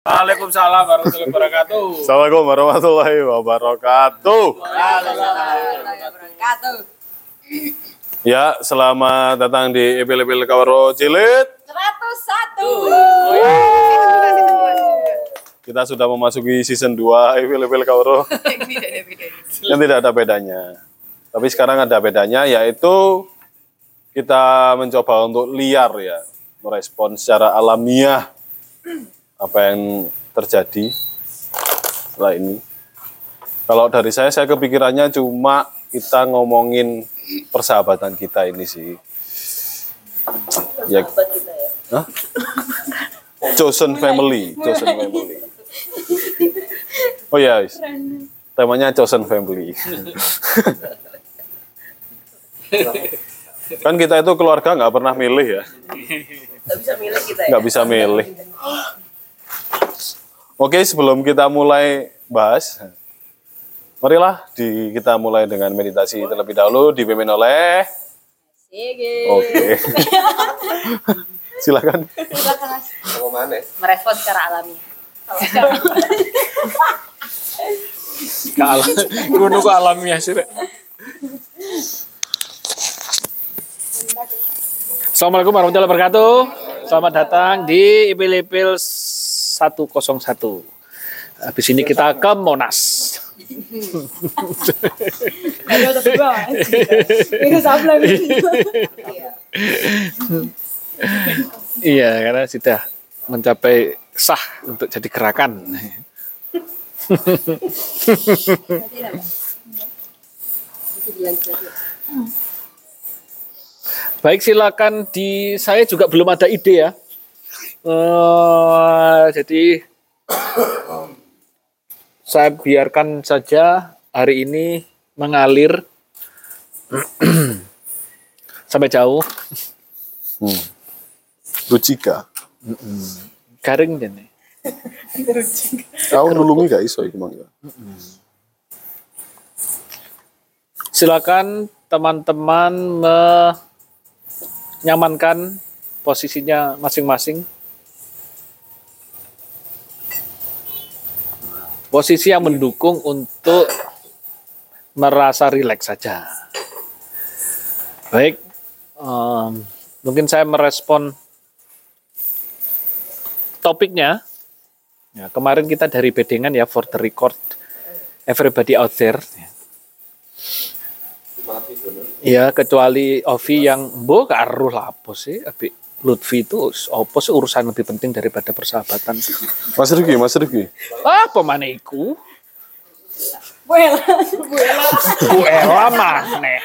Waalaikumsalam warahmatullahi wabarakatuh. Assalamualaikum warahmatullahi wabarakatuh. Wabarakatuh. Ya, selamat datang di Epil Epil Kawaro Cilit. 101. Kita sudah memasuki season 2 Epil Epil Kawaro yang tidak ada bedanya. Tapi sekarang ada bedanya yaitu kita mencoba untuk liar ya, merespon secara alamiah apa yang terjadi setelah ini. Kalau dari saya, saya kepikirannya cuma kita ngomongin persahabatan kita ini sih. Ya, Hah? Chosen family, chosen family. Oh ya, wis. temanya chosen family. kan kita itu keluarga nggak pernah milih ya, Gak bisa milih kita ya. nggak bisa milih. Oke, sebelum kita mulai bahas, marilah di, kita mulai dengan meditasi terlebih dahulu dipimpin oleh. Oke, silakan. Merespon secara alami. Ke alam, kuno ke alamiah sih. Rek. Assalamualaikum warahmatullahi wabarakatuh. Selamat datang di Ipil Ipil 101. Habis ini kita ke Monas. Sablon. Iya, karena sudah mencapai sah untuk jadi gerakan. Baik, silakan di saya juga belum ada ide ya. Eh, jadi saya biarkan saja hari ini mengalir sampai jauh Hmm. Rucika. garing dan Kau nulungi gak iso iku mangga. silakan teman-teman menyamankan posisinya masing-masing. Posisi yang mendukung untuk merasa rileks saja. Baik, em, mungkin saya merespon topiknya. Ya, kemarin kita dari bedengan ya for the record everybody out there. Ya kecuali Ovi yang mbok karuh lapo sih, Abi Lutfi itu opo sih urusan lebih penting daripada persahabatan. Mas Riki, Mas Riki. Ah, pemane iku? Buela. Buela. Bu Ella maneh.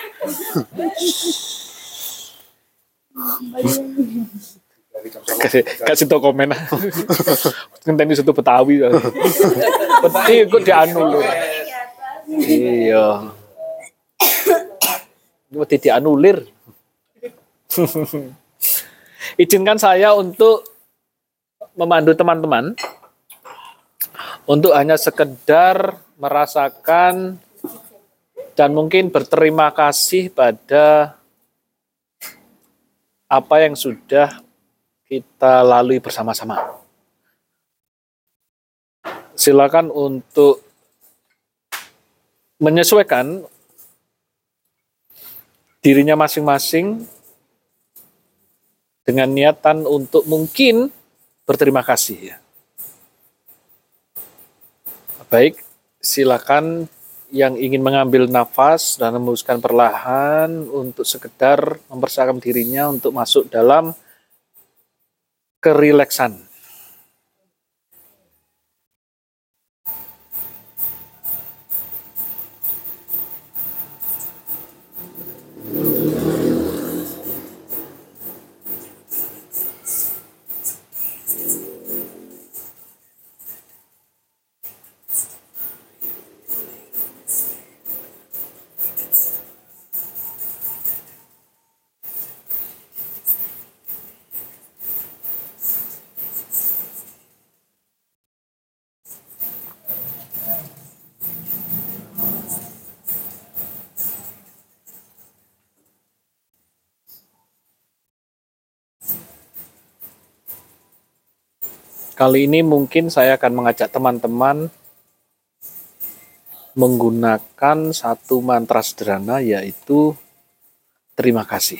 Kasih kasih tau komen. Ngenteni satu Betawi. Peti kok dianulir. Iya. Mesti dianulir. Izinkan saya untuk memandu teman-teman untuk hanya sekedar merasakan dan mungkin berterima kasih pada apa yang sudah kita lalui bersama-sama. Silakan untuk menyesuaikan dirinya masing-masing dengan niatan untuk mungkin berterima kasih ya. Baik, silakan yang ingin mengambil nafas dan membuskan perlahan untuk sekedar mempersiapkan dirinya untuk masuk dalam kerileksan. Kali ini mungkin saya akan mengajak teman-teman menggunakan satu mantra sederhana yaitu terima kasih.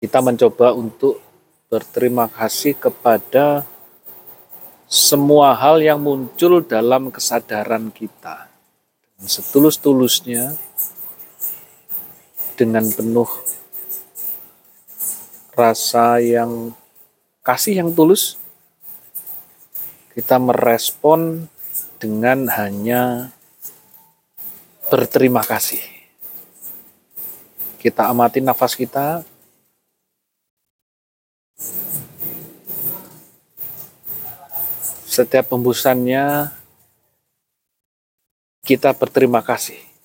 Kita mencoba untuk berterima kasih kepada semua hal yang muncul dalam kesadaran kita. Dengan setulus-tulusnya, dengan penuh rasa yang kasih yang tulus, kita merespon dengan hanya berterima kasih. Kita amati nafas kita. Setiap hembusannya kita berterima kasih.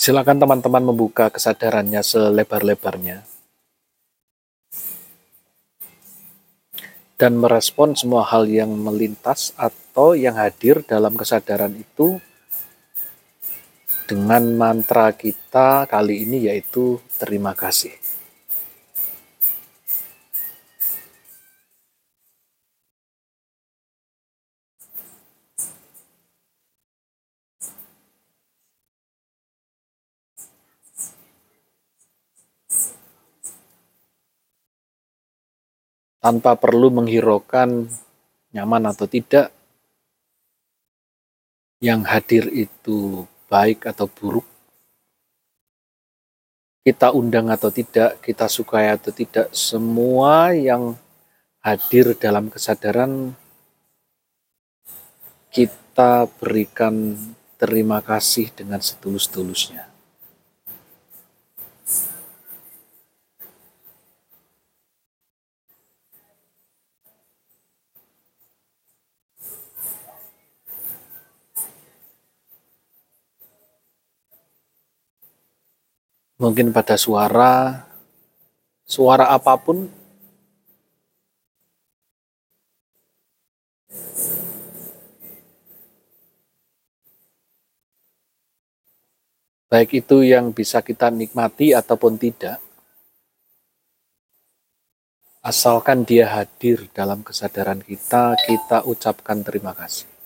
Silakan teman-teman membuka kesadarannya selebar-lebarnya. Dan merespon semua hal yang melintas atau yang hadir dalam kesadaran itu dengan mantra kita kali ini yaitu terima kasih. Tanpa perlu menghiraukan nyaman atau tidak, yang hadir itu baik atau buruk, kita undang atau tidak, kita sukai atau tidak, semua yang hadir dalam kesadaran kita berikan terima kasih dengan setulus-tulusnya. Mungkin pada suara, suara apa pun, baik itu yang bisa kita nikmati ataupun tidak, asalkan dia hadir dalam kesadaran kita, kita ucapkan terima kasih.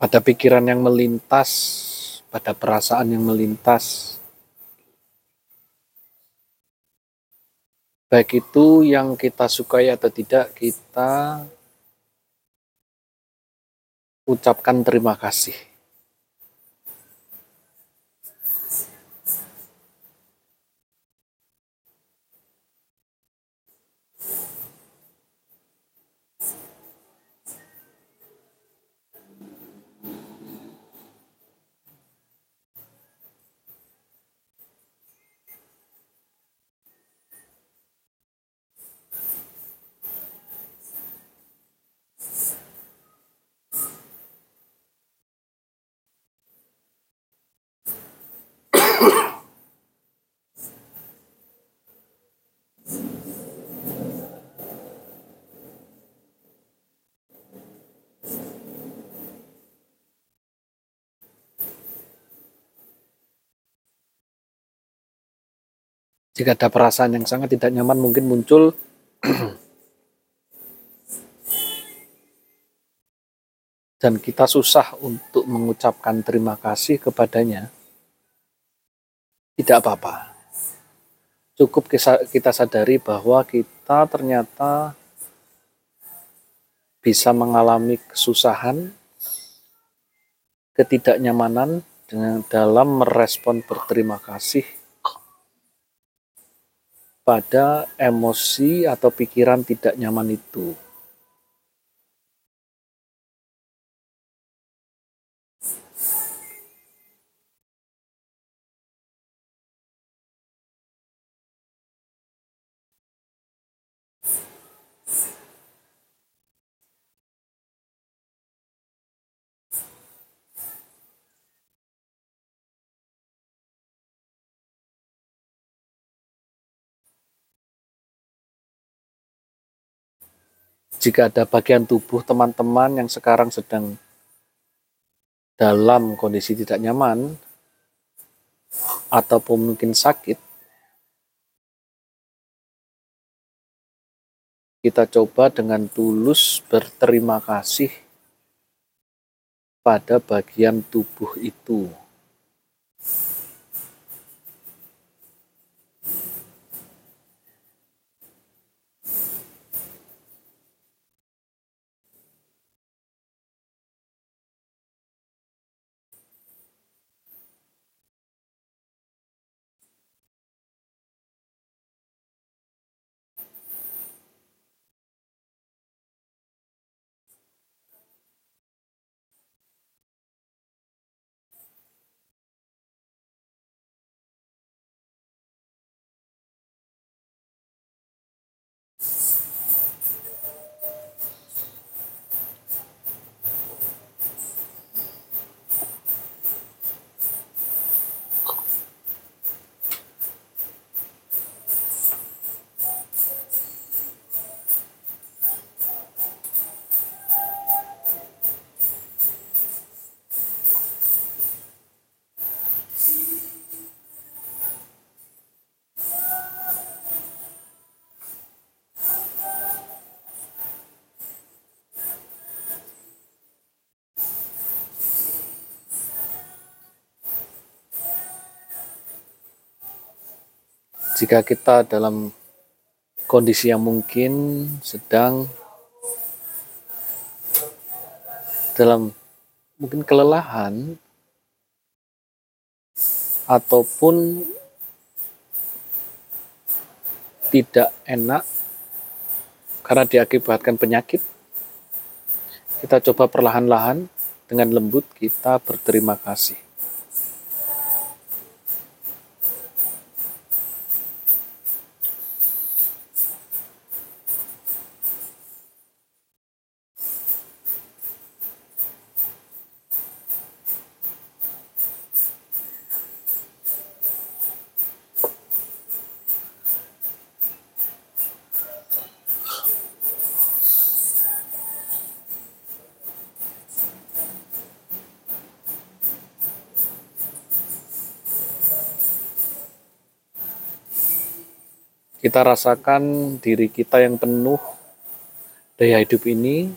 Pada pikiran yang melintas, pada perasaan yang melintas. Baik itu yang kita sukai atau tidak, kita ucapkan terima kasih. Jika ada perasaan yang sangat tidak nyaman mungkin muncul dan kita susah untuk mengucapkan terima kasih kepadanya, tidak apa-apa. Cukup kita sadari bahwa kita ternyata bisa mengalami kesusahan, ketidaknyamanan dengan dalam merespon berterima kasih pada emosi atau pikiran tidak nyaman itu. Jika ada bagian tubuh teman-teman yang sekarang sedang dalam kondisi tidak nyaman ataupun mungkin sakit, kita coba dengan tulus berterima kasih pada bagian tubuh itu. Jika kita dalam kondisi yang mungkin sedang dalam mungkin kelelahan ataupun tidak enak karena diakibatkan penyakit kita coba perlahan-lahan dengan lembut kita berterima kasih kita rasakan diri kita yang penuh daya hidup ini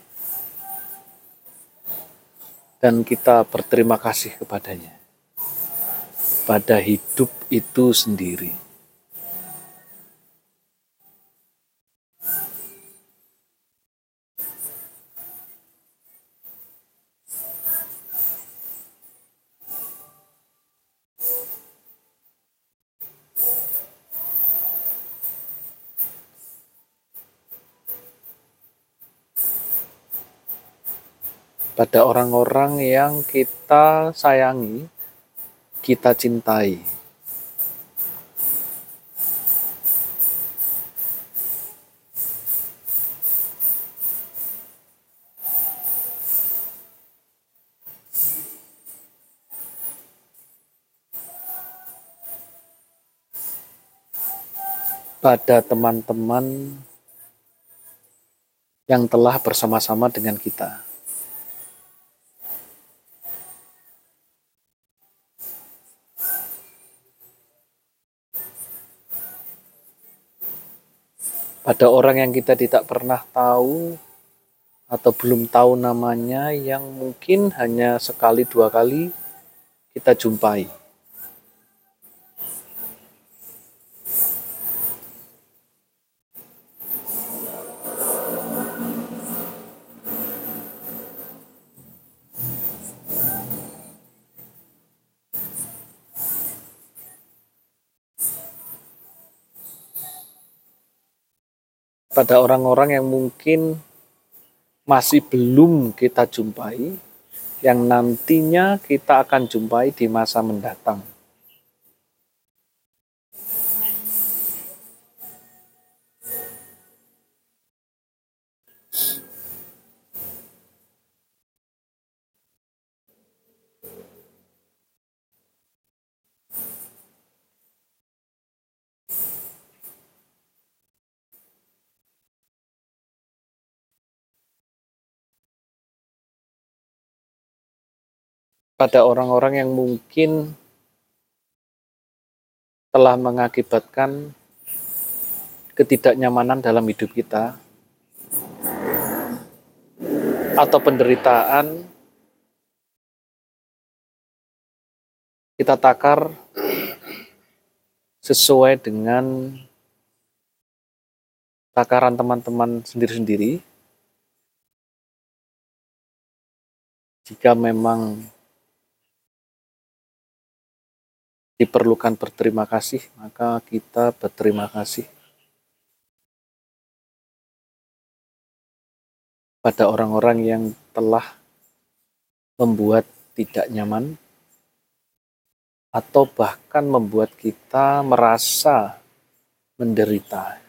dan kita berterima kasih kepadanya pada hidup itu sendiri. Pada orang-orang yang kita sayangi, kita cintai. Pada teman-teman yang telah bersama-sama dengan kita. Pada orang yang kita tidak pernah tahu atau belum tahu namanya yang mungkin hanya sekali dua kali kita jumpai. Pada orang-orang yang mungkin masih belum kita jumpai, yang nantinya kita akan jumpai di masa mendatang. Pada orang-orang yang mungkin telah mengakibatkan ketidaknyamanan dalam hidup kita atau penderitaan kita takar sesuai dengan takaran teman-teman sendiri-sendiri. Jika memang diperlukan berterima kasih, maka kita berterima kasih pada orang-orang yang telah membuat tidak nyaman atau bahkan membuat kita merasa menderita.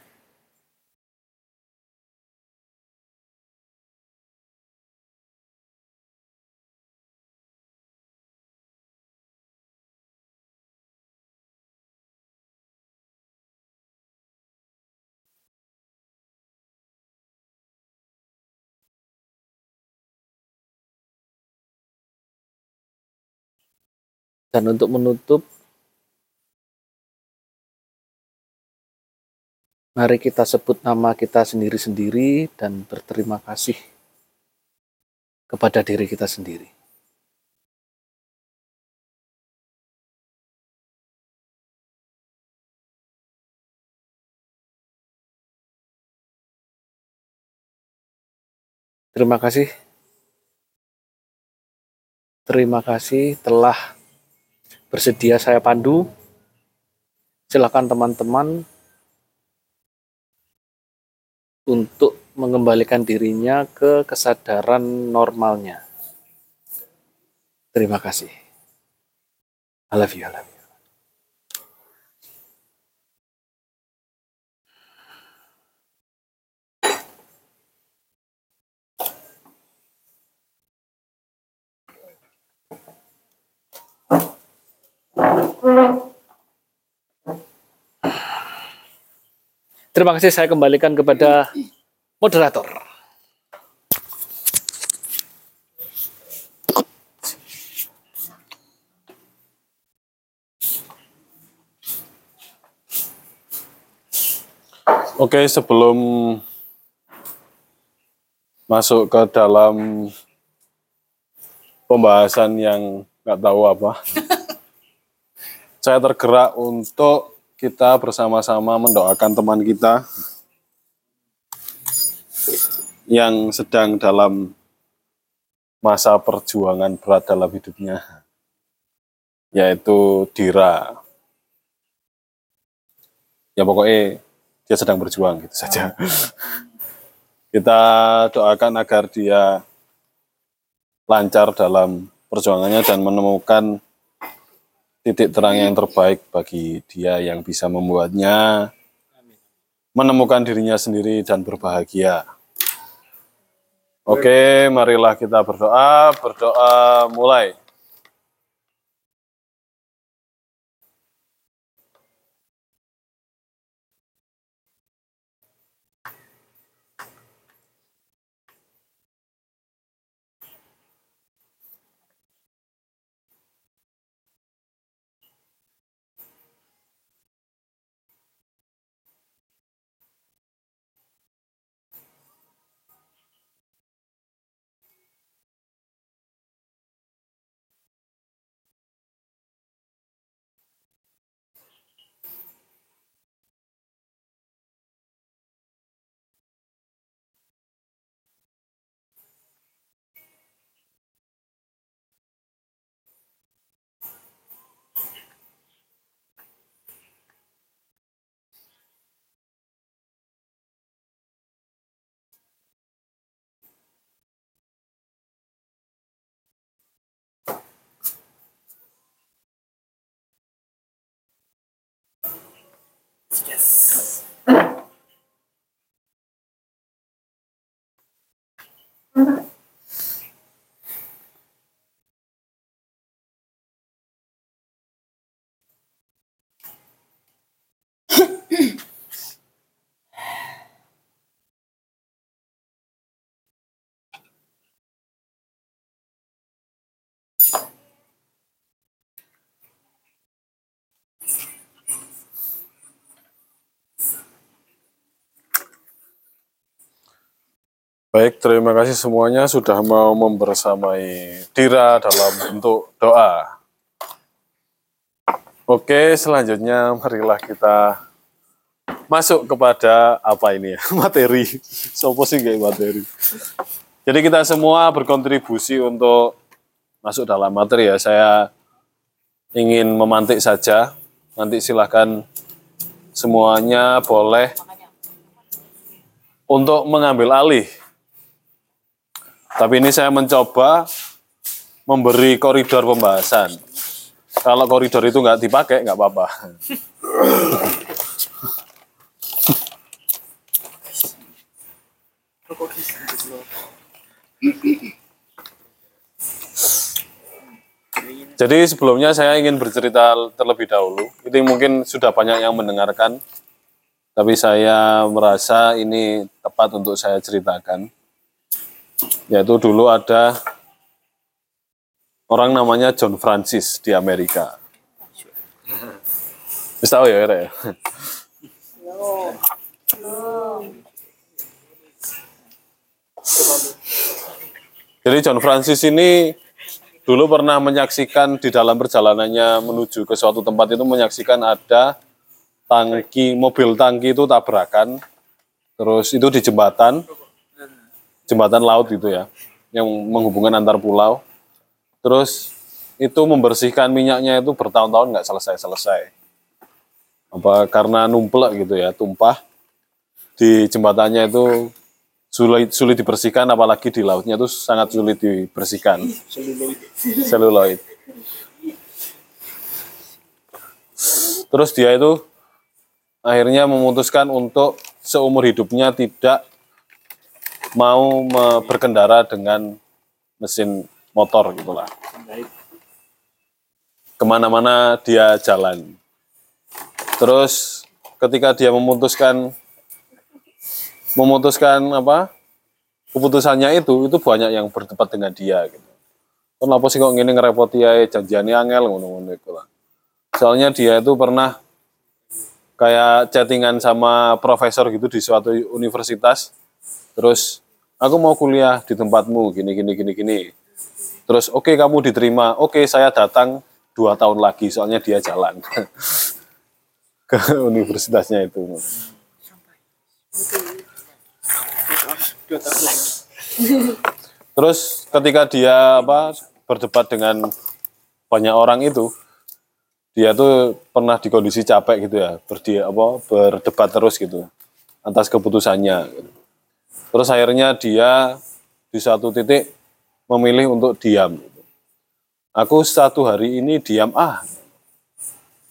Dan untuk menutup, mari kita sebut nama kita sendiri-sendiri dan berterima kasih kepada diri kita sendiri. Terima kasih. Terima kasih telah bersedia saya pandu. Silakan teman-teman untuk mengembalikan dirinya ke kesadaran normalnya. Terima kasih. I love you, I love you. Terima kasih saya kembalikan kepada moderator. Oke, sebelum masuk ke dalam pembahasan yang nggak tahu apa, saya tergerak untuk kita bersama-sama mendoakan teman kita yang sedang dalam masa perjuangan berat dalam hidupnya, yaitu Dira. Ya pokoknya dia sedang berjuang gitu saja. Kita doakan agar dia lancar dalam perjuangannya dan menemukan titik terang yang terbaik bagi dia yang bisa membuatnya menemukan dirinya sendiri dan berbahagia. Oke, marilah kita berdoa. Berdoa mulai. はい。Baik, terima kasih semuanya sudah mau membersamai Dira dalam bentuk doa. Oke, selanjutnya marilah kita masuk kepada apa ini ya, materi. Sopo sih kayak materi. Jadi kita semua berkontribusi untuk masuk dalam materi ya. Saya ingin memantik saja. Nanti silahkan semuanya boleh untuk mengambil alih tapi ini saya mencoba memberi koridor pembahasan. Kalau koridor itu nggak dipakai, nggak apa-apa. Jadi sebelumnya saya ingin bercerita terlebih dahulu. Ini mungkin sudah banyak yang mendengarkan, tapi saya merasa ini tepat untuk saya ceritakan yaitu dulu ada orang namanya John Francis di Amerika. Bisa ya, ya? Jadi John Francis ini dulu pernah menyaksikan di dalam perjalanannya menuju ke suatu tempat itu menyaksikan ada tangki mobil tangki itu tabrakan terus itu di jembatan jembatan laut gitu ya, yang menghubungkan antar pulau. Terus itu membersihkan minyaknya itu bertahun-tahun nggak selesai-selesai. Apa karena numplek gitu ya, tumpah di jembatannya itu sulit sulit dibersihkan apalagi di lautnya itu sangat sulit dibersihkan. Seluloid. Terus dia itu akhirnya memutuskan untuk seumur hidupnya tidak mau berkendara dengan mesin motor gitulah. Ke mana-mana dia jalan. Terus ketika dia memutuskan memutuskan apa keputusannya itu itu banyak yang berdebat dengan dia gitu. Kenapa sih kok gini ngerepoti ya janjiannya angel ngono-ngono itu lah. Soalnya dia itu pernah kayak chattingan sama profesor gitu di suatu universitas. Terus aku mau kuliah di tempatmu gini gini gini gini. Terus oke okay, kamu diterima. Oke okay, saya datang dua tahun lagi soalnya dia jalan. Ke universitasnya itu. Terus ketika dia apa berdebat dengan banyak orang itu dia tuh pernah di kondisi capek gitu ya. Berdia apa berdebat terus gitu atas keputusannya. gitu. Terus akhirnya dia di satu titik memilih untuk diam. Aku satu hari ini diam ah.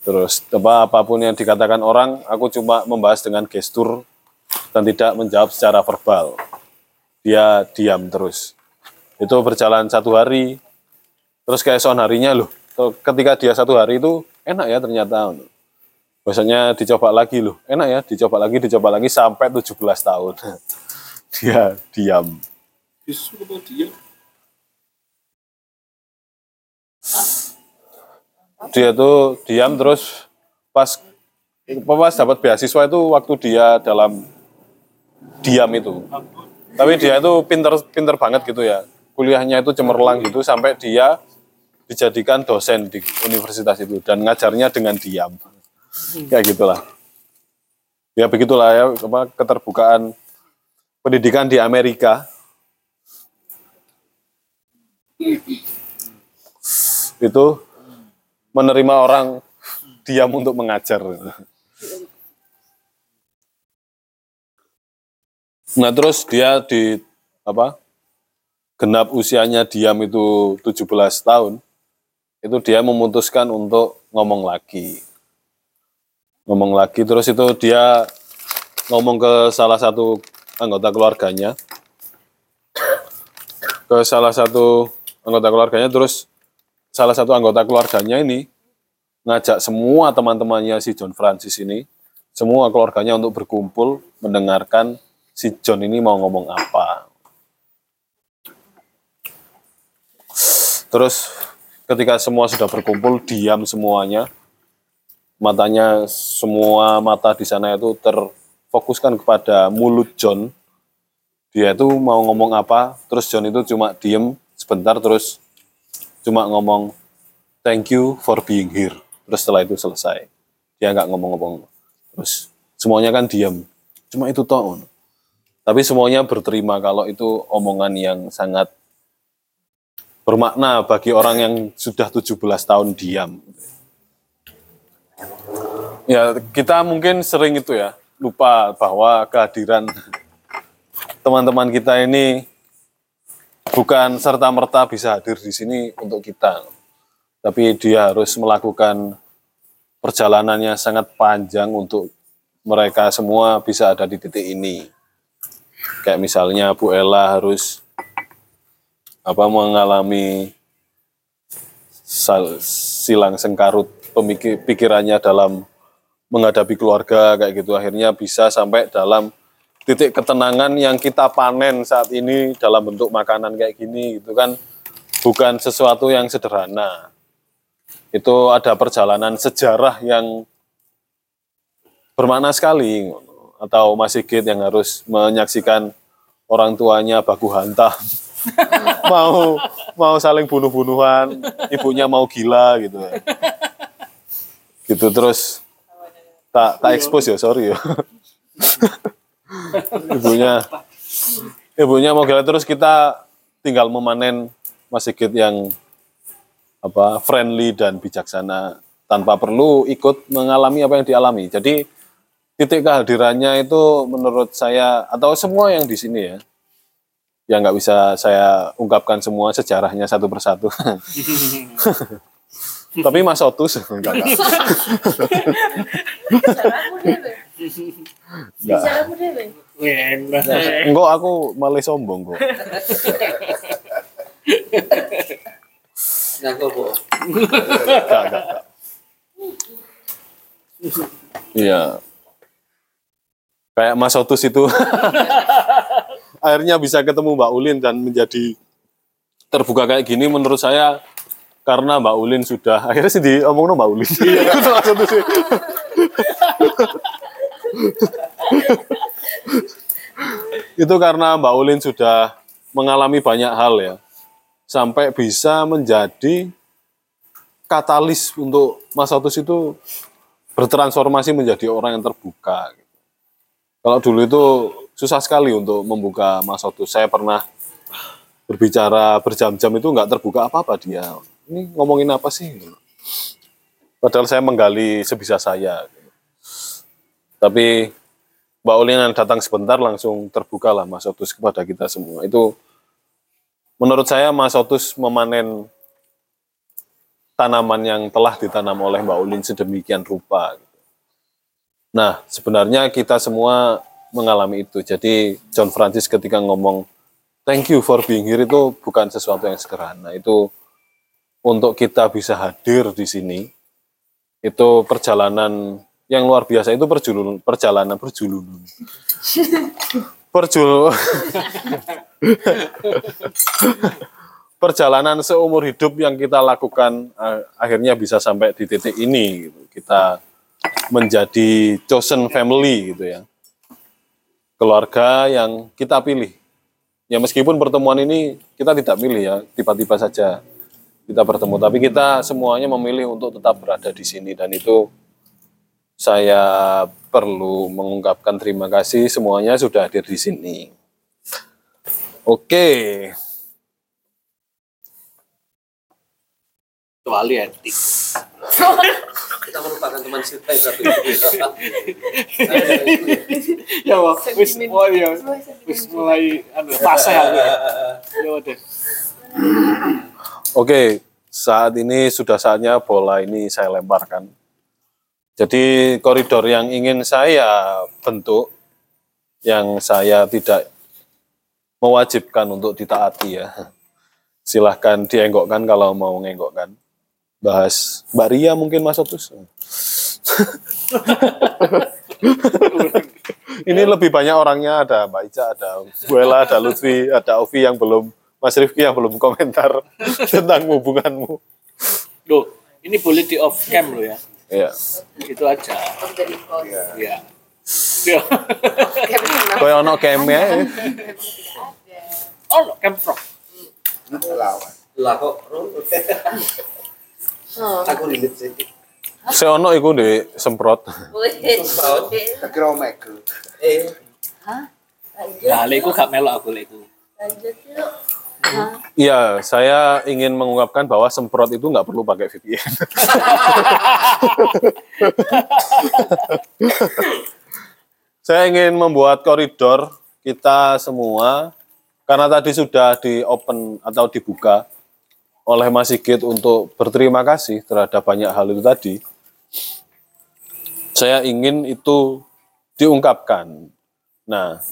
Terus apa apa pun yang dikatakan orang, aku cuma membahas dengan gestur dan tidak menjawab secara verbal. Dia diam terus. Itu berjalan satu hari. Terus keesokan harinya loh, ketika dia satu hari itu enak ya ternyata. Biasanya dicoba lagi loh, enak ya dicoba lagi, dicoba lagi sampai 17 tahun. dia diam. Disuruh diam. Dia tuh diam terus pas pas dapat beasiswa itu waktu dia dalam diam itu. Tapi dia itu pinter pinter banget gitu ya. Kuliahnya itu cemerlang gitu sampai dia dijadikan dosen di universitas itu dan ngajarnya dengan diam. Kayak gitulah. Ya begitulah ya apa keterbukaan pendidikan di Amerika itu menerima orang diam untuk mengajar. Nah terus dia di apa genap usianya diam itu 17 tahun, itu dia memutuskan untuk ngomong lagi. Ngomong lagi terus itu dia ngomong ke salah satu anggota keluarganya. ke salah satu anggota keluarganya terus salah satu anggota keluarganya ini ngajak semua teman-temannya si John Francis ini semua keluarganya untuk berkumpul mendengarkan si John ini mau ngomong apa. Terus ketika semua sudah berkumpul diam semuanya matanya semua mata di sana itu terfokuskan kepada mulut John. Dia itu mau ngomong apa terus John itu cuma diem sebentar terus cuma ngomong thank you for being here. Terus setelah itu selesai. Dia nggak ngomong-ngomong. Terus semuanya kan diam cuma itu toh tapi semuanya berterima kalau itu omongan yang sangat bermakna bagi orang yang sudah 17 tahun diam. Ya, kita mungkin sering itu ya, lupa bahwa kehadiran teman-teman kita ini bukan serta-merta bisa hadir di sini untuk kita. Tapi dia harus melakukan perjalanannya sangat panjang untuk mereka semua bisa ada di titik ini. Kayak misalnya Bu Ella harus apa mengalami silang sengkarut pemikir pikirannya dalam menghadapi keluarga kayak gitu. Akhirnya bisa sampai dalam titik ketenangan yang kita panen saat ini dalam bentuk makanan kayak gini gitu kan. Bukan sesuatu yang sederhana. Itu ada perjalanan sejarah yang bermakna sekali atau Mas Sigit yang harus menyaksikan orang tuanya baku hantam mau mau saling bunuh-bunuhan, ibunya mau gila gitu. Gitu terus tak tak expose ya, sorry ya. ibunya ibunya mau gila terus kita tinggal memanen Mas Sigit yang apa friendly dan bijaksana tanpa perlu ikut mengalami apa yang dialami. Jadi titik kehadirannya itu menurut saya atau semua yang di sini ya yang nggak bisa saya ungkapkan semua sejarahnya satu persatu. Tapi Mas Otus enggak, enggak. Enggak. Enggak, aku malah sombong kok. Ngaku bu. Enggak, enggak, enggak. Iya. Kayak Mas Otus itu akhirnya bisa ketemu Mbak Ulin dan menjadi terbuka kayak gini menurut saya karena Mbak Ulin sudah akhirnya sih diomongin Mbak Ulin. Itu Mas Otus sih. itu karena Mbak Ulin sudah mengalami banyak hal ya sampai bisa menjadi katalis untuk Mas Otus itu bertransformasi menjadi orang yang terbuka. Kalau dulu itu susah sekali untuk membuka Mas Otus. Saya pernah berbicara berjam-jam itu nggak terbuka apa-apa dia. Ini ngomongin apa sih? Padahal saya menggali sebisa saya. Tapi Mbak Ulin yang datang sebentar langsung terbuka lah Mas Otus kepada kita semua. Itu menurut saya Mas Otus memanen tanaman yang telah ditanam oleh Mbak Ulin sedemikian rupa. Nah, sebenarnya kita semua mengalami itu. Jadi John Francis ketika ngomong thank you for being here itu bukan sesuatu yang sederhana. Itu untuk kita bisa hadir di sini itu perjalanan yang luar biasa. Itu perjulun perjalanan perjulun perjul perjalanan seumur hidup yang kita lakukan eh, akhirnya bisa sampai di titik ini gitu. kita menjadi chosen family gitu ya. Keluarga yang kita pilih. Ya meskipun pertemuan ini kita tidak pilih ya tiba-tiba saja kita bertemu tapi kita semuanya memilih untuk tetap berada di sini dan itu saya perlu mengungkapkan terima kasih semuanya sudah hadir di sini oke Kecuali etik. Kita merupakan teman kita yang satu Ya, Wak. wis mulai ya. Wis mulai anu fase aku. Ya udah. Oke, saat ini sudah saatnya bola ini saya lemparkan. Jadi koridor yang ingin saya bentuk, yang saya tidak mewajibkan untuk ditaati ya. silahkan dienggokkan kalau mau ngenggokkan. Bahas Mbak Ria mungkin Mas Otus. Ini lebih banyak orangnya ada Mbak Ica, ada Bu Ella, ada Lutfi, ada Ovi yang belum Mas Rifki yang belum komentar tentang hubunganmu. Loh, ini boleh di off cam lo ya. Iya. Itu aja. Iya. Iya. Kayak ono keme Oh, no, cam frog. Lah kok Ron? Oh, Aku relate sih. Seono iku di semprot. wih. Eh, Lanjut. Nah, lek iku gak melok aku lek iku. Lanjut yuk. Iya, saya ingin mengungkapkan bahwa semprot itu nggak perlu pakai VPN. saya ingin membuat koridor kita semua karena tadi sudah di open atau dibuka oleh Mas Sigit untuk berterima kasih terhadap banyak hal itu tadi. Saya ingin itu diungkapkan. Nah,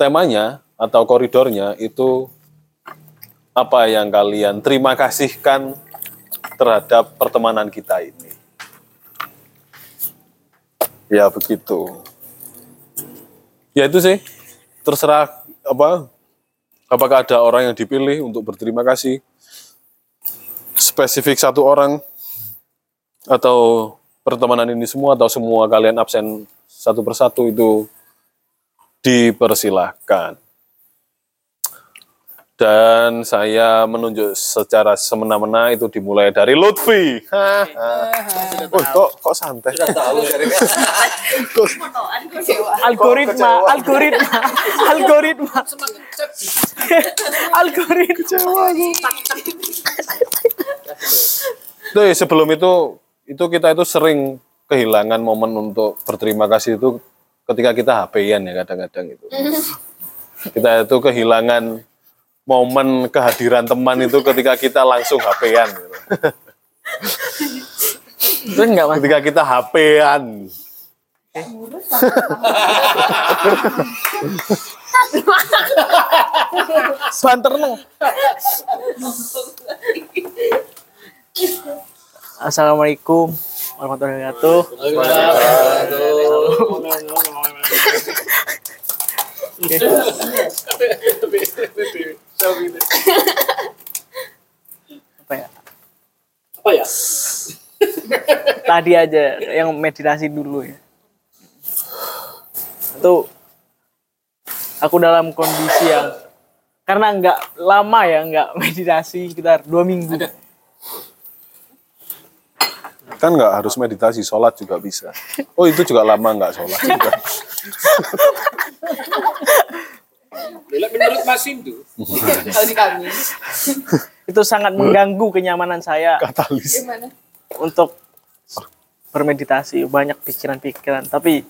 temanya atau koridornya itu apa yang kalian terima kasihkan terhadap pertemanan kita ini. Ya begitu. Ya itu sih. Terserah apa apakah ada orang yang dipilih untuk berterima kasih spesifik satu orang atau pertemanan ini semua atau semua kalian absen satu persatu itu dipersilahkan. Dan saya menunjuk secara semena-mena itu dimulai dari Lutfi. Oh, kok kok santai? sudah tahu dari algoritma algoritma algoritma. Algoritma. Tuh, sebelum itu itu kita itu sering kehilangan momen untuk berterima kasih itu ketika kita HP-an ya kadang-kadang itu. Kita itu kehilangan momen kehadiran teman itu ketika kita langsung HP-an. gitu. terus enggak mas Ketika kita HP-an. banter no Assalamualaikum warahmatullahi wabarakatuh. Apa ya? Apa ya? Tadi aja yang meditasi dulu ya. Itu aku dalam kondisi yang karena nggak lama ya nggak meditasi sekitar dua minggu. Kan nggak harus meditasi, sholat juga bisa. Oh itu juga lama nggak sholat juga. Menurut Mas Indu, Kalau di kami. Itu sangat mengganggu kenyamanan saya Katalis. Gimana? untuk bermeditasi banyak pikiran-pikiran tapi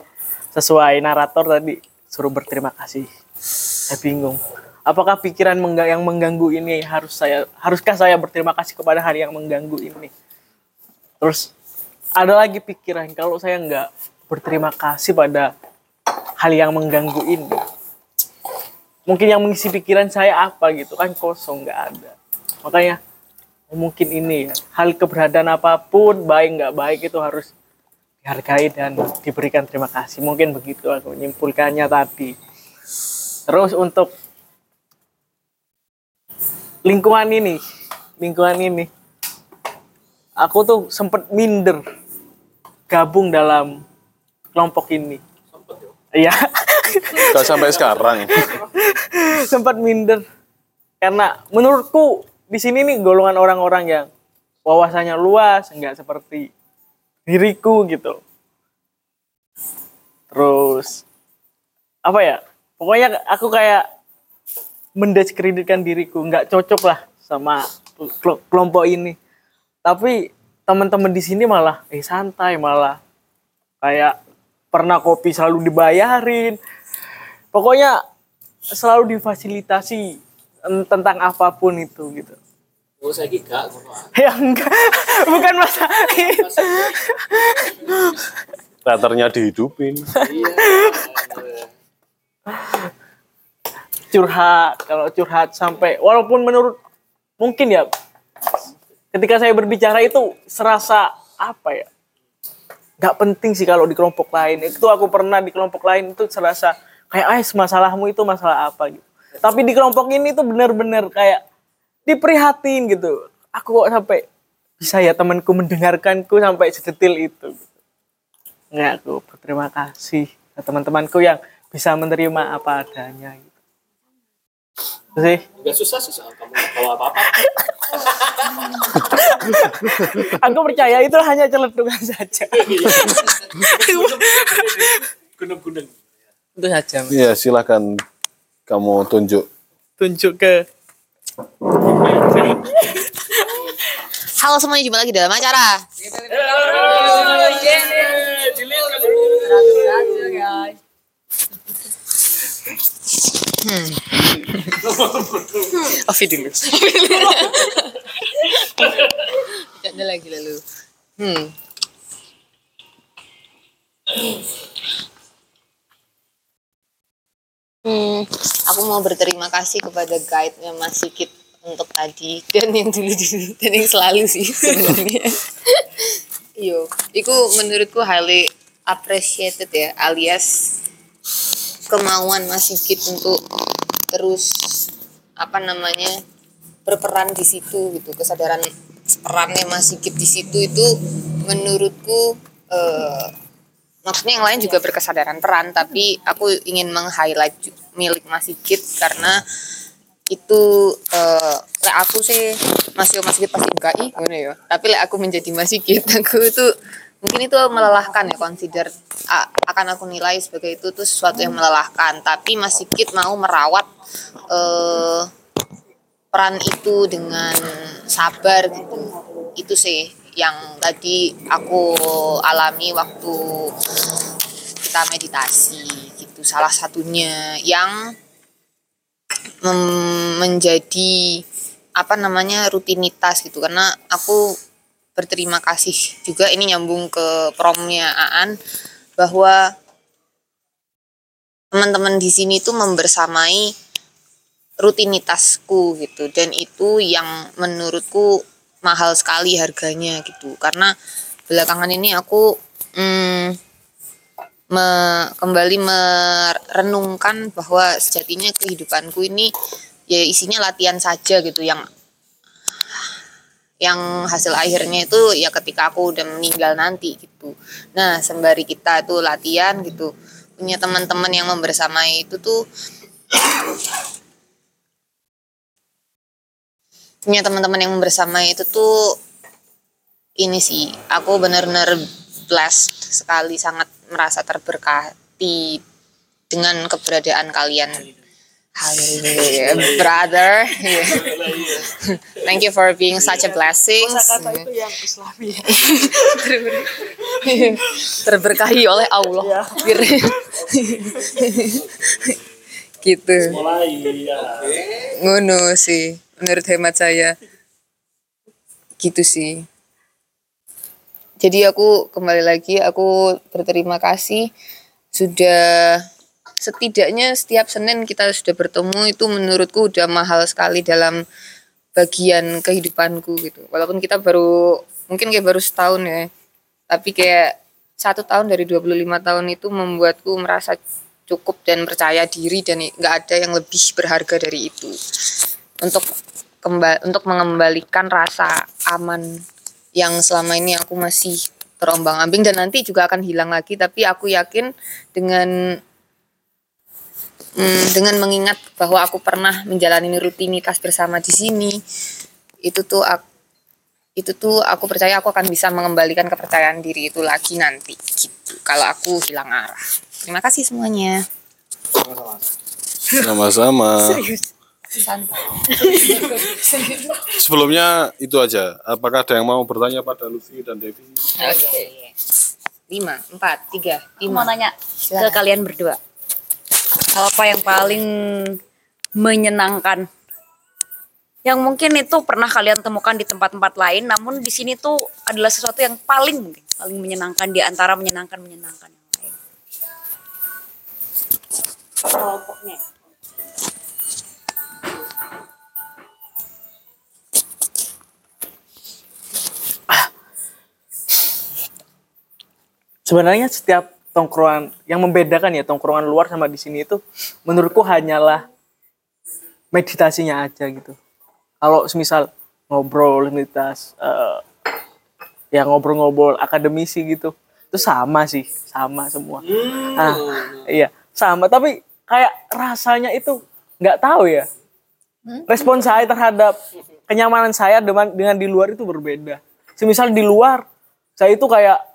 sesuai narator tadi suruh berterima kasih saya bingung apakah pikiran mengga- yang mengganggu ini harus saya haruskah saya berterima kasih kepada hari yang mengganggu ini terus ada lagi pikiran kalau saya nggak berterima kasih pada hal yang mengganggu ini mungkin yang mengisi pikiran saya apa gitu kan kosong nggak ada. Makanya mungkin ini ya hal keberadaan apa pun baik nggak baik itu harus dihargai dan diberikan terima kasih. Mungkin begitu aku menyimpulkannya tadi. Terus untuk lingkungan ini lingkungan ini aku tuh sempet minder gabung dalam kelompok ini. Iya Gak sampai sekarang. sempat minder. Karena menurutku di sini nih golongan orang-orang yang wawasannya luas nggak seperti diriku gitu. Terus apa ya? Pokoknya aku kayak mendiskreditkan diriku nggak cocok lah sama kelo- kelompok ini. Tapi teman-teman di sini malah eh santai malah. Kayak pernah kopi selalu dibayarin pokoknya selalu difasilitasi en- tentang apa pun itu gitu oh saya gak ah. ya enggak bukan masa Teaternya dihidupin. Iya. curhat kalau curhat sampai walaupun menurut mungkin ya ketika saya berbicara itu serasa apa ya nggak penting sih kalau di kelompok lain itu aku pernah di kelompok lain itu serasa kayak ah masalahmu itu masalah apa? Gitu. Tapi di kelompok ini tuh benar-benar kayak diprihatin gitu. Aku kok sampai bisa ya temanku mendengarkanku sampai sedetil itu nggak aku berterima kasih ke teman-temanku yang bisa menerima apa adanya gitu. Itu sih. Enggak susah soal kamu nggak tahu apa-apa. aku percaya itu hanya celetukan saja. Gunung-gunung. Itu saja Iya, silakan kamu tunjuk. tunjuk ke Halo semuanya, jumpa lagi dalam acara. Ovi dulu. Tidak ada lagi lalu. Hmm. Hmm, aku mau berterima kasih kepada guide-nya Mas Sigit untuk tadi. Dan yang dulu dulu dan yang selalu sih sebenarnya. Yo, itu menurutku highly appreciated ya, alias kemauan Mas Sigit untuk terus apa namanya berperan di situ gitu. Kesadaran perannya Mas Sigit di situ itu menurutku eh, maksudnya yang lain juga berkesadaran peran tapi aku ingin meng-highlight milik Mas Sigit karena itu eh lek aku sih Mas Yo Mas Sigit pasti enggak ih ya. Tapi lek aku menjadi Mas Sigit aku itu mungkin itu melelahkan ya consider akan aku nilai sebagai itu tuh sesuatu yang melelahkan. Tapi Mas Sigit mau merawat eh peran itu dengan sabar gitu. Itu sih yang tadi aku alami waktu kita meditasi gitu salah satunya yang menjadi apa namanya rutinitas gitu. Karena aku berterima kasih juga ini nyambung ke promnya Aan bahwa teman-teman di sini tuh membersamai rutinitasku gitu. Dan itu yang menurutku mahal sekali harganya gitu karena belakangan ini aku mm, me- kembali merenungkan bahwa sejatinya kehidupanku ini ya isinya latihan saja gitu yang yang hasil akhirnya itu ya ketika aku udah meninggal nanti gitu. Nah, sembari kita tuh latihan gitu, punya teman-teman yang membersamai itu tuh punya teman-teman yang membersamai itu tuh ini sih, aku benar-benar blessed sekali, sangat merasa terberkati dengan keberadaan kalian. Haleluya, brother. Yeah. Thank you for being such a blessing. itu yang islami Terberkahi oleh Allah. gitu. Mulai ya. Ngono sih, menurut hemat saya. Gitu sih. Jadi aku kembali lagi, aku berterima kasih sudah setidaknya setiap Senin kita sudah bertemu itu menurutku udah mahal sekali dalam bagian kehidupanku gitu. Walaupun kita baru mungkin kayak baru setahun ya, tapi kayak satu tahun dari 25 tahun itu membuatku merasa cukup dan percaya diri dan nggak ada yang lebih berharga dari itu untuk kembali untuk mengembalikan rasa aman yang selama ini aku masih terombang ambing dan nanti juga akan hilang lagi. Tapi aku yakin dengan mm, dengan mengingat bahwa aku pernah menjalani rutinitas bersama di sini itu tuh aku, itu tuh aku percaya aku akan bisa mengembalikan kepercayaan diri itu lagi nanti gitu. Kalau aku hilang arah. Terima kasih semuanya. Sama-sama. santai Sebelumnya itu aja. Apakah ada yang mau bertanya pada Lucy dan Devi? oke lima empat tiga Aku mau lima nanya ke kalian berdua. Hal apa yang paling menyenangkan? Yang mungkin itu pernah kalian temukan di tempat-tempat lain, namun di sini tuh adalah sesuatu yang paling mungkin paling menyenangkan di antara menyenangkan menyenangkan yang lain. Kelompoknya. Sebenarnya setiap tongkrongan yang membedakan ya tongkrongan luar sama di sini itu menurutku hanyalah meditasinya aja gitu. Kalau semisal ngobrol meditas eh, ya ngobrol-ngobrol akademisi gitu itu sama sih sama semua. Ah iya sama. Tapi kayak rasanya itu nggak tahu ya. Respon saya terhadap kenyamanan saya dengan dengan di luar itu berbeda. Semisal di luar saya itu kayak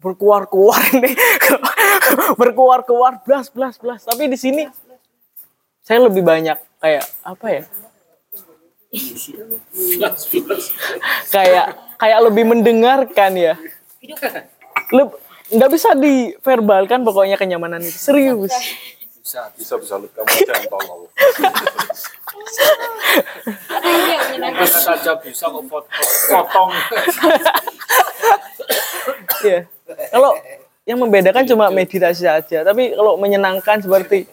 berkuar-kuar nih berkuar-kuar blas blas blas. Tapi di sini saya lebih banyak kayak apa ya? Kayak kayak lebih mendengarkan ya. Leb- nggak bisa diverbalkan pokoknya kenyamanan itu. Serius. Bisa bisa lu kamu aja yang tolong. Mana saja bisa kok pot- potong. ya kalau yang membedakan cuma meditasi saja tapi kalau menyenangkan seperti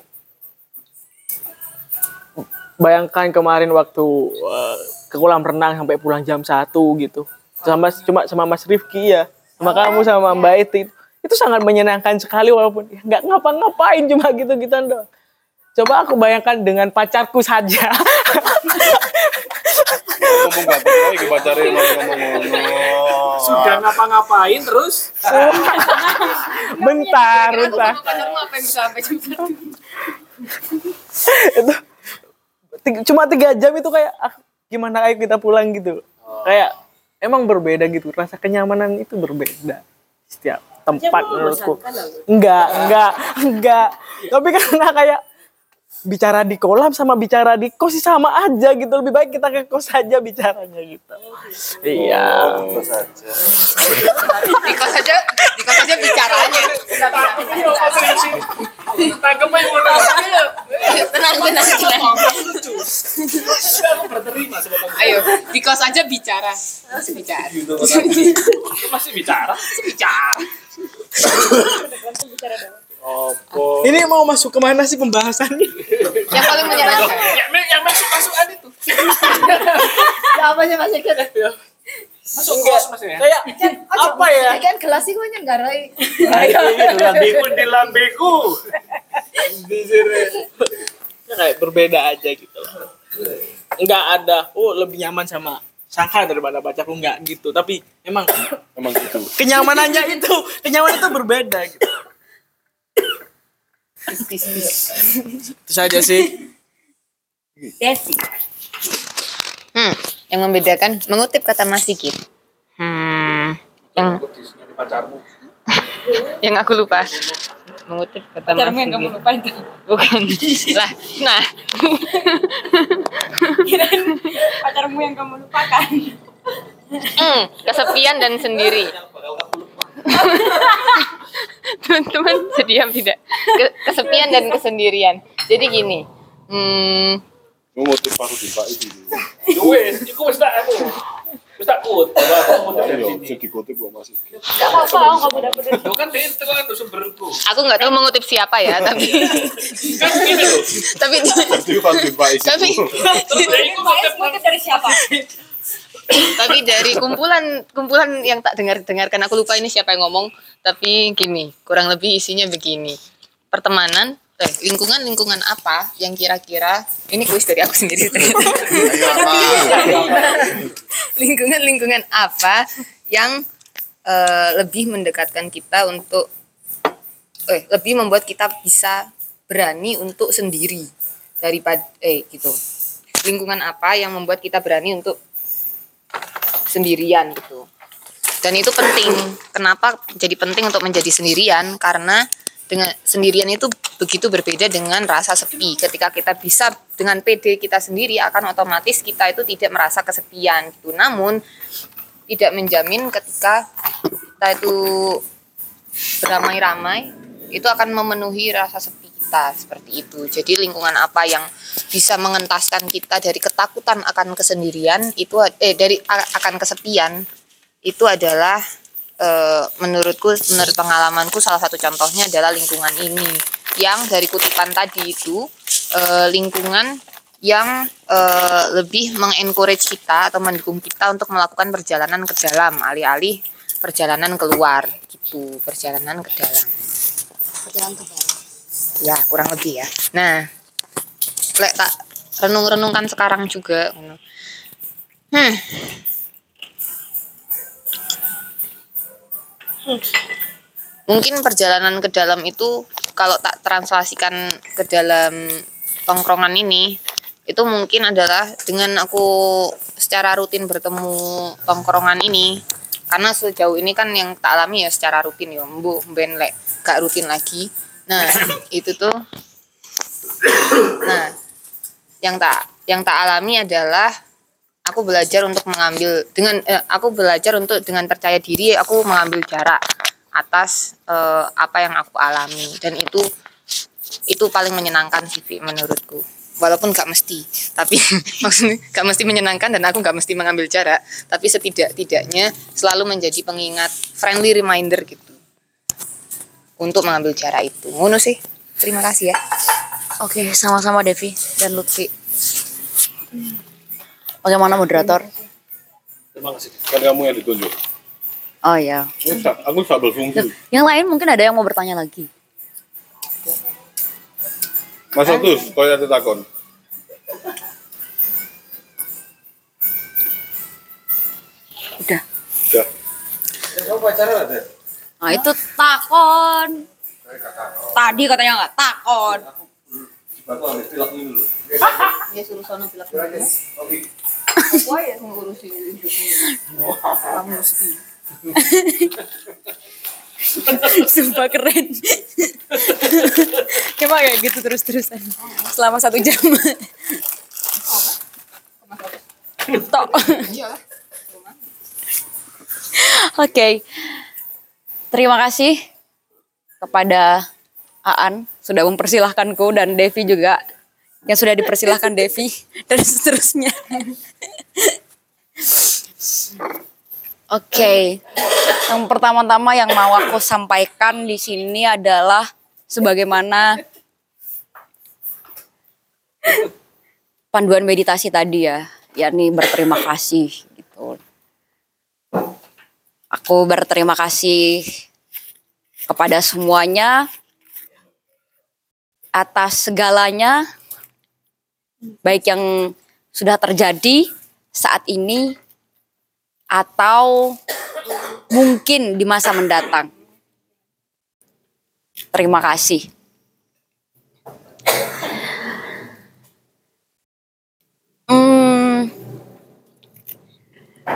bayangkan kemarin waktu eh, ke kolam renang sampai pulang jam satu gitu. Sama cuma sama Mas Rifki ya sama kamu sama Mbak Eti. Itu sangat menyenangkan sekali walaupun ya ngapa-ngapain cuma gitu gitu doang. Coba aku bayangkan dengan pacarku saja Ngomong gak apa lagi pacarin ngomong-ngomong. Sudah ngapa-ngapain terus? bentar bentar. Pacarmu apa yang bisa sampai jam satu? itu cuma tiga jam itu kayak ah, gimana ayo kita pulang gitu. Kayak emang berbeda gitu. Rasa kenyamanan itu berbeda setiap tempat menurutku. enggak enggak enggak. Tapi karena kayak bicara di kolam sama bicara di kos sih sama aja gitu lebih baik kita ke kos aja bicaranya gitu iya Terus aja. Di kos aja, di kos aja bicaranya. Tenang, tenang, tenang. Ayo, di kos aja bicara. Masih bicara. Masih bicara? Bicara. Ini mau masuk ke mana sih pembahasannya Yang paling menyenangkan. Yang, yang masuk-masukan itu. apa sih mas? Masuk kos maksudnya. kayak apa ya Kan gelas sih gue nyenggarai. Lambeku di lambeku. Ya, kayak berbeda aja gitu loh. Nggak ada, oh lebih nyaman sama sangka daripada pacarku nggak gitu. Tapi emang Emang gitu. kenyamanannya itu, kenyamanan itu berbeda gitu. Itu saja sih. Desi. Hmm, yang membedakan mengutip kata Mas Sigit. Hmm, yang Pacarmu. yang aku lupa. Mengutip kata Mas kamu lupa itu. Bukan. lah, nah. Pacarmu yang kamu lupakan. Hmm, kesepian dan sendiri. Teman-teman sediam tidak. Ke- kesepian dan kesendirian. Jadi gini. Hmm, kut. Aku nggak tahu mengutip siapa ya, tapi Kan tapi tapi dari siapa? tapi dari kumpulan kumpulan yang tak dengar dengarkan aku lupa ini siapa yang ngomong. Tapi gini kurang lebih isinya begini. Pertemanan eh, lingkungan lingkungan apa yang kira-kira ini kuis dari aku sendiri. Ternyata. lingkungan lingkungan apa yang eh, lebih mendekatkan kita untuk eh lebih membuat kita bisa berani untuk sendiri daripada eh gitu. Lingkungan apa yang membuat kita berani untuk sendirian gitu. Dan itu penting. Kenapa jadi penting untuk menjadi sendirian? Karena dengan sendirian itu begitu berbeda dengan rasa sepi. Ketika kita bisa dengan PD kita sendiri akan otomatis kita itu tidak merasa kesepian gitu. Namun tidak menjamin ketika kita itu beramai-ramai itu akan memenuhi rasa sepi kita seperti itu. Jadi lingkungan apa yang bisa mengentaskan kita dari ketakutan akan kesendirian itu eh dari akan kesepian itu adalah eh, menurutku menurut pengalamanku salah satu contohnya adalah lingkungan ini yang dari kutipan tadi itu eh, lingkungan yang eh, lebih mengencourage kita atau mendukung kita untuk melakukan perjalanan ke dalam alih-alih perjalanan keluar gitu perjalanan ke dalam Perjalanan ke barat. Ya kurang lebih ya. Nah lek tak renung-renungkan sekarang juga hmm. Mungkin perjalanan ke dalam itu kalau tak translasikan ke dalam tongkrongan ini itu mungkin adalah dengan aku secara rutin bertemu tongkrongan ini. Karena sejauh ini kan yang tak alami ya secara rutin ya bu ben lek gak rutin lagi nah itu tuh. Nah yang tak yang tak alami adalah aku belajar untuk mengambil dengan eh, aku belajar untuk dengan percaya diri aku mengambil jarak atas eh, apa yang aku alami. Dan itu itu paling menyenangkan sih menurutku. Walaupun gak mesti tapi maksudnya gak mesti menyenangkan dan aku gak mesti mengambil jarak. Tapi setidak tidaknya selalu menjadi pengingat friendly reminder gitu untuk mengambil jarak itu ngono sih terima kasih ya Oke, sama-sama Devi dan Lutfi. Bagaimana moderator? Terima kasih. Kan kamu yang ditunjuk. Oh ya. Aku tak berfungsi. Yang lain mungkin ada yang mau bertanya lagi. Mas Otus, kau ada takon. Udah. Udah. Kamu pacaran ada? Nah itu takon. Tadi katanya nggak takon. Ambil pilak dulu. ya suruh sono bilang Oke. aku ya ngurusin kamu mesti Sumpah keren. Coba kayak gitu terus-terusan. Selama satu jam. Tok. Oke. Terima kasih kepada Aan sudah mempersilahkanku dan Devi juga yang sudah dipersilahkan Devi dan seterusnya. Oke. Yang pertama-tama yang mau aku sampaikan di sini adalah sebagaimana panduan meditasi tadi ya, yakni berterima kasih gitu. Aku berterima kasih kepada semuanya atas segalanya baik yang sudah terjadi saat ini atau mungkin di masa mendatang. Terima kasih.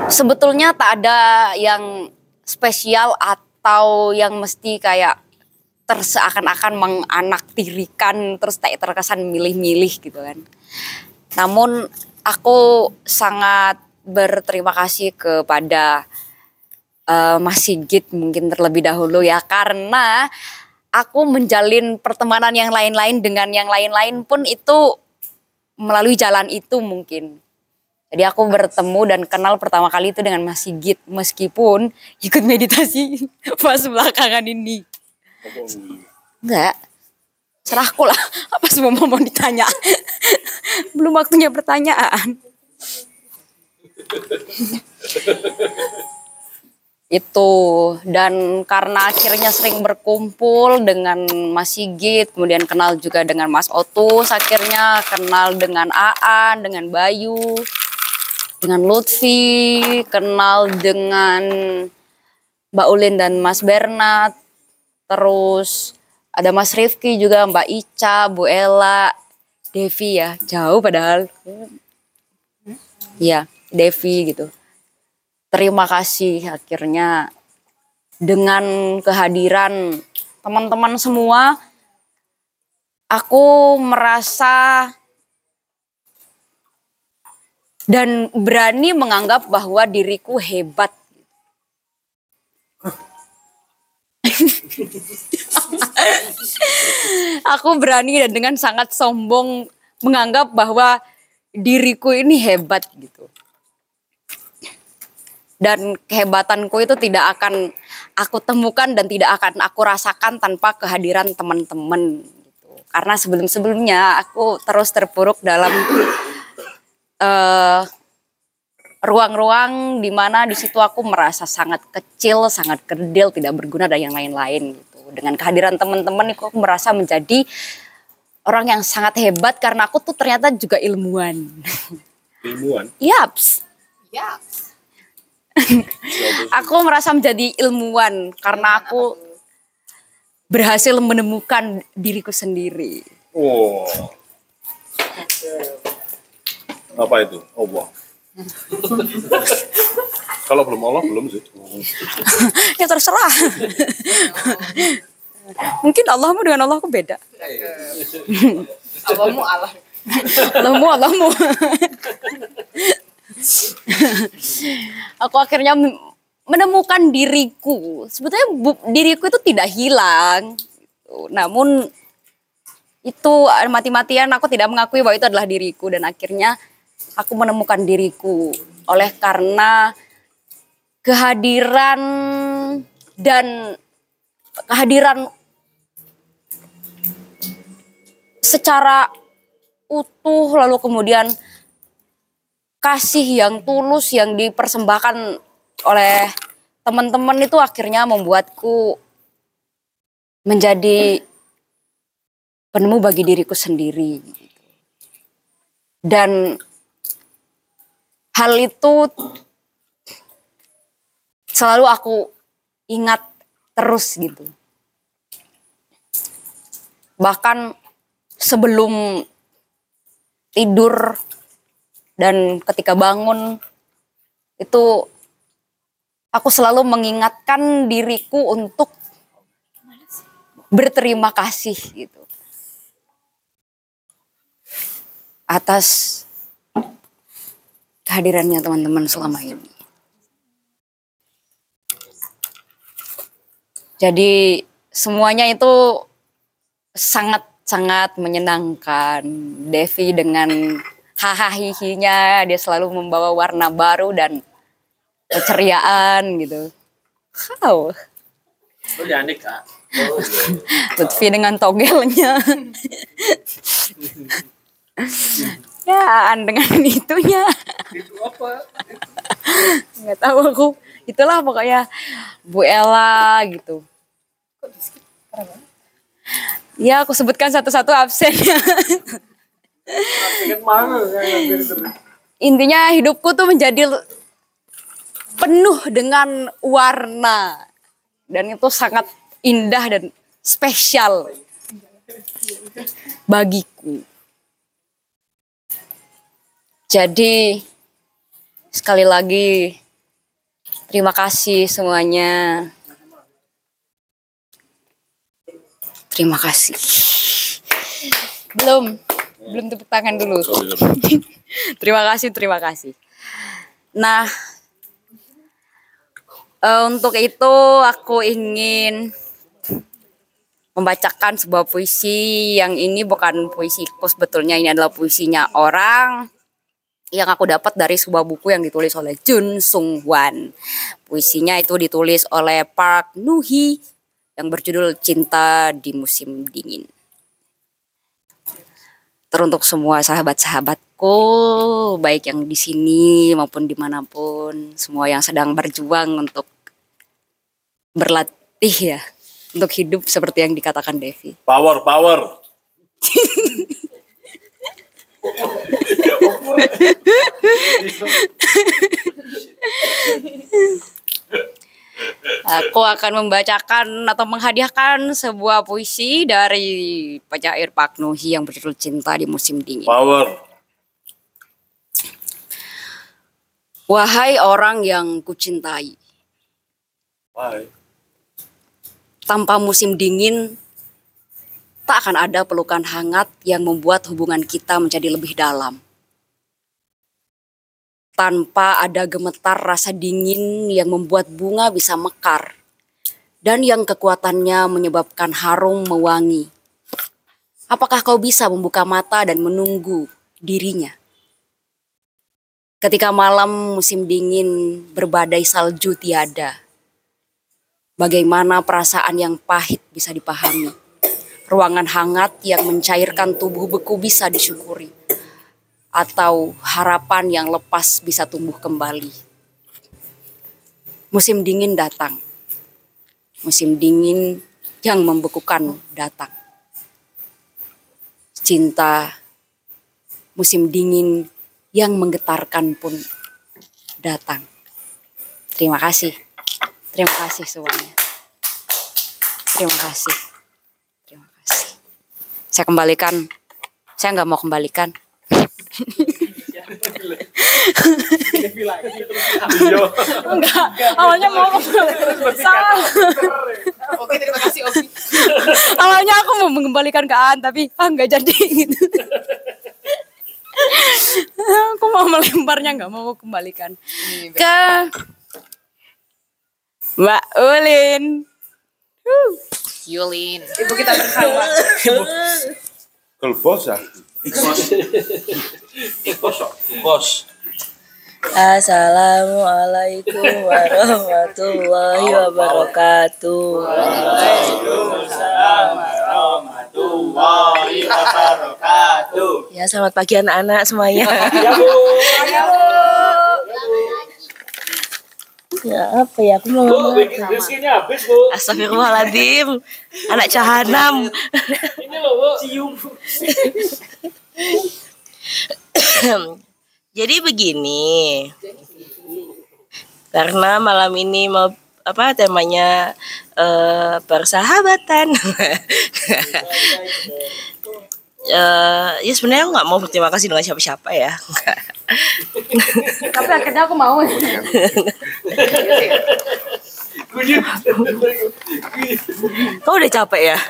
Sebetulnya tak ada yang spesial atau yang mesti kayak terseakan-akan menganaktirikan terus tak terkesan milih-milih gitu kan. Namun aku sangat berterima kasih kepada eh, Mas Sigit mungkin terlebih dahulu ya karena aku menjalin pertemanan yang lain-lain dengan yang lain-lain pun itu melalui jalan itu mungkin. Jadi aku bertemu dan kenal pertama kali itu dengan Mas Sigit meskipun ikut meditasi pas belakangan ini. Enggak. Serahku lah. Apa semua mau, ditanya? Belum waktunya pertanyaan. itu dan karena akhirnya sering berkumpul dengan Mas Sigit kemudian kenal juga dengan Mas Otus akhirnya kenal dengan Aan dengan Bayu dengan Lutfi kenal dengan Mbak Ulin dan Mas Bernard terus ada Mas Rifki juga Mbak Ica Bu Ella Devi ya. Jauh padahal. Ya Devi gitu. Terima kasih akhirnya dengan kehadiran teman-teman semua aku merasa dan berani menganggap bahwa diriku hebat aku berani dan dengan sangat sombong menganggap bahwa diriku ini hebat gitu dan kehebatanku itu tidak akan aku temukan dan tidak akan aku rasakan tanpa kehadiran teman-teman gitu. Karena sebelum-sebelumnya aku terus terpuruk dalam eh ruang-ruang di mana di situ aku merasa sangat kecil, sangat kerdil, tidak berguna dan yang lain-lain gitu. Dengan kehadiran teman-teman itu aku merasa menjadi orang yang sangat hebat karena aku tuh ternyata juga ilmuwan. Ilmuwan. Yaps. Ya. Aku merasa menjadi ilmuwan karena aku berhasil menemukan diriku sendiri. Wow. Apa itu? Allah. Kalau belum Allah belum sih. ya terserah. Mungkin Allahmu dengan Allahku beda. Allahmu Allah. Allahmu Allahmu. Aku akhirnya men- menemukan diriku. Sebetulnya bu- diriku itu tidak hilang. Namun itu eh, mati-matian aku tidak mengakui bahwa itu adalah diriku dan akhirnya aku menemukan diriku oleh karena kehadiran dan kehadiran secara utuh lalu kemudian kasih yang tulus yang dipersembahkan oleh teman-teman itu akhirnya membuatku menjadi penemu bagi diriku sendiri. Dan hal itu selalu aku ingat terus gitu. Bahkan sebelum tidur dan ketika bangun itu aku selalu mengingatkan diriku untuk berterima kasih gitu. Atas kehadirannya teman-teman selama ini. Jadi semuanya itu sangat-sangat menyenangkan. Devi dengan hahaha dia selalu membawa warna baru dan keceriaan gitu. Wow. Oh, Yanik, Kak. Lutfi dengan togelnya. ya, Aan dengan itunya. Itu apa? Nggak tahu aku. Itulah pokoknya Bu Ella gitu. Ya, aku sebutkan satu-satu absennya. Intinya hidupku tuh menjadi penuh dengan warna. Dan itu sangat indah dan spesial bagiku. Jadi sekali lagi terima kasih semuanya. Terima kasih. Belum, belum tepuk tangan dulu. terima kasih, terima kasih. Nah, eh, untuk itu aku ingin membacakan sebuah puisi yang ini bukan puisiku sebetulnya ini adalah puisinya orang yang aku dapat dari sebuah buku yang ditulis oleh Jun Sung Hwan. Puisinya itu ditulis oleh Park Nuhi yang berjudul Cinta di Musim Dingin. Teruntuk semua sahabat-sahabatku, baik yang di sini maupun di mana pun, semua yang sedang berjuang untuk berlatih ya, untuk hidup seperti yang dikatakan Devi. Power, power. Aku akan membacakan atau menghadiahkan sebuah puisi dari penyair Pak Nuhi yang berjudul Cinta di Musim Dingin. Power. Wahai orang yang kucintai, Bye. tanpa musim dingin tak akan ada pelukan hangat yang membuat hubungan kita menjadi lebih dalam. Tanpa ada gemetar rasa dingin yang membuat bunga bisa mekar dan yang kekuatannya menyebabkan harum mewangi. Apakah kau bisa membuka mata dan menunggu dirinya? Ketika malam musim dingin berbadai salju tiada, bagaimana perasaan yang pahit bisa dipahami. Ruangan hangat yang mencairkan tubuh beku bisa disyukuri. atau harapan yang lepas bisa tumbuh kembali. Musim dingin datang. Musim dingin yang membekukan datang. Cinta musim dingin yang menggetarkan pun datang. Terima kasih. Terima kasih semuanya. Terima kasih. Saya kembalikan. Saya nggak mau kembalikan. Enggak, awalnya mau salah. Oke, terima kasih Oki. Awalnya aku mau mengembalikan ke Aan, tapi ah nggak jadi gitu. aku mau melemparnya nggak mau kembalikan ke Mbak Ulin. Yulin. Ibu kita bersama. Kelbos ya. Bos. Assalamualaikum warahmatullahi wabarakatuh. Ya selamat pagi anak-anak semuanya. Ya apa ya aku mau ngomong apa? Astagfirullahaladzim. Anak cahanam Jadi begini. Karena malam ini mau apa temanya eh, persahabatan Eh, ya sebenarnya aku nggak mau berterima kasih dengan siapa-siapa ya. Tapi akhirnya aku mau. Kau udah capek ya?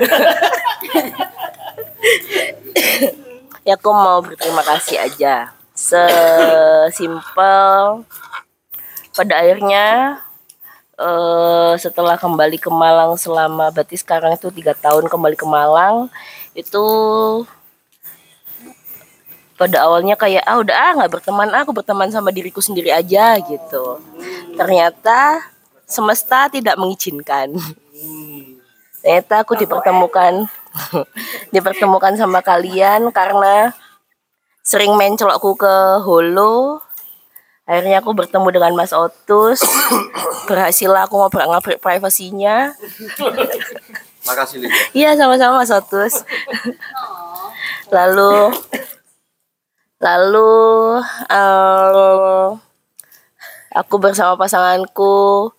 ya aku mau berterima kasih aja. Sesimpel pada akhirnya eh, setelah kembali ke Malang selama berarti sekarang itu tiga tahun kembali ke Malang itu pada awalnya kayak ah udah ah nggak berteman ah, aku berteman sama diriku sendiri aja gitu. Ternyata semesta tidak mengizinkan. Ternyata aku dipertemukan dipertemukan sama kalian karena sering main celokku ke Holo. Akhirnya aku bertemu dengan Mas Otus. Berhasil aku mau ngupgrade privasinya. Makasih. Iya sama-sama Mas Otus. lalu lalu eh, aku bersama pasanganku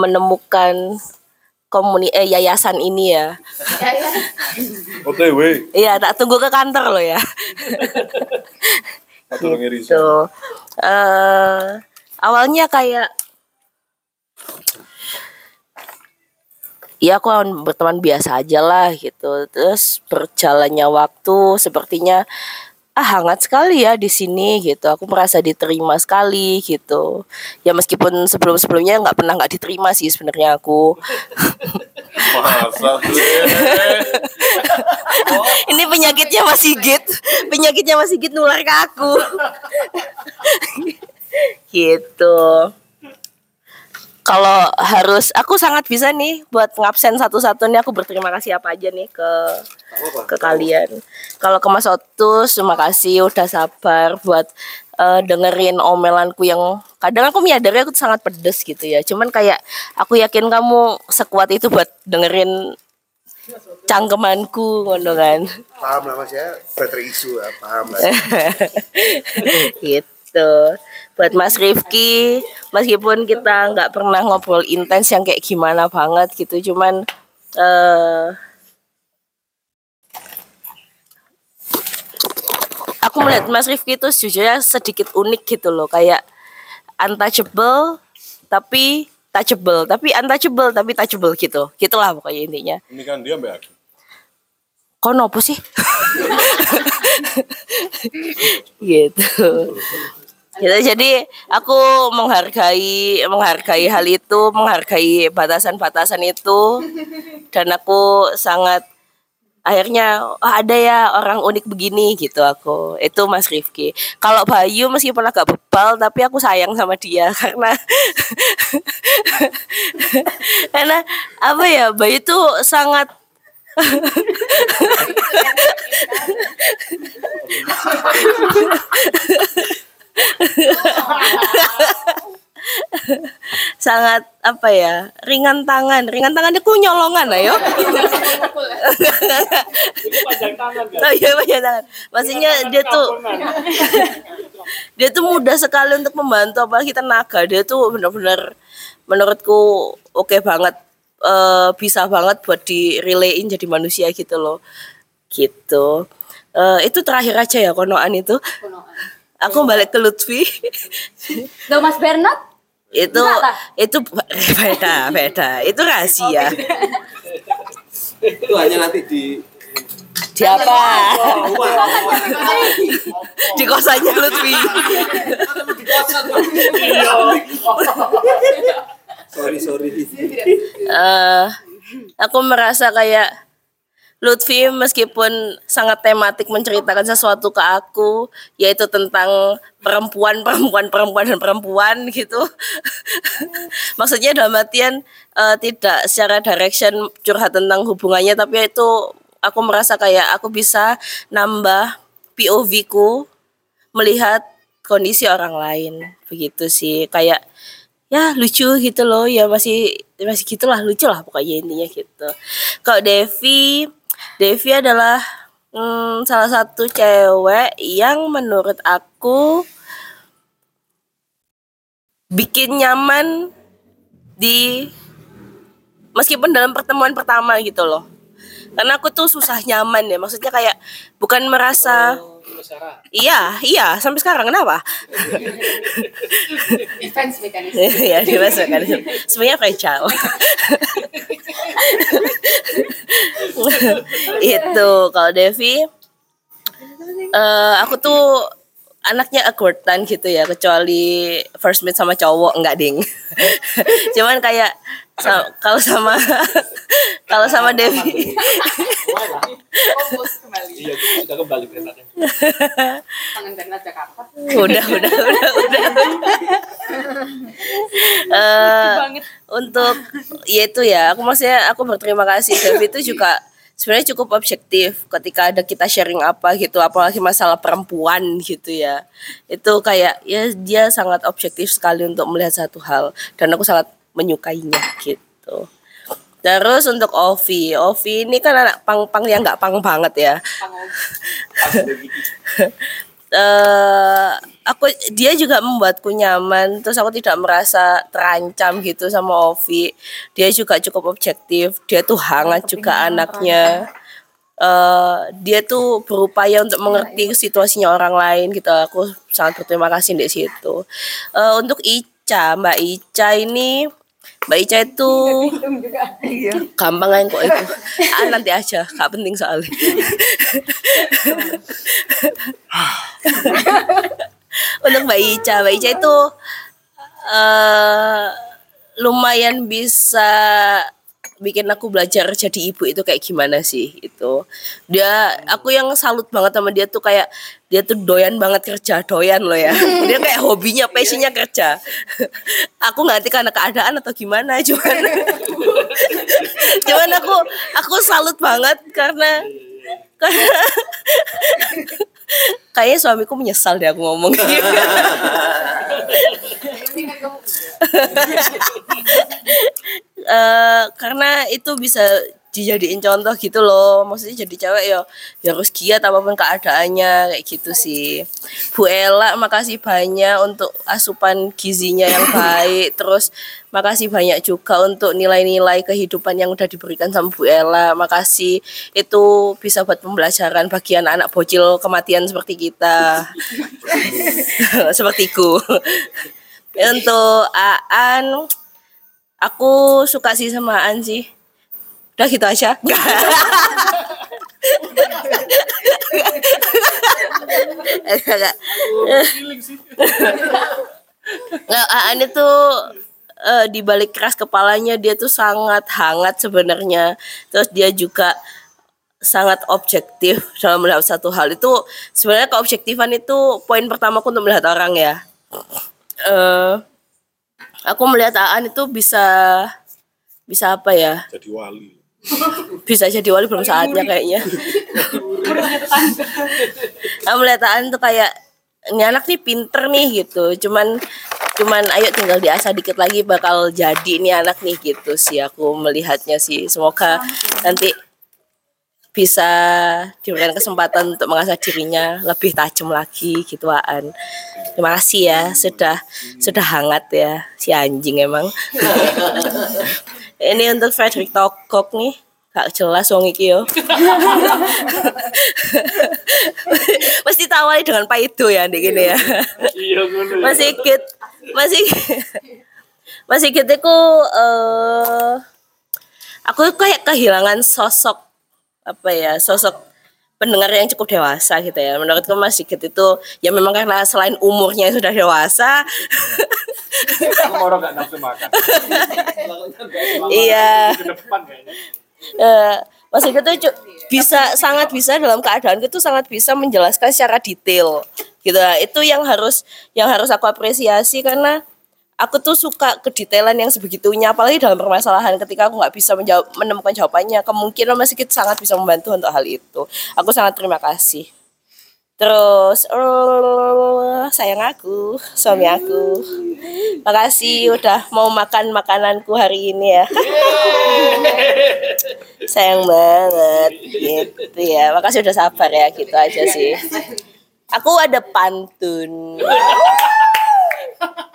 menemukan komuni eh yayasan ini ya. OTW. Iya, tak tunggu ke kantor loh ya. Tuh. eh awalnya kayak ya aku berteman biasa aja lah gitu. Terus berjalannya waktu sepertinya ah hangat sekali ya di sini gitu. Aku merasa diterima sekali gitu. Ya meskipun sebelum-sebelumnya nggak pernah nggak diterima sih sebenarnya aku. Masa Ini penyakitnya Mas Sigit. Penyakitnya Mas Sigit nular ke aku. gitu. Kalau harus aku sangat bisa nih buat ngabsen satu-satu nih aku berterima kasih apa aja nih ke ke kalian. Kalau ke Mas Otus terima kasih udah sabar buat eh, dengerin omelanku yang kadang aku menyadari aku sangat pedes gitu ya. Cuman kayak aku yakin kamu sekuat itu buat dengerin cangkemanku ngono kan. paham lah mas ya better isu ya paham lah gitu buat Mas Rifki. Meskipun kita nggak pernah ngobrol intens yang kayak gimana banget gitu cuman eh aku melihat Mas Rifki itu sejujurnya sedikit unik gitu loh kayak untouchable tapi touchable tapi untouchable tapi touchable gitu gitulah pokoknya intinya. Ini kan dia mbak aku. kok nopo sih? Gitu gitu. Jadi aku menghargai menghargai hal itu menghargai batasan-batasan itu. Dan aku sangat akhirnya oh, ada ya orang unik begini gitu aku. Itu Mas Rifki. Kalau Bayu meskipun agak bebal tapi aku sayang sama dia karena karena apa ya Bayu tuh sangat sangat apa ya ringan tangan. Ringan tangan itu nyolongan ayo oh iya panjang tangan. Maksudnya dia tuh dia tuh mudah sekali untuk membantu apalagi tenaga dia tuh benar-benar menurutku oke banget Eh, bisa banget buat di relayin jadi manusia gitu loh. Gitu. Eh, itu terakhir aja ya konoan itu aku balik ke Lutfi. Loh Mas Bernard? itu Enggak lah. itu beda beda. Itu rahasia. Itu hanya nanti di di apa? Di kosannya Lutfi. Sorry sorry. eh aku merasa kayak Lutfi meskipun sangat tematik menceritakan sesuatu ke aku yaitu tentang perempuan perempuan perempuan dan perempuan gitu. Maksudnya dalam artian eh, tidak secara direction curhat tentang hubungannya tapi itu aku merasa kayak aku bisa nambah POV ku melihat kondisi orang lain. Begitu sih kayak ya lucu gitu loh ya masih masih gitulah lucu lah pokoknya intinya gitu. Kalau Devi Devi adalah hmm, salah satu cewek yang menurut aku bikin nyaman di meskipun dalam pertemuan pertama gitu loh. Karena aku tuh susah nyaman ya maksudnya kayak bukan merasa iya iya sampai sekarang kenapa? Defense mechanism. ya dewasa kan sebenarnya fragile itu kalau Devi eh aku tuh anaknya awkwardan gitu ya kecuali first meet sama cowok enggak ding. Cuman kayak sa- kalau sama kalau sama Devi Iya, kembali ke Jakarta. udah udah udah udah. Eh, untuk ya itu ya aku maksudnya aku berterima kasih. Devi itu juga sebenarnya cukup objektif ketika ada kita sharing apa gitu apalagi masalah perempuan gitu ya. Itu kayak ya dia sangat objektif sekali untuk melihat satu hal dan aku sangat menyukainya gitu. Terus untuk Ovi Ovi ini kan anak pang-pang yang nggak pang banget ya eh aku dia juga membuatku nyaman. Terus aku tidak merasa terancam gitu sama Ovi. Dia juga cukup objektif. Dia tuh hangat juga anaknya. eh dia tuh berupaya untuk mengerti situasinya orang lain gitu. Aku sangat berterima kasih di situ. Eh untuk Ica Mbak Ica ini Mbak Ica itu gampang aja kok itu. Ah, nanti aja gak penting soalnya. Untuk Mbak Ica Mbak Ica itu eh lumayan bisa bikin aku belajar jadi ibu itu kayak gimana sih itu dia aku yang salut banget sama dia tuh kayak dia tuh doyan banget kerja doyan loh ya. Dia kayak hobinya passionnya kerja. Aku nggak ngerti karena keadaan atau gimana cuman cuman aku aku salut banget karena karena kayaknya suamiku menyesal deh aku ngomong. Eh, karena itu bisa dijadiin contoh gitu loh. Maksudnya jadi cewek ya ya harus giat apa pun keadaannya kayak gitu sih. Bu Ella makasih banyak untuk asupan gizinya yang baik. Terus makasih banyak juga untuk nilai-nilai kehidupan yang udah diberikan sama Bu Ella. Makasih. Itu bisa buat pembelajaran bagi anak-anak bocil kematian seperti kita. Sepertiku. Untuk Aan aku suka sih sama Aan sih udah gitu aja. Nggak. Nggak. Nggak, Aan itu eh, di balik keras kepalanya dia tuh sangat hangat sebenarnya. Terus dia juga sangat objektif dalam melihat satu hal. Itu sebenarnya keobjektifan itu poin pertamaku untuk melihat orang ya. Eh aku melihat Aan itu bisa bisa apa ya? Jadi wali bisa jadi wali belum saatnya kayaknya Aku melihat Aan tuh kayak ini anak nih pinter nih gitu. Cuman cuman ayo tinggal diasah dikit lagi bakal jadi nih anak nih gitu sih aku melihatnya sih. Semoga nanti bisa diberikan kesempatan untuk mengasah dirinya lebih tajam lagi gitu Aan. Terima kasih ya sudah sudah hangat ya si anjing emang. Ini untuk Frederick Tokok nih gak jelas wong iki yo. Mesti tawari dengan paido ya ndek ya. Iya ngono. Mas Sigit, Mas Sigit. Mas Sigit iku eh aku kayak kehilangan sosok apa ya, sosok pendengar yang cukup dewasa gitu ya. Menurutku Mas Sigit itu ya memang karena selain umurnya yang sudah dewasa, Orang nggak nafsu makan. iya. Ke depan kayaknya. Eh, Mas tuh bisa sangat bisa dalam keadaan itu sangat bisa menjelaskan secara detail gitu itu yang harus yang harus aku apresiasi karena aku tuh suka kedetailan yang sebegitunya apalagi dalam permasalahan ketika aku nggak bisa menjawab, menemukan jawabannya kemungkinan Mas Sigit sangat bisa membantu untuk hal itu aku sangat terima kasih terus eh, sayang aku suami aku. Makasih udah mau makan makananku hari ini ya. Sayang banget gitu ya. Makasih udah sabar ya gitu aja sih. Aku ada pantun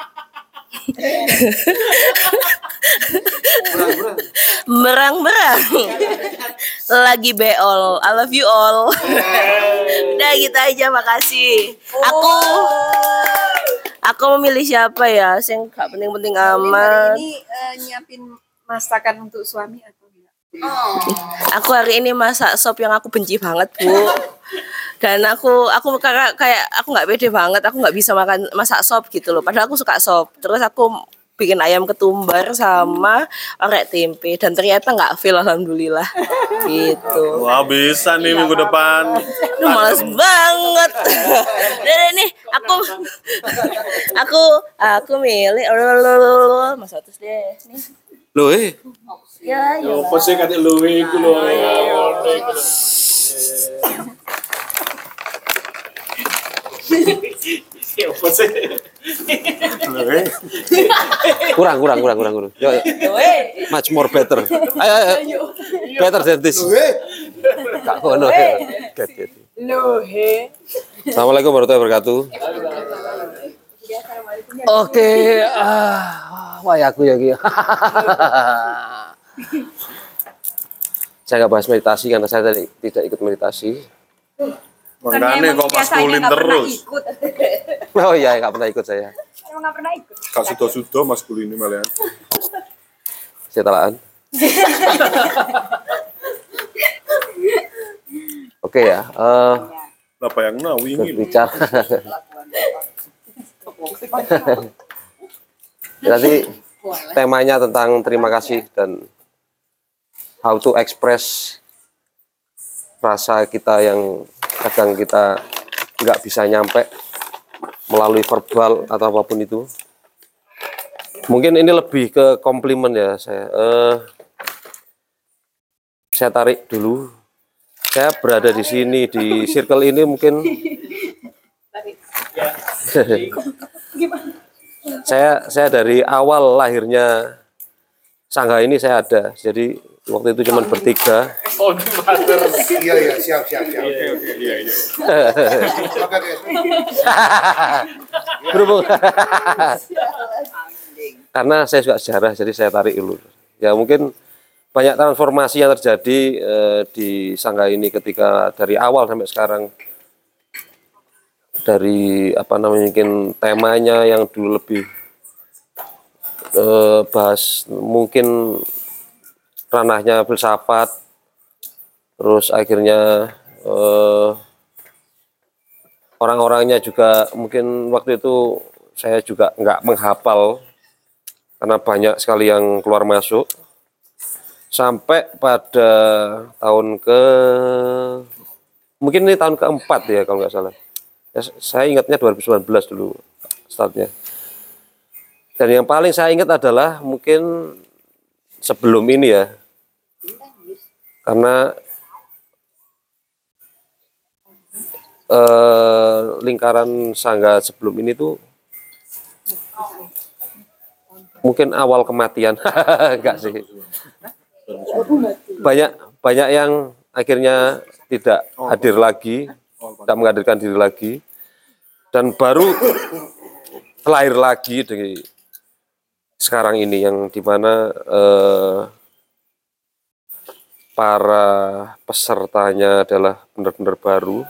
merang-merang lagi beol. I love you all. Udah gitu aja makasih. Aku aku memilih siapa ya? Sing gak penting-penting amat. Ini eh, nyiapin masakan untuk suami Aku hari ini masak sop yang aku benci banget, Bu. Dan aku aku kayak kayak aku nggak pede banget, aku nggak bisa makan masak sop gitu loh. Padahal aku suka sop. Terus aku bikin ayam ketumbar sama orek tempe dan ternyata nggak fail alhamdulillah gitu. Wah bisa nih minggu depan. Aduh, males banget. Dan ini aku aku aku milih Mas Otus deh. Nih. Loh eh, Ya, ya. Apa sih kata luwe iku lho. Apa sih? Kurang, kurang, kurang, kurang, kurang. Yo, yo. Much more better. Ayo, ayo. Better than this. Kak kono. Assalamualaikum warahmatullahi wabarakatuh. Oke, ah, wah ya aku ya Ki. saya nggak bahas meditasi karena saya tadi tidak ikut meditasi. makanya kok maskulin terus. ikut. Oh iya, nggak pernah ikut saya. Emang nggak pernah ikut. Kak sudah-sudah maskulin ini malahan. Saya telaan. Oke ya, eh Apa yang nawi ini? berbicara. Nanti temanya tentang terima kasih dan how to express rasa kita yang kadang kita nggak bisa nyampe melalui verbal atau apa pun itu. Mungkin ini lebih ke komplimen ya saya. Eh, saya tarik dulu. Saya berada di sini di circle ini mungkin saya saya dari awal lahirnya sangga ini saya ada. Jadi waktu itu cuma bertiga. Oh. Iya iya siap siap siap. Oke, oke, iya, iya. Berhubung. Karena saya suka sejarah, jadi saya tarik dulu. Ya mungkin banyak transformasi yang terjadi eh, di sangga ini ketika dari awal sampai sekarang. Dari apa namanya mungkin temanya yang dulu lebih eh, bahas mungkin ranahnya filsafat, terus akhirnya eh, orang-orangnya juga mungkin waktu itu saya juga nggak menghafal karena banyak sekali yang keluar masuk. Sampai pada tahun ke mungkin ini tahun keempat ya kalau nggak salah Ya, saya ingatnya 2019 dulu startnya. Dan yang paling saya ingat adalah mungkin sebelum ini ya. Karena eh, lingkaran sangga sebelum ini tuh mungkin awal kematian. Enggak sih. Banyak banyak yang akhirnya tidak hadir lagi tidak menghadirkan diri lagi dan baru lahir lagi di sekarang ini yang di mana eh, para pesertanya adalah benar-benar baru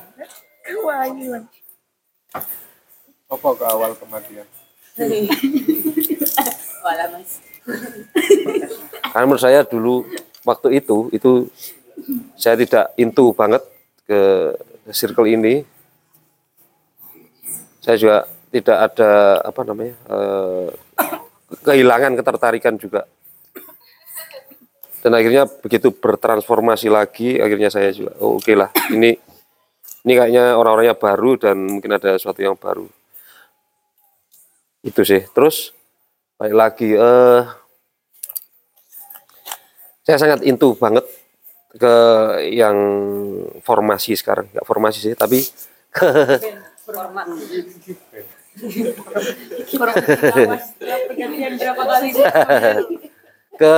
Apa ke awal kematian? Wala mas. Karena menurut saya dulu waktu itu itu saya tidak into banget ke circle ini. Saya juga tidak ada apa namanya eh, kehilangan ketertarikan juga. Dan akhirnya begitu bertransformasi lagi, akhirnya saya juga oh, oke lah ini ini kayaknya orang-orangnya baru dan mungkin ada sesuatu yang baru. Itu sih. Terus baik lagi eh saya sangat into banget ke yang formasi sekarang. Nggak formasi sih tapi ke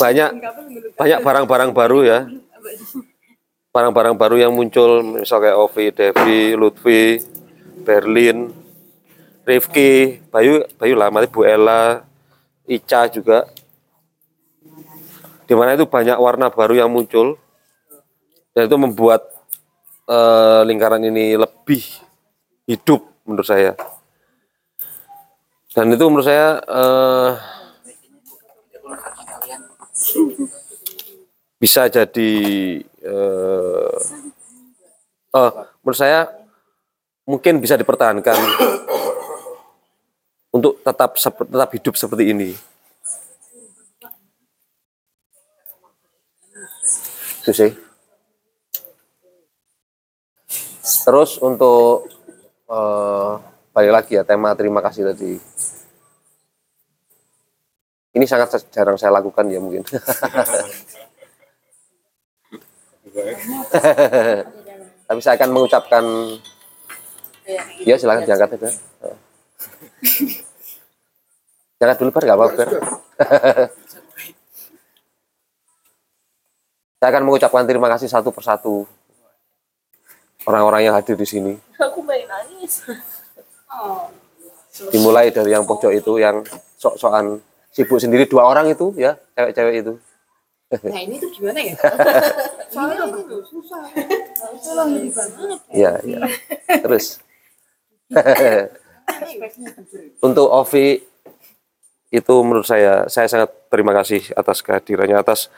banyak banyak barang-barang baru ya. Barang-barang baru yang muncul misal kayak Ovi, Devi, Lutfi, Berlin, Rifki, Bayu, Bayu lama Bu Ella, Ica juga. Di mana itu banyak warna baru yang muncul dan itu membuat eh, lingkaran ini lebih hidup menurut saya. Dan itu menurut saya eh, bisa jadi eh, eh, menurut saya mungkin bisa dipertahankan untuk tetap tetap hidup seperti ini. Itu sih. Terus untuk eh, balik lagi ya tema terima kasih tadi. Ini sangat jarang saya lakukan ya mungkin. Tapi saya akan mengucapkan ya silakan diangkat aja. Jangan dulu bar nggak apa-apa. Saya akan mengucapkan terima kasih satu persatu orang-orang yang hadir di sini. Aku main nangis. Dimulai dari yang pojok itu yang sok-sokan sibuk sendiri dua orang itu ya cewek-cewek itu. Nah ini tuh gimana ya? Soalnya itu susah. Tolong ini banget. Iya, iya. Terus untuk Ovi itu menurut saya saya sangat terima kasih atas kehadirannya atas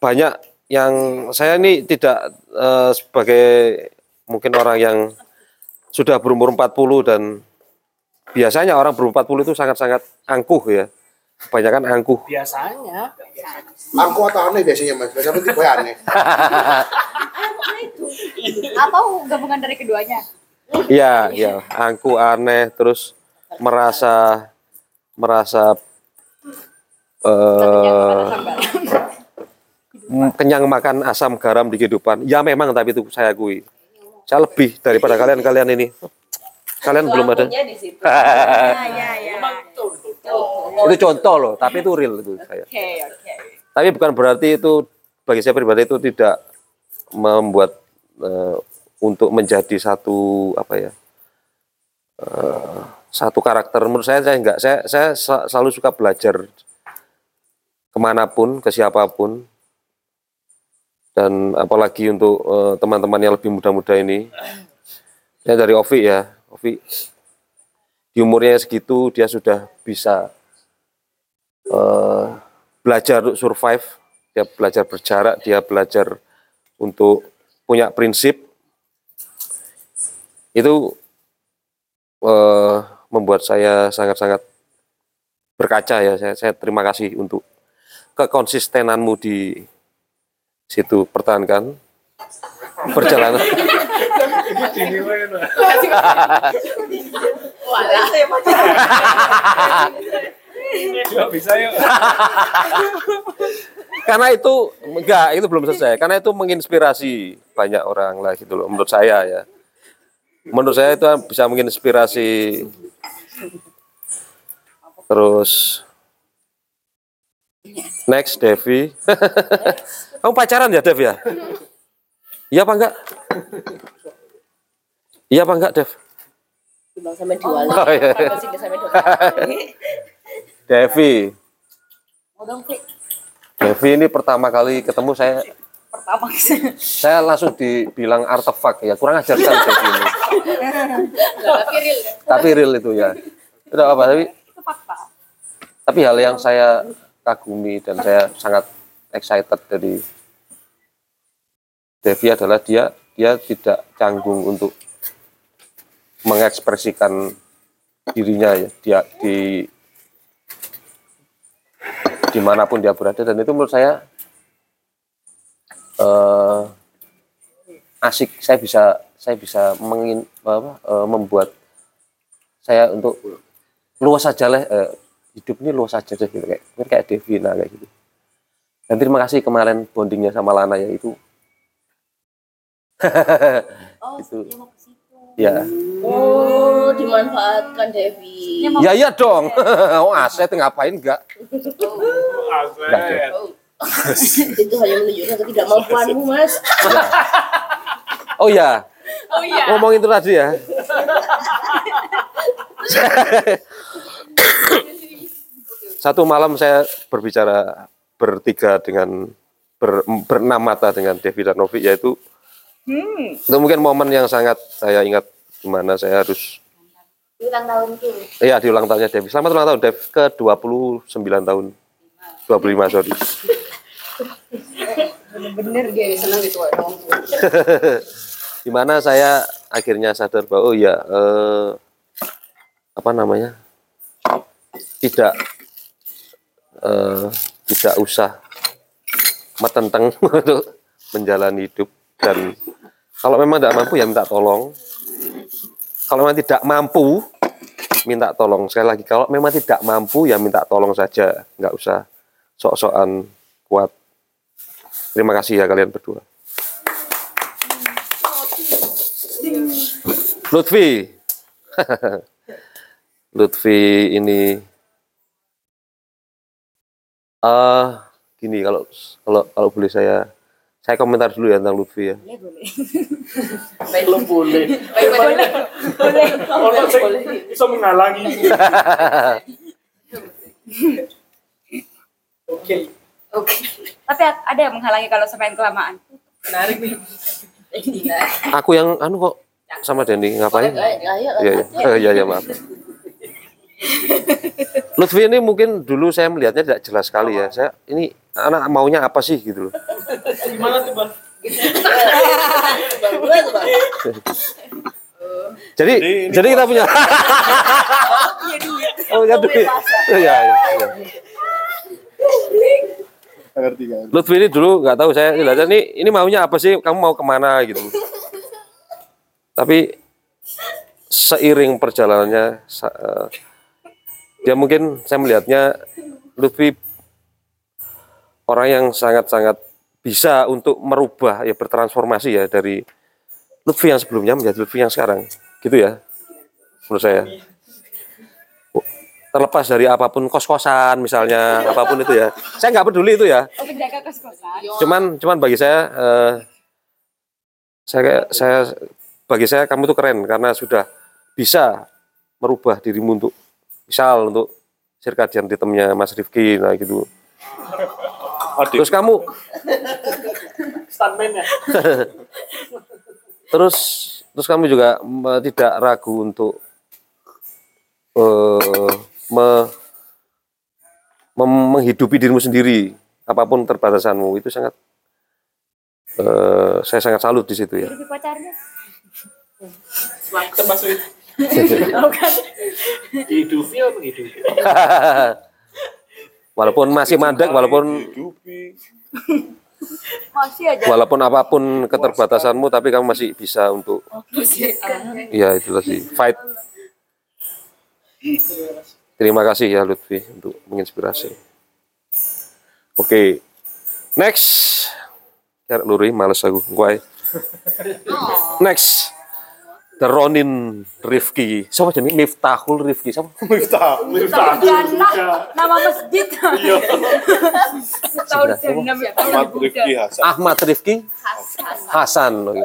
banyak yang saya ini tidak eh, sebagai mungkin orang yang sudah berumur 40 dan biasanya orang berumur 40 itu sangat-sangat angkuh ya. Kebanyakan angkuh. Biasanya. Aku atau aneh biasanya mas, biasanya tipe aneh. Atau gabungan dari keduanya? Iya, iya, angkuh aneh terus merasa merasa eh mm, kenyang makan asam garam di kehidupan. Ya memang tapi itu saya akui. Saya lebih daripada kalian-kalian ini. Kalian belum ada. di situ. itu contoh loh, tapi itu real itu saya. Oke, oke. Tapi bukan berarti itu bagi saya pribadi itu tidak membuat eh, untuk menjadi satu apa ya eh, satu karakter. Menurut saya saya enggak. Saya saya sa- selalu suka belajar ke mana pun ke siapa pun dan apalagi untuk eh, teman-teman yang lebih muda-muda ini. Ya dari Ovi ya, Ovi di umurnya segitu dia sudah bisa eh, belajar untuk survive, dia belajar berjarak, dia belajar untuk punya prinsip. Itu eh, membuat saya sangat-sangat berkaca ya. Saya, saya terima kasih untuk kekonsistenanmu di situ pertahankan perjalanan. karena itu enggak itu belum selesai karena itu menginspirasi banyak orang lah gitu loh menurut saya ya menurut saya itu bisa menginspirasi. Terus next Devi. Kamu pacaran ya Dev ya? Iya apa enggak? Iya apa enggak Dev? Sampai. Oh, iya. Devi. Devi ini pertama kali ketemu saya Pertama. Saya langsung dibilang artefak ya kurang ajar sekali Devi ini Tapi real ya. tapi real itu ya. Tidak apa tapi? Itu fakta. tapi hal yang saya kagumi dan saya sangat excited dari Devi adalah dia dia tidak canggung untuk mengekspresikan dirinya ya. Dia di di mana pun dia berada. Dan itu menurut saya eh, asik. Saya bisa saya bisa mengin, apa, eh, membuat saya untuk luas saja lah eh, hidup ini luas saja deh gitu. Kayak mungkin kayak Devina kayak gitu. Dan terima kasih kemarin bondingnya sama Lana ya itu. Oh, itu ya. Oh, dimanfaatkan Devi. ya iya dong. oh aset ngapain enggak enggak deh. Itu hanya menunjukkan ketidakmampuanmu, Mas. oh ya Oh iya. ngomong itu tadi ya. Satu malam saya berbicara bertiga dengan ber, berenam mata dengan Devi dan Novi yaitu itu mungkin momen yang sangat saya ingat di mana saya harus Ulang tahun tuh. iya di ulang tahunnya Devi. Selamat ulang tahun Dev. Ke 29 tahun. 25 sorry Bener dia senang gitu. di mana saya akhirnya sadar bahwa oh ya eh, apa namanya tidak eh, tidak usah metenteng untuk menjalani hidup. Dan kalau memang tidak mampu ya minta tolong. Kalau memang tidak mampu minta tolong. Sekali lagi kalau memang tidak mampu ya minta tolong saja. Nggak usah sok-sokan kuat terima kasih ya kalian berdua Lutfi. Lutfi ini eh gini kalau kalau kalau boleh saya saya komentar dulu ya tentang Lutfi ya. Belum boleh. Boleh. Boleh. Kalau saya bisa menghalangi. Oke. Oke. Tapi ada yang menghalangi kalau sampai kelamaan. Menarik nih. Aku yang anu kok sama Dendi ngapain? Ayo, Iya iya iya iya maaf. Lutfi ini mungkin dulu saya melihatnya tidak jelas sekali ya. Saya ini anak maunya apa sih gitu loh. Gimana tuh, Bang? Jadi jadi, kita punya Oh, ya duit. Oh, iya, iya, Lutfi ini dulu nggak tahu saya ini ini maunya apa sih? Kamu mau ke mana gitu? Tapi seiring perjalanannya eh, dia mungkin saya melihatnya Lutfi orang yang sangat-sangat bisa untuk merubah ya bertransformasi ya dari Lutfi yang sebelumnya menjadi Lutfi yang sekarang gitu ya menurut saya terlepas dari apa pun kos-kosan misalnya apa pun itu ya. Saya nggak peduli itu ya. Oh, penjaga kos-kosan. cuman cuman bagi saya eh, saya saya bagi saya kamu tuh keren karena sudah bisa merubah dirimu untuk misal untuk circadian rhythmnya Mas Rifki nah gitu. Terus kamu? Stuntman ya. terus terus kamu juga mm, tidak ragu untuk eh, me- mem- menghidupi dirimu sendiri apa pun terbatasanmu itu sangat eh, saya sangat salut di situ ya Jadi pacarnya. Termasuk itu. Oh kan. Walaupun masih mandek walaupun Masih aja. walaupun apa pun keterbatasanmu tapi kamu masih bisa untuk Iya itulah sih fight. Terima kasih ya Lutfi untuk menginspirasi. Oke, Next. Ya luri males aku. Gue. Next. The Ronin Rifki. Siapa jadi Miftahul Rifki? Siapa? Miftah, Miftah. Nama masjid. Tahu Siapa? Ahmad Rifki Hasan. Ahmad Rifki Hasan. Oke.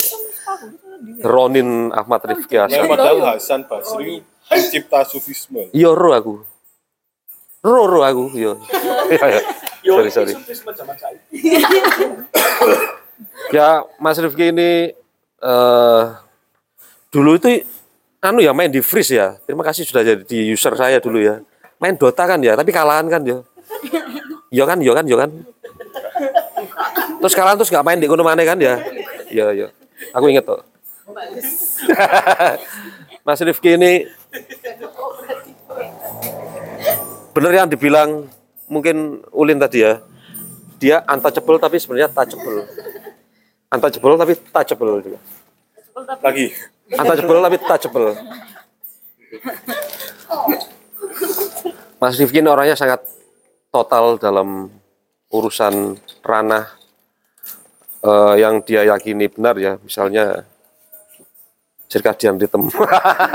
Ronin Ahmad Rifki Ya, Hasan. padahal Hasan Basri pencipta sufisme. Yo ro aku. Ro ro aku yo. Ya, ya. sorry sorry. ya Mas Rifki ini eh dulu itu anu ya main di freeze ya. Terima kasih sudah jadi user saya dulu ya. Main Dota kan ya, tapi kalahan kan ya. Yo kan, yo kan, yo kan. Terus kalian terus nggak main di kono mana kan ya? Iya, iya. Aku inget tuh. Mas Rifki ini bener yang dibilang mungkin Ulin tadi ya. Dia untouchable tapi sebenarnya touchable. Untouchable tapi touchable juga. Lagi. Untouchable tapi touchable. Mas Rifki ini orangnya sangat total dalam urusan ranah eh, yang dia yakini benar ya, misalnya circadian rhythm,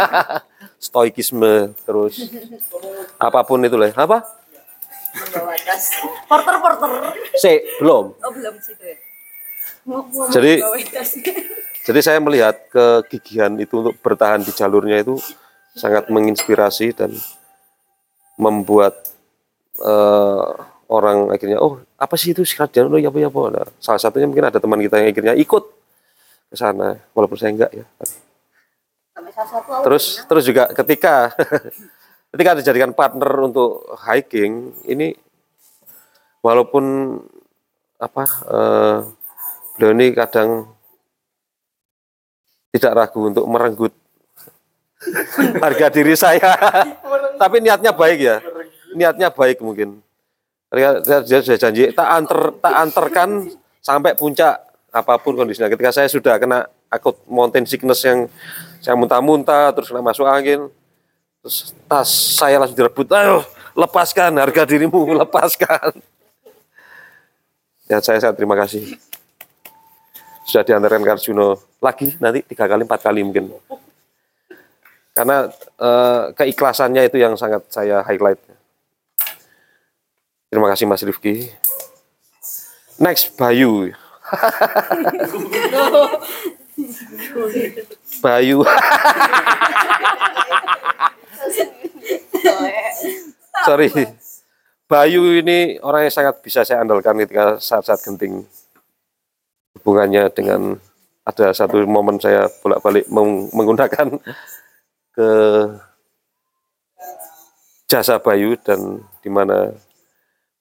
stoikisme, terus apa pun itu lah. Apa? Porter porter. C, belum. Oh belum situ ya. Jadi jadi saya melihat kegigihan itu untuk bertahan di jalurnya itu sangat menginspirasi dan membuat eh, orang akhirnya oh apa sih itu sekalian oh ya apa ya apa Nah, salah satunya mungkin ada teman kita yang akhirnya ikut ke sana walaupun saya enggak ya terus terus juga ketika ketika dijadikan partner untuk hiking ini walaupun apa eh, beliau ini kadang tidak ragu untuk merenggut harga diri saya. Tapi niatnya baik ya. Niatnya baik mungkin. Dia, dia, dia sudah janji tak anter tak anterkan sampai puncak apa pun kondisinya. Ketika saya sudah kena akut mountain sickness yang saya muntah-muntah terus kena masuk angin. Terus tas saya langsung direbut. Ayo lepaskan harga dirimu lepaskan. Ya saya sangat terima kasih. Sudah diantarkan ke Arjuno lagi nanti tiga kali empat kali mungkin. Karena eh, keikhlasannya itu yang sangat saya highlight. Terima kasih Mas Rifki. Next Bayu Bayu sorry Bayu ini orang yang sangat bisa saya andalkan ketika saat-saat genting hubungannya dengan ada satu momen saya bolak-balik meng- menggunakan ke jasa Bayu dan di mana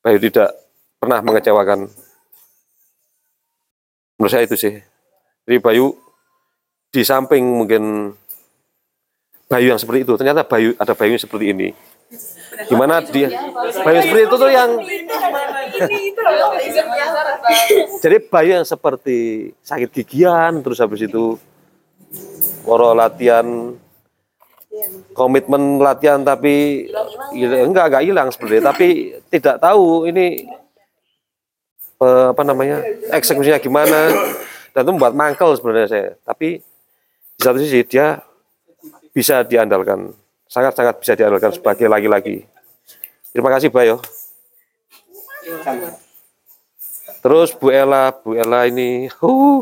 Bayu tidak pernah mengecewakan. Menurut saya itu sih. Jadi Bayu di samping mungkin Bayu yang seperti itu, ternyata Bayu ada Bayu yang seperti ini. Gimana dia? Bayu seperti itu tuh yang jadi Bayu yang seperti sakit gigian terus habis itu woro latihan komitmen latihan tapi ya, enggak enggak hilang sebenarnya. Tapi tidak tahu ini eh, apa namanya eksekusinya gimana. Dan itu membuat mangkel sebenarnya saya. Tapi di satu sisi dia bisa diandalkan sangat-sangat bisa diandalkan sebagai laki-laki. Terima kasih Bayo terus Bu Ella Bu Ella ini uh,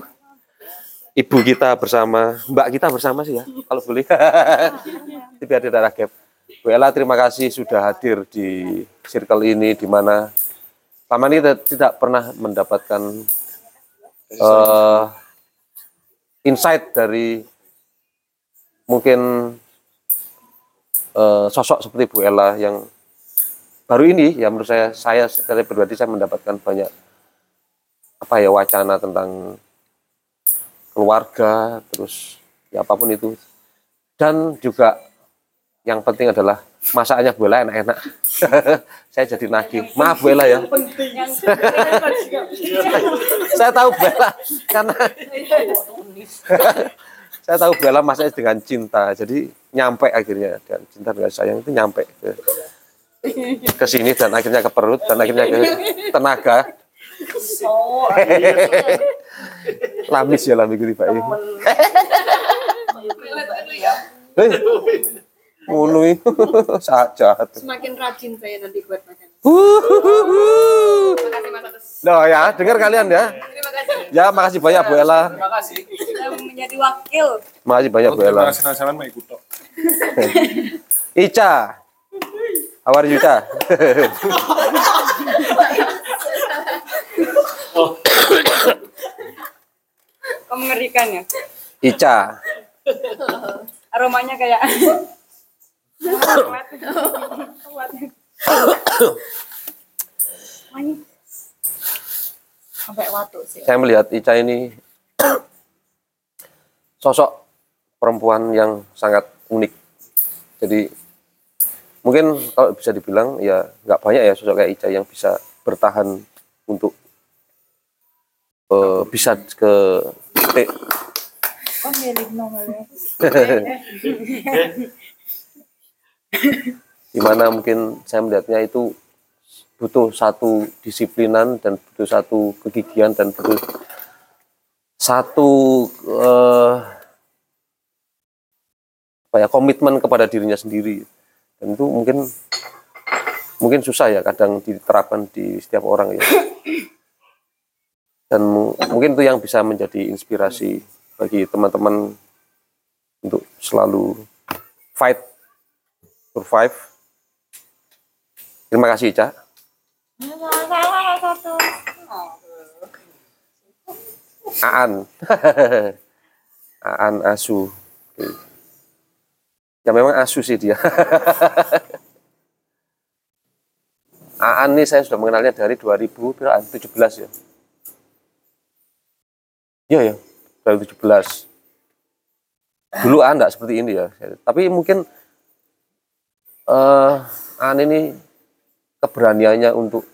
ibu kita bersama mbak kita bersama sih ya kalau boleh. Biar tidak rakyat Bu Ella terima kasih sudah hadir di circle ini di mana selama ini tidak pernah mendapatkan eh, insight dari mungkin eh, sosok seperti Bu Ella yang baru ini ya menurut saya saya secara pribadi saya mendapatkan banyak apa ya wacana tentang keluarga terus ya apa pun itu. Dan juga yang penting adalah masakannya Bu Ella enak-enak. Saya jadi nagih. Maaf Bu Ella ya. Saya tahu Bu Ella karena saya tahu Bu Ella masaknya dengan cinta jadi nyampe akhirnya dan cinta dengan sayang itu nyampe ke ke sini dan akhirnya ke perut dan akhirnya ke tenaga Oh, Lamis ya lambe iki Pak. Eh, ngono iki. Saja. Semakin rajin saya nanti buat makan. Loh ya, dengar kalian ya. Terima kasih. Ya, makasih banyak Bu Ella. Terima kasih. Saya menjadi wakil. Makasih banyak Bu Ella. nasional mah ikut tok. Ica. How are you, Ica? Kok mengerikan ya? Ica. Aromanya kayak kuat. Kuat. Sampai watu sih. Saya melihat Ica ini sosok perempuan yang sangat unik. Jadi mungkin kalau bisa dibilang ya nggak banyak ya sosok kayak Ica yang bisa bertahan untuk eh, bisa ke titik nomornya? di mana mungkin saya melihatnya itu butuh satu disiplinan dan butuh satu kegigihan dan butuh satu eh, apa ya komitmen kepada dirinya sendiri. Dan itu mungkin mungkin susah ya kadang diterapkan di setiap orang ya. Dan mu- mungkin itu yang bisa menjadi inspirasi bagi teman-teman untuk selalu fight survive terima kasih Ica Aan. Aan Asu. Ya memang Asu sih dia. Aan nih saya sudah mengenalnya dari 2017 ya. Iya ya. 2017 dulu Aan enggak seperti ini ya. Tapi mungkin eh Aan ini keberaniannya untuk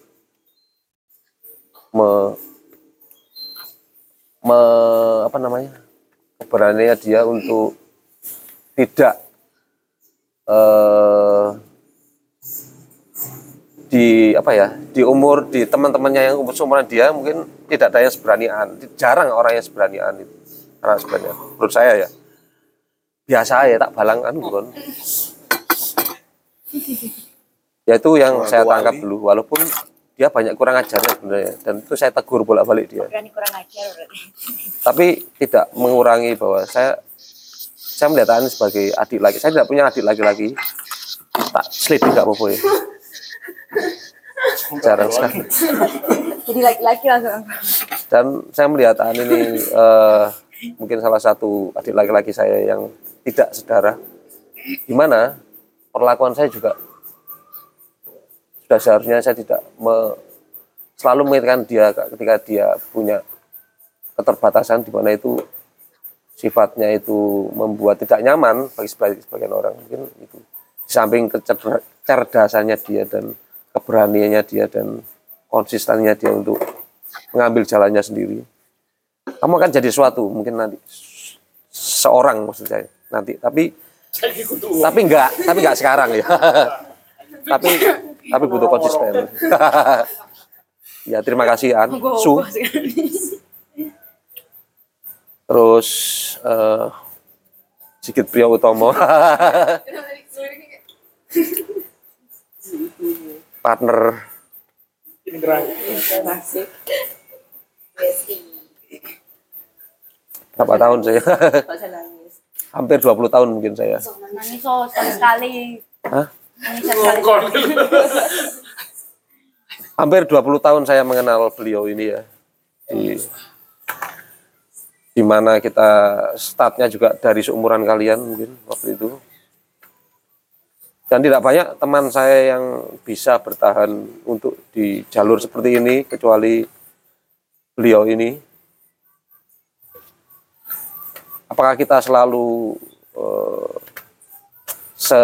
me, me- apa namanya keberaniannya dia untuk tidak eh, di apa ya di umur di teman-temannya yang umur seumuran dia mungkin tidak ada yang seberani Aan jarang orang yang seberani Aan itu karena sebenarnya menurut saya ya. Biasa ya tak balang anu bukan ya itu yang saya tangkap dulu. Walaupun dia banyak kurang ajarnya sebenarnya. Dan itu saya tegur bolak-balik dia. Berani kurang ajar tapi tidak mengurangi bahwa saya saya melihat Ani sebagai adik laki saya tidak punya adik laki-laki tak selidiki nggak apa-apa ya. Jarang sekali. Jadi laki-laki langsung. dan saya melihat Ani ini eh, mungkin salah satu adik laki-laki saya yang tidak sedara di mana perlakuan saya juga sudah seharusnya saya tidak me- selalu mengingatkan dia ketika dia punya keterbatasan di mana itu sifatnya itu membuat tidak nyaman bagi sebagian, sebagian orang. Mungkin itu di samping kecerda- kecerdasannya dia dan keberaniannya dia dan konsistennya dia untuk mengambil jalannya sendiri. Kamu akan jadi sesuatu mungkin nanti seorang maksud saya nanti. Tapi tapi enggak tapi enggak sekarang ya. Tapi tapi butuh konsisten. ya terima kasih An. Su. terus eh Sigit Priyo Utomo. Partner. Berapa tahun saya? Hampir 20 tahun mungkin saya. Nangis so sekali. Hah? Hampir 20 tahun saya mengenal beliau ini ya. Di di mana kita startnya juga dari seumuran kalian mungkin waktu itu. Dan tidak banyak teman saya yang bisa bertahan untuk di jalur seperti ini kecuali beliau ini. Apakah kita selalu eh, se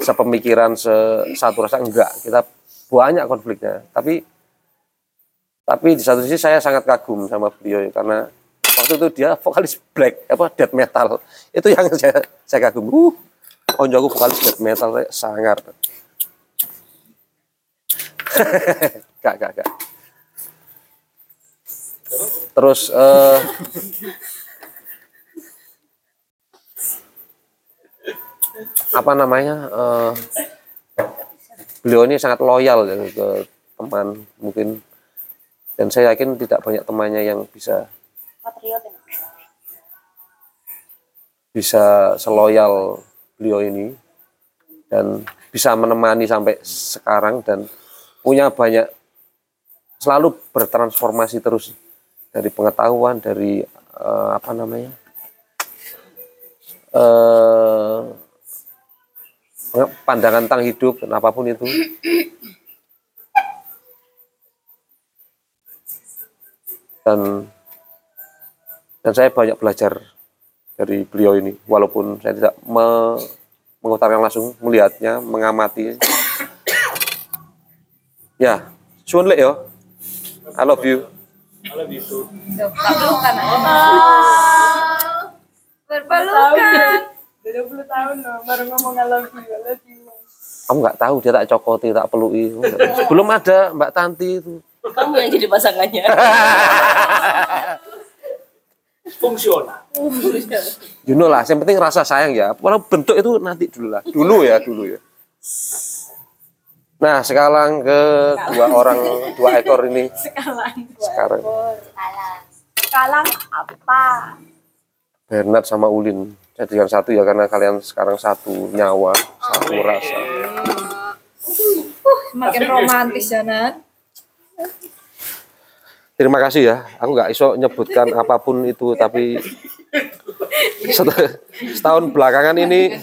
sepemikiran se satu rasa enggak. Kita banyak konfliknya. Tapi tapi di satu sisi saya sangat kagum sama beliau ya, karena waktu itu dia vokalis black apa death metal. Itu yang saya saya kagum. Uh onjo aku vokalis death metal saya sangar. Gak gak gak. Terus eh, apa namanya? eh, beliau ini sangat loyal ya ke teman mungkin dan saya yakin tidak banyak temannya yang bisa bisa seloyal beliau ini dan bisa menemani sampai sekarang dan punya banyak selalu bertransformasi terus dari pengetahuan dari eh, apa namanya eh, pandangan tentang hidup dan apa pun itu dan dan saya banyak belajar dari beliau ini walaupun saya tidak me- mengutarakan langsung melihatnya mengamati ya lek yo I love you Berpelukan aja. Berpelukan. 20 tahun loh, baru ngomong I love you, I love you. kamu nggak tahu dia tak cokoti tak pelui belum ada Mbak Tanti itu Kamu yang jadi pasangannya. Fungsional. you know lah yang penting rasa sayang ya walau bentuk itu nanti dulu lah dulu ya dulu ya nah sekarang ke dua orang dua ekor ini Sekarang. sekarang Sekarang apa? Bernard sama Ulin jadikan satu ya karena kalian sekarang satu nyawa satu rasa. Makin romantis ya, Nan. terima kasih ya. Aku nggak iso nyebutkan apa pun itu tapi set- setahun belakangan ini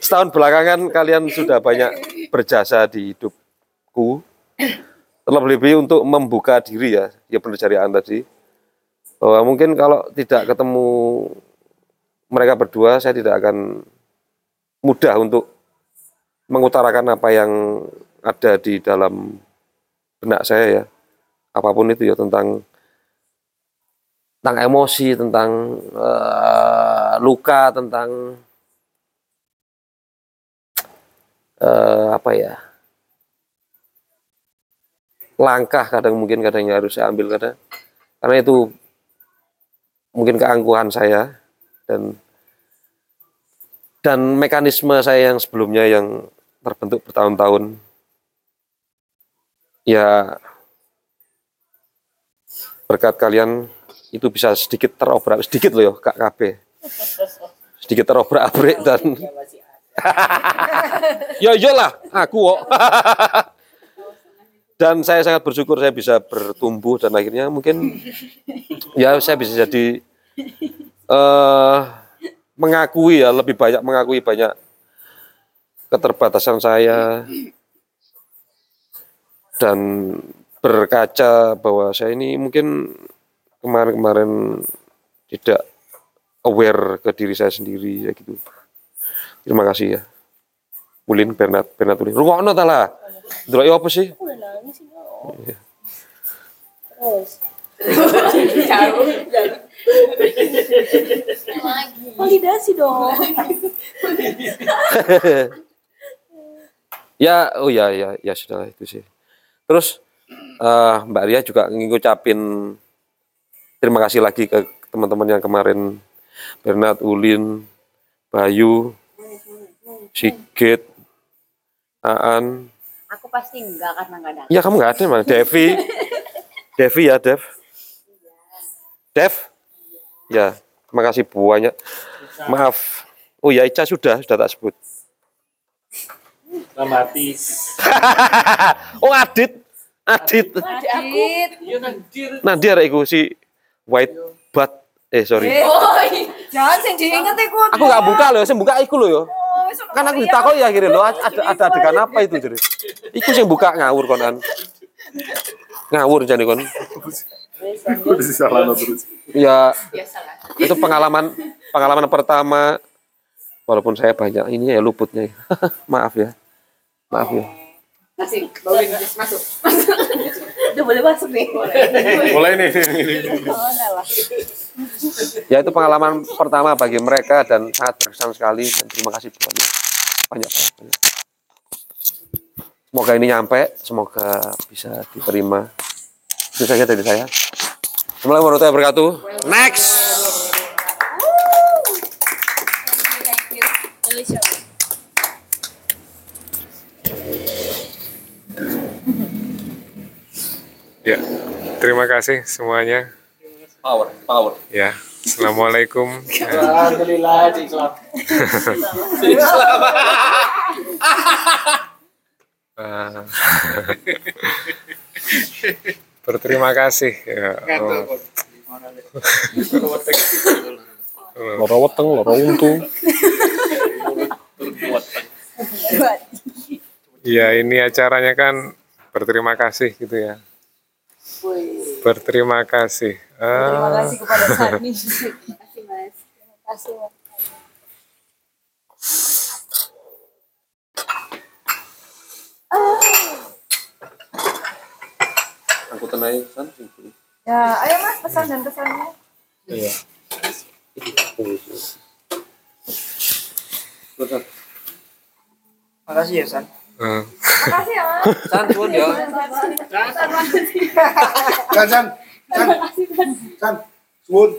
setahun belakangan kalian sudah banyak berjasa di hidupku terlebih untuk membuka diri ya ya benar dari anda tadi. Bahwa mungkin kalau tidak ketemu mereka berdua saya tidak akan mudah untuk mengutarakan apa yang ada di dalam benak saya ya. Apa pun itu ya tentang tentang emosi tentang eh, luka tentang eh, apa ya langkah kadang mungkin kadang yang harus saya ambil kadang. Karena itu mungkin keangkuhan saya dan dan mekanisme saya yang sebelumnya yang terbentuk bertahun-tahun. Ya berkat kalian itu bisa sedikit terobrak sedikit loh ya Kak KB sedikit terobrak abrik dan ya iyalah aku kok dan saya sangat bersyukur saya bisa bertumbuh dan akhirnya mungkin ya saya bisa jadi eh mengakui ya lebih banyak mengakui banyak keterbatasan saya dan berkaca bahwa saya ini mungkin kemarin-kemarin tidak aware ke diri saya sendiri ya gitu. Terima kasih ya. Ulin Bernat Bernat Ulin. Rungokno ta lah. Ndelok apa sih? Udah nangis ini. Iya. Terus. Validasi dong. ya, oh ya ya ya sudah itu sih. Terus eh, Mbak Ria juga ngucapin terima kasih lagi ke teman-teman yang kemarin Bernat Ulin, Bayu, Sigit, Aan. Aku pasti enggak karena enggak datang. Ya kamu nggak ada emang Devi. Devi ya Dev. Dev. Ya, terima kasih banyak. Maaf. Oh ya Ica sudah, sudah tak sebut. Mati. oh Adit. Adit. Adit. Nanti ada iku si white butt. Eh sorry. Oh, jangan sing diinget iku. Aku nggak buka loh, saya buka iku loh yo. Kan aku ditakoi ya akhirnya loh, ada ada adegan apa itu jadi. Iku sing buka ngawur konan. Ngawur jadi kon. Ya itu pengalaman pengalaman pertama walaupun saya banyak ini ya luputnya. Maaf ya. Maaf ya. Masih, masuk. Udah boleh masuk nih. Mulai nih. Ya itu pengalaman pertama bagi mereka dan sangat berkesan sekali dan terima kasih banyak. Banyak semoga ini nyampe semoga bisa diterima. Itu saja dari saya. Assalamualaikum warahmatullahi wabarakatuh. Next. Ya, terima kasih semuanya. Power power Ya, assalamualaikum. Alhamdulillah di. Ah. Berterima kasih. Ya. Loro weteng, loro untu. Ya, ini acaranya kan berterima kasih gitu ya. Berterima kasih. Terima Ah, kasih kepada Sani. Terima kasih Mas. Terima kasih Mas. angkutan aja kan Ya, ayo Mas pesan dan kesannya. iya Makasih ya San. Ah. Makasih ya Mas. San, suwun ya. San, San, San, San, Sun.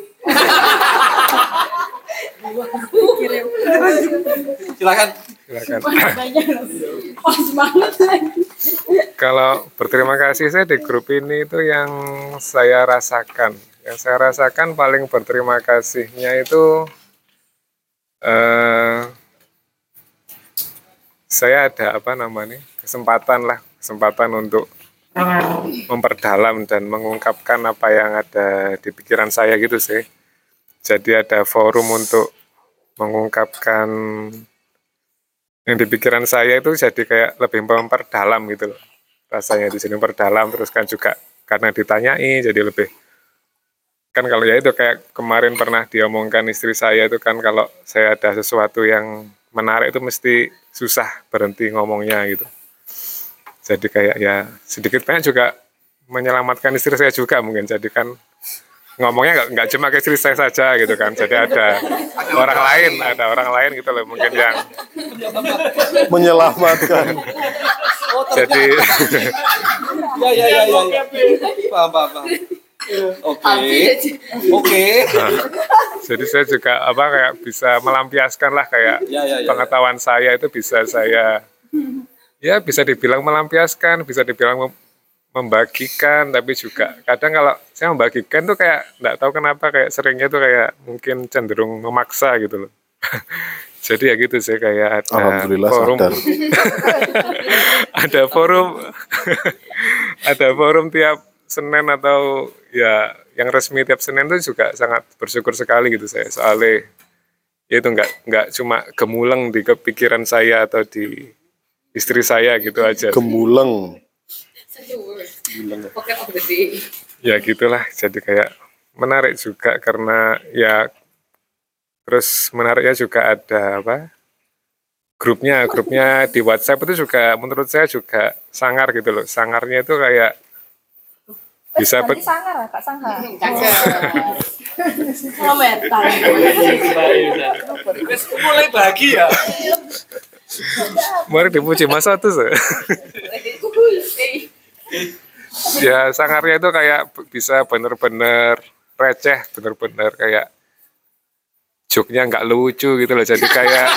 silakan Silakan. Pas banget lagi. Kalau berterima kasih saya di grup ini itu yang saya rasakan. Yang saya rasakan paling berterima kasihnya itu eh, saya ada apa namanya kesempatan lah kesempatan untuk memperdalam dan mengungkapkan apa yang ada di pikiran saya gitu sih. Jadi ada forum untuk mengungkapkan yang di pikiran saya itu jadi kayak lebih memperdalam gitu loh rasanya di sini memperdalam terus kan juga karena ditanyai jadi lebih kan kalau ya itu kayak kemarin pernah diomongkan istri saya itu kan kalau saya ada sesuatu yang menarik itu mesti susah berhenti ngomongnya gitu. Jadi kayak ya sedikit banyak juga menyelamatkan istri saya juga mungkin. Jadi kan ngomongnya nggak nggak cuma ke istri saya saja gitu kan. Jadi ada orang lain ada orang lain gitu loh mungkin yang Menyelamatkan. jadi ya ya ya ya, ya. paham paham oke. Oke. Jadi saya juga apa kayak bisa melampiaskan lah kayak Ya, ya, ya, pengetahuan saya itu bisa saya ya bisa dibilang melampiaskan bisa dibilang mem- membagikan tapi juga kadang kalau saya membagikan tuh kayak nggak tahu kenapa kayak seringnya tuh kayak mungkin cenderung memaksa gitu loh. Jadi ya gitu sih kayak ada Alhamdulillah forum. ada forum. Ada forum tiap Senin atau ya yang resmi tiap Senin itu juga sangat bersyukur sekali gitu saya. Soalnya ya itu nggak nggak cuma gemuleng di kepikiran saya atau di istri saya gitu aja Gemuleng. Ya gitulah jadi kayak menarik juga karena ya terus menariknya juga ada apa grupnya grupnya di WhatsApp itu juga menurut saya juga sangar gitu loh. Sangarnya itu kayak bisa bet- sangar ya, Kak Sangha. Kilometer. Mulai bagi ya. Mari dipuji Mas satu sih. ya sangarnya itu kayak bisa bener-bener receh, bener-bener kayak joknya nggak lucu gitu loh. Jadi kayak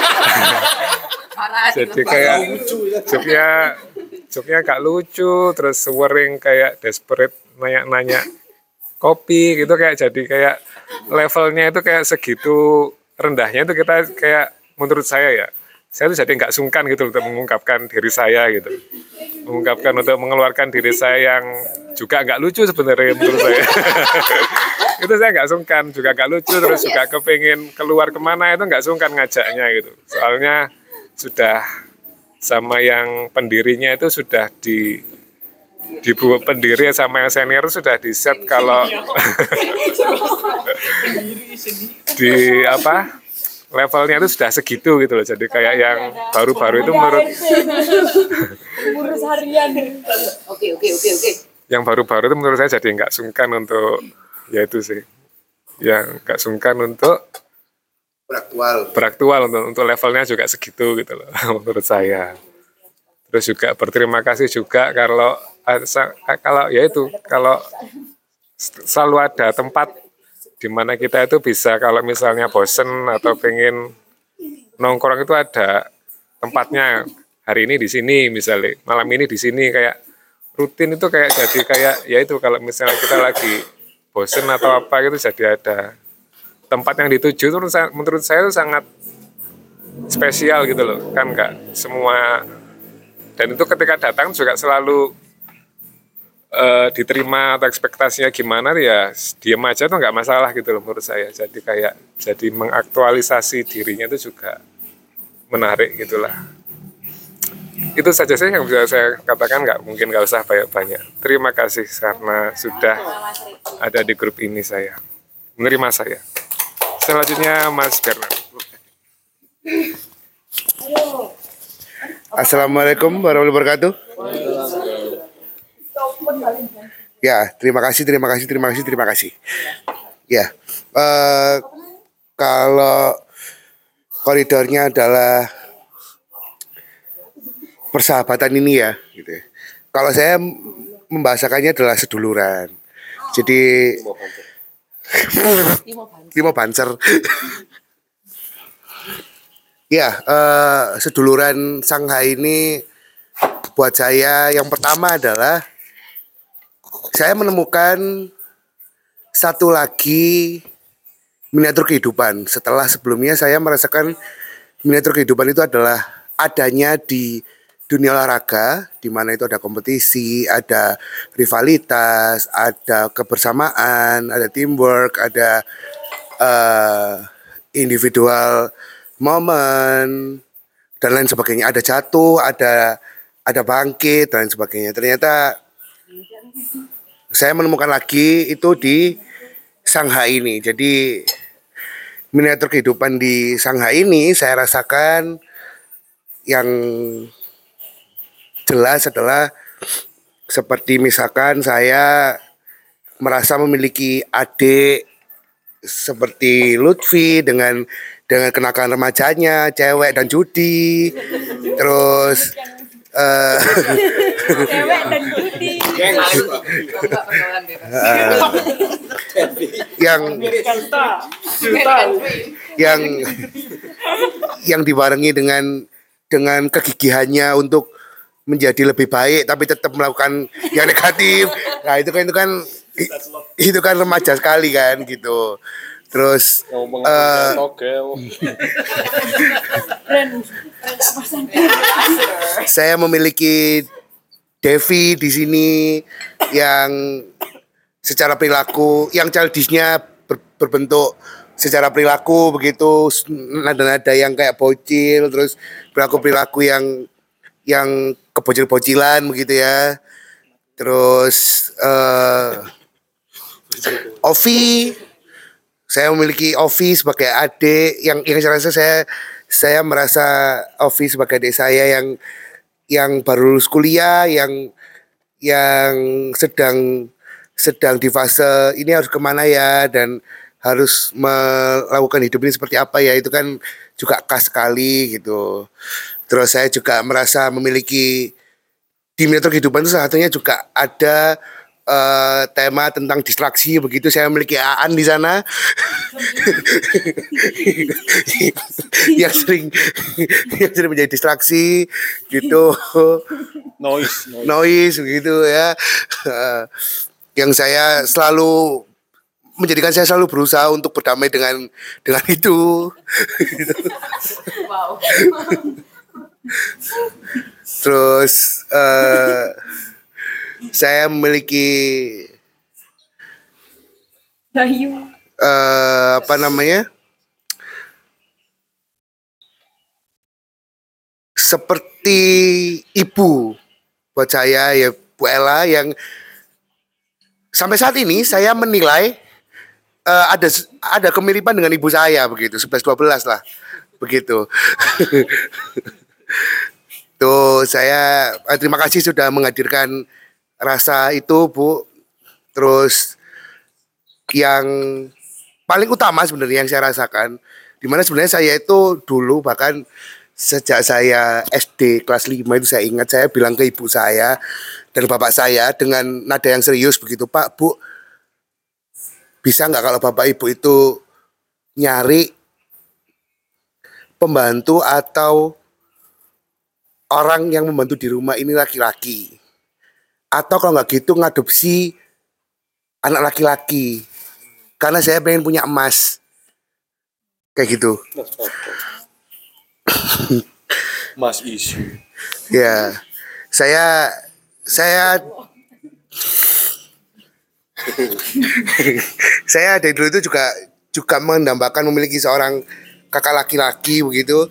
jadi kayak joknya joknya nggak lucu, terus swearing kayak desperate nanya-nanya kopi gitu kayak jadi kayak levelnya itu kayak segitu rendahnya itu kita kayak menurut saya ya saya tuh jadi nggak sungkan gitu untuk mengungkapkan diri saya gitu. Mengungkapkan untuk mengeluarkan diri saya yang juga nggak lucu sebenarnya menurut saya. Itu saya nggak sungkan juga nggak lucu terus juga kepingin keluar ke mana itu nggak sungkan ngajaknya gitu. Soalnya sudah sama yang pendirinya itu sudah di di pendiri sama yang senior sudah di set kalau di apa levelnya itu sudah segitu gitu loh jadi kayak yang baru-baru itu menurut Ngurus harian. Oke, oke, oke, oke. yang baru-baru itu menurut saya jadi nggak sungkan untuk ya itu sih yang nggak sungkan untuk Beraktual. beraktual untuk untuk levelnya juga segitu gitu loh menurut saya terus juga berterima kasih juga kalau kalau ya itu kalau selalu ada tempat di mana kita itu bisa kalau misalnya bosen atau pengen nongkrong itu ada tempatnya. Hari ini di sini misalnya malam ini di sini kayak rutin itu kayak jadi kayak ya itu kalau misalnya kita lagi bosen atau apa gitu jadi ada tempat yang dituju. Itu menurut saya itu sangat spesial gitu loh kan kak semua dan itu ketika datang juga selalu uh, diterima atau ekspektasinya gimana ya diam aja tuh nggak masalah gitu loh menurut saya. Jadi kayak jadi mengaktualisasi dirinya itu juga menarik gitulah itu saja sih yang bisa saya katakan nggak mungkin nggak usah banyak-banyak. Terima kasih karena sudah ada di grup ini saya. Menerima saya. Selanjutnya Mas Bernard Assalamualaikum warahmatullahi wabarakatuh. Ya, terima kasih, terima kasih, terima kasih, terima kasih. Ya, uh, kalau koridornya adalah persahabatan ini ya, gitu. ya. Kalau saya membahasakannya adalah seduluran. Jadi lima banser. ya, uh, seduluran Shanghai ini buat saya yang pertama adalah saya menemukan satu lagi miniatur kehidupan. Setelah sebelumnya saya merasakan miniatur kehidupan itu adalah adanya di dunia olahraga di mana itu ada kompetisi, ada rivalitas, ada kebersamaan, ada teamwork, ada uh, individual momen dan lain sebagainya. Ada jatuh, ada ada bangkit dan lain sebagainya. Ternyata saya menemukan lagi itu di Shanghai ini. Jadi miniatur kehidupan di Shanghai ini saya rasakan yang jelas adalah seperti misalkan saya merasa memiliki adik seperti Lutfi dengan dengan kenakan remajanya, cewek dan judi. Terus uh, cewek dan judi. uh, yang yang yang dibarengi dengan dengan kegigihannya untuk menjadi lebih baik tapi tetap melakukan yang negatif nah itu kan itu kan itu kan remaja sekali kan gitu terus uh, saya memiliki Devi di sini yang secara perilaku yang childishnya ber, berbentuk secara perilaku begitu nada-nada yang kayak bocil terus perilaku perilaku yang yang kebocil-bocilan begitu ya. Terus uh, Ovi saya memiliki Ovi sebagai adik yang yang saya rasa saya saya merasa Ovi sebagai adik saya yang yang baru lulus kuliah yang yang sedang sedang di fase ini harus ke mana ya dan harus melakukan hidup ini seperti apa ya itu kan juga khas sekali gitu. Terus saya juga merasa memiliki di metode kehidupan itu salah satunya juga ada uh, tema tentang distraksi begitu. Saya memiliki Aan di sana. Yang sering yang sering menjadi distraksi gitu. Noise noise, noise begitu ya. Uh, yang saya selalu menjadikan saya selalu berusaha untuk berdamai dengan dengan itu. Wow. Terus uh, saya memiliki uh, apa namanya? Seperti ibu buat saya ya Bu Ella yang sampai saat ini saya menilai uh, ada ada kemiripan dengan ibu saya begitu 11 12 lah begitu. Tuh saya eh, terima kasih sudah menghadirkan rasa itu Bu. Terus yang paling utama sebenarnya yang saya rasakan di mana sebenarnya saya itu dulu bahkan sejak saya SD kelas 5 itu saya ingat saya bilang ke ibu saya dan bapak saya dengan nada yang serius begitu Pak Bu bisa nggak kalau bapak ibu itu nyari pembantu atau orang yang membantu di rumah ini laki-laki atau kalau nggak gitu ngadopsi anak laki-laki. Karena saya pengen punya emas. Kayak gitu. Mas isu. ya saya saya saya dari dulu itu juga juga mendambakan memiliki seorang kakak laki-laki begitu.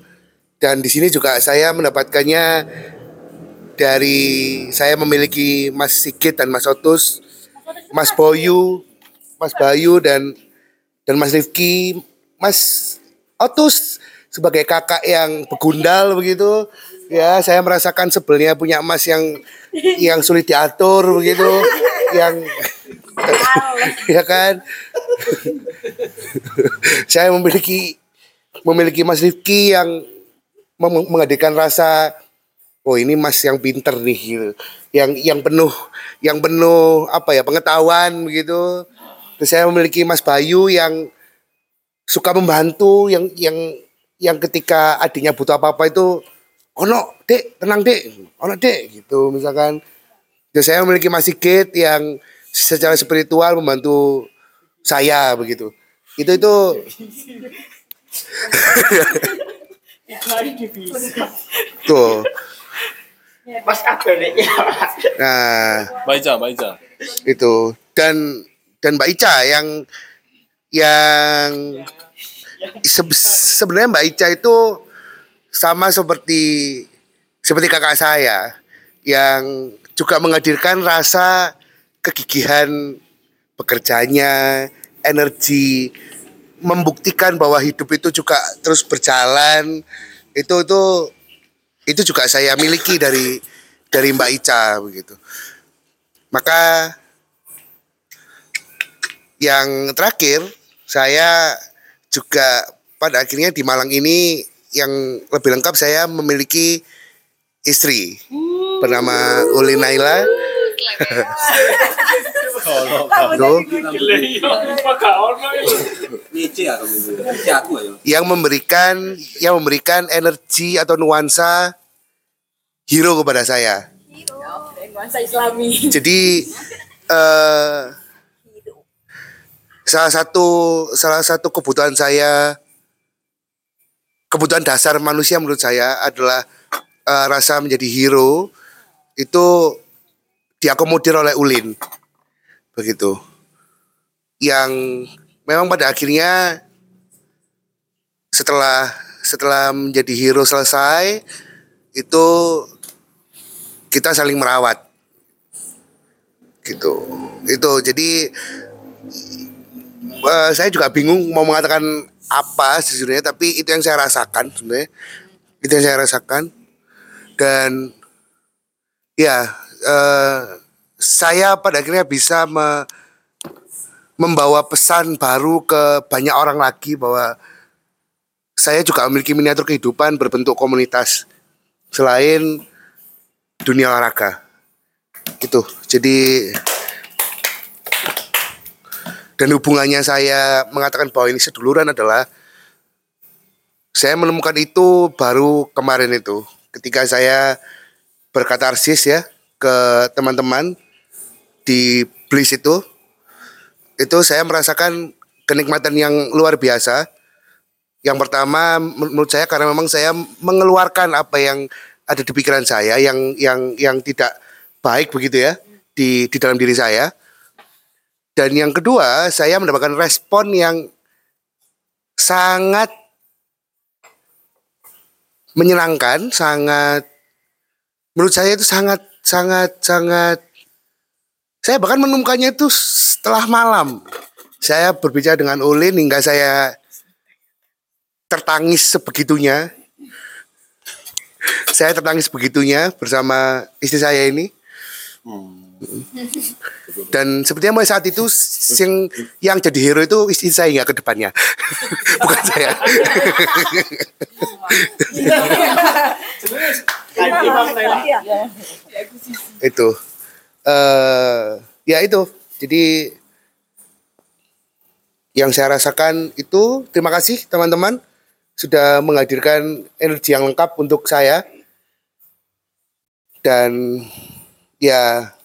Dan di sini juga saya mendapatkannya dari saya memiliki Mas Sigit dan Mas Otus, Mas Boyu, Mas Bayu dan dan Mas Rifki, Mas Otus sebagai kakak yang begundal begitu. Ya, saya merasakan sebelnya punya Mas yang yang sulit diatur begitu, yang ya kan. saya memiliki memiliki Mas Rifki yang menghadirkan rasa oh ini Mas yang pinter nih gitu. Yang yang penuh yang penuh apa ya pengetahuan begitu. Terus saya memiliki Mas Bayu yang suka membantu yang yang yang ketika adiknya butuh apa-apa itu ono dek tenang dek ono dek gitu misalkan. Terus saya memiliki Mas Sigit yang secara spiritual membantu saya begitu. Itu itu. Tuh Mas kabarnya. nah Mbak Ica, Mbak Ica. itu dan dan Mbak Ica yang yang se- sebenarnya Mbak Ica itu sama seperti seperti kakak saya yang juga menghadirkan rasa kegigihan bekerjanya, energi, membuktikan bahwa hidup itu juga terus berjalan. Itu itu itu juga saya miliki dari dari Mbak Ica begitu. Maka yang terakhir saya juga pada akhirnya di Malang ini yang lebih lengkap saya memiliki istri bernama Uli Naila. Yang memberikan yang memberikan energi atau nuansa hero kepada saya. Jadi eh salah satu salah satu kebutuhan saya kebutuhan dasar manusia menurut saya adalah eh, rasa menjadi hero itu diakomodir oleh Ulin. Begitu. Yang memang pada akhirnya setelah setelah menjadi hero selesai itu kita saling merawat. Gitu. Itu. Jadi eh, saya juga bingung mau mengatakan apa sejujurnya tapi itu yang saya rasakan sebenarnya. Itu yang saya rasakan. Dan ya eh, saya pada akhirnya bisa me- membawa pesan baru ke banyak orang lagi bahwa saya juga memiliki miniatur kehidupan berbentuk komunitas selain dunia olahraga. Gitu. Jadi dan hubungannya saya mengatakan bahwa ini seduluran adalah saya menemukan itu baru kemarin itu ketika saya berkatarsis ya ke teman-teman di Bliss itu itu saya merasakan kenikmatan yang luar biasa. Yang pertama men- menurut saya karena memang saya mengeluarkan apa yang ada di pikiran saya yang yang yang tidak baik begitu ya di di dalam diri saya. Dan yang kedua saya mendapatkan respon yang sangat menyenangkan sangat menurut saya itu sangat sangat sangat saya bahkan menemukannya itu setelah malam. Saya berbicara dengan Ulin hingga saya tertangis sebegitunya. Saya tertangis begitunya bersama istri saya ini. Dan sepertinya mulai saat itu yang yang jadi hero itu istri saya nggak ke depannya, bukan saya. itu, eh ya itu. Jadi yang saya rasakan itu terima kasih teman-teman sudah menghadirkan energi yang lengkap untuk saya. Dan ya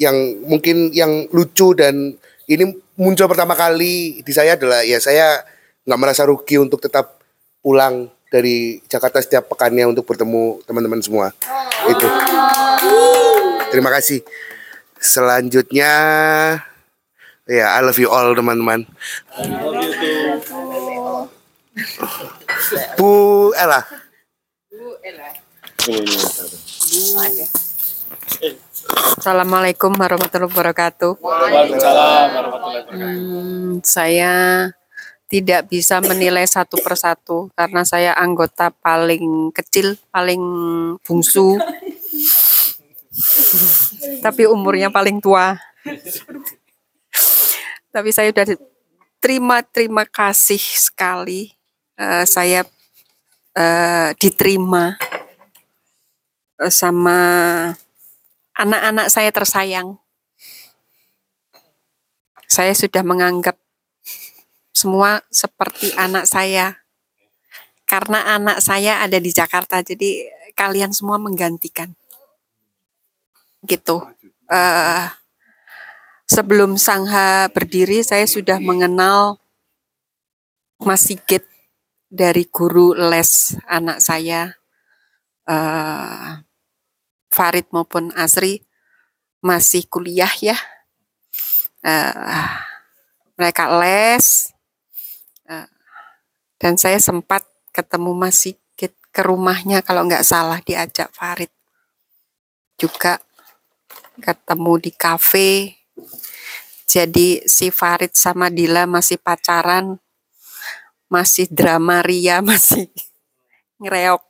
yang mungkin yang lucu dan ini muncul pertama kali di saya adalah ya saya nggak merasa rugi untuk tetap pulang dari Jakarta setiap pekannya untuk bertemu teman-teman semua. Itu. Terima kasih. Selanjutnya ya I love you all teman-teman. Bu Ella. Assalamualaikum warahmatullahi wabarakatuh. Waalaikumsalam warahmatullahi wabarakatuh. Hmm, saya tidak bisa menilai satu persatu karena saya anggota paling kecil, paling bungsu, tapi umurnya paling tua. Tapi saya sudah terima terima kasih sekali eh, saya eh, diterima eh, sama anak-anak saya tersayang. Saya sudah menganggap semua seperti anak saya. Karena anak saya ada di Jakarta, jadi kalian semua menggantikan. Gitu. Eh, sebelum Sangha berdiri, saya sudah mengenal Mas Sigit dari guru les anak saya. eh Farid maupun Asri masih kuliah ya. Eh, mereka les dan saya sempat ketemu Mas Sigit ke rumahnya kalau nggak salah diajak Farid juga ketemu di kafe. Jadi si Farid sama Dila masih pacaran, masih drama Ria, masih ngereok.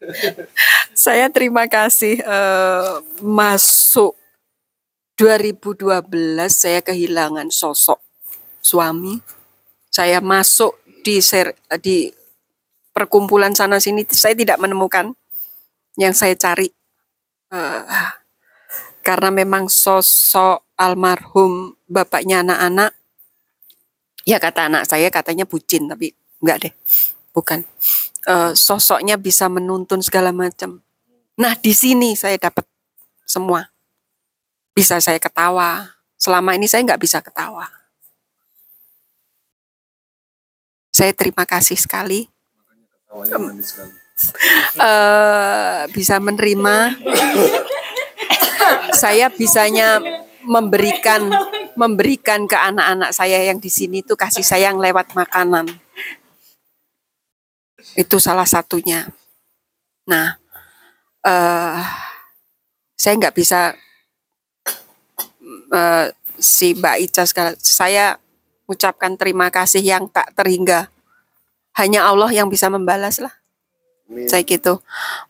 Saya terima kasih eh, masuk 2012 saya kehilangan sosok suami. Saya masuk di ser- di perkumpulan sana sini saya tidak menemukan yang saya cari. Eh, karena memang sosok almarhum bapaknya anak-anak ya kata anak saya katanya bucin tapi enggak deh bukan Eh, sosoknya bisa menuntun segala macam. Nah di sini saya dapat semua. Bisa saya ketawa. Selama ini saya nggak bisa ketawa. Saya terima kasih sekali. Eh, bisa menerima. Saya bisanya memberikan memberikan ke anak-anak saya yang di sini itu kasih sayang lewat makanan. Itu salah satunya. Nah, eh saya nggak bisa eh, si Mbak Ica segala. Saya ucapkan terima kasih yang tak terhingga. Hanya Allah yang bisa membalas lah. Saya gitu.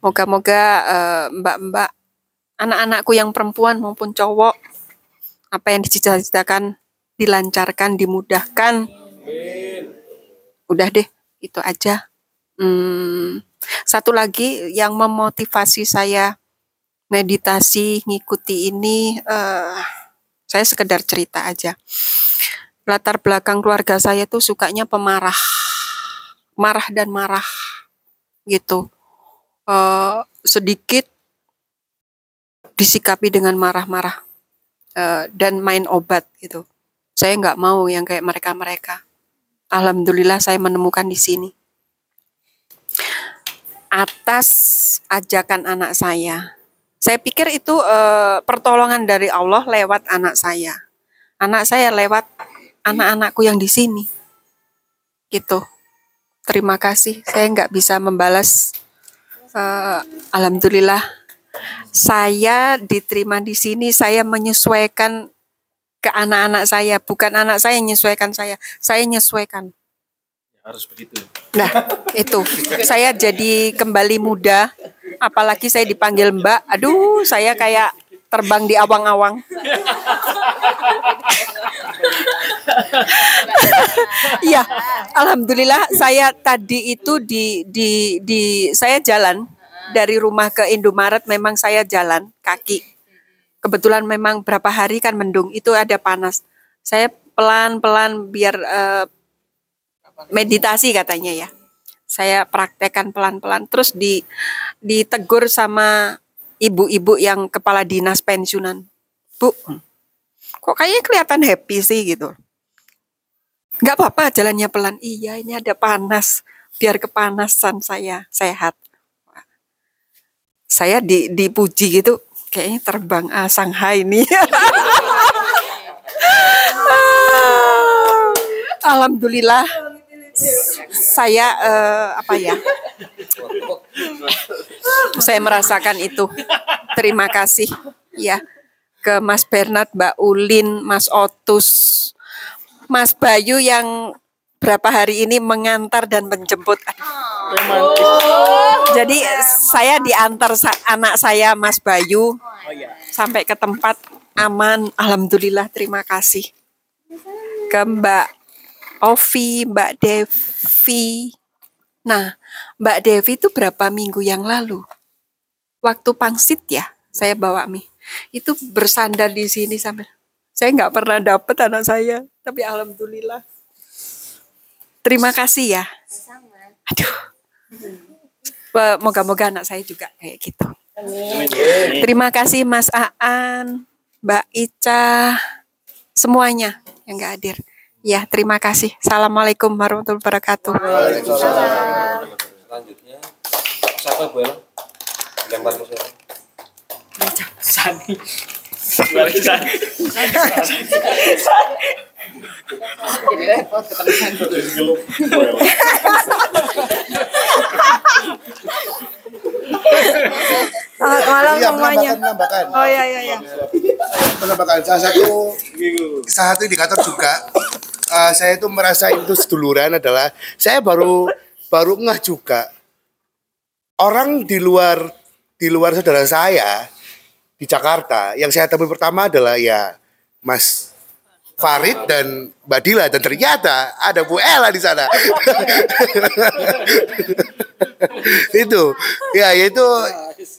Moga-moga eh, mbak-mbak anak-anakku yang perempuan maupun cowok apa yang dicita-citakan dilancarkan dimudahkan udah deh itu aja Hmm, satu lagi yang memotivasi saya meditasi ngikuti ini eh, saya sekedar cerita aja latar belakang keluarga saya tuh sukanya pemarah marah dan marah gitu Eh, sedikit disikapi dengan marah-marah eh, dan main obat gitu. Saya nggak mau yang kayak mereka-mereka. Alhamdulillah saya menemukan di sini. Atas ajakan anak saya, saya pikir itu eh, pertolongan dari Allah lewat anak saya. Anak saya lewat anak-anakku yang di sini. Gitu. Terima kasih. Saya nggak bisa membalas. Eh, Alhamdulillah saya diterima di sini, saya menyesuaikan ke anak-anak saya, bukan anak saya yang menyesuaikan saya, saya menyesuaikan. Harus begitu. Nah, itu. Saya jadi kembali muda, apalagi saya dipanggil Mbak. Aduh, saya kayak terbang di awang-awang. Iya, alhamdulillah saya tadi itu di di di saya jalan dari rumah ke Indomaret memang saya jalan kaki. Kebetulan memang berapa hari kan mendung, itu ada panas. Saya pelan-pelan biar eh, meditasi katanya ya. Saya praktekkan pelan-pelan terus di ditegur sama ibu-ibu yang kepala dinas pensiunan. Bu, kok kayaknya kelihatan happy sih gitu. Nggak apa-apa jalannya pelan. Iya ini ada panas. Biar kepanasan saya sehat. Saya di, dipuji gitu. Kayaknya terbang ah, Shanghai ini. Alhamdulillah saya eh, apa ya? Saya merasakan itu. Terima kasih ya ke Mas Bernard Mbak Ulin Mas Otus Mas Bayu yang berapa hari ini mengantar dan menjemput. Jadi saya diantar sa- anak saya Mas Bayu sampai ke tempat aman. Alhamdulillah terima kasih. Ke Mbak Ovi, Mbak Devi. Nah, Mbak Devi itu berapa minggu yang lalu? Waktu pangsit ya, saya bawa mie. Itu bersandar di sini sambil. Saya nggak pernah dapet anak saya, tapi alhamdulillah. Terima kasih ya. Aduh. Moga-moga anak saya juga kayak gitu. Terima kasih Mas Aan, Mbak Ica, semuanya yang nggak hadir. Ya, terima kasih. Assalamualaikum warahmatullahi wabarakatuh. Selanjutnya siapa Bu Ella? Lempar ke siapa? Sani. Balik Sani. Jadi repot ketemu Selamat malam iya, semuanya. Oh iya iya iya. Penambahan. Salah satu salah satu indikator juga eh, saya itu merasa itu seduluran adalah saya baru baru ngeh juga orang di luar di luar saudara saya di Jakarta yang saya temui pertama adalah ya Mas Farid dan Mbak Dila dan ternyata ada Bu Ella di sana. itu ya itu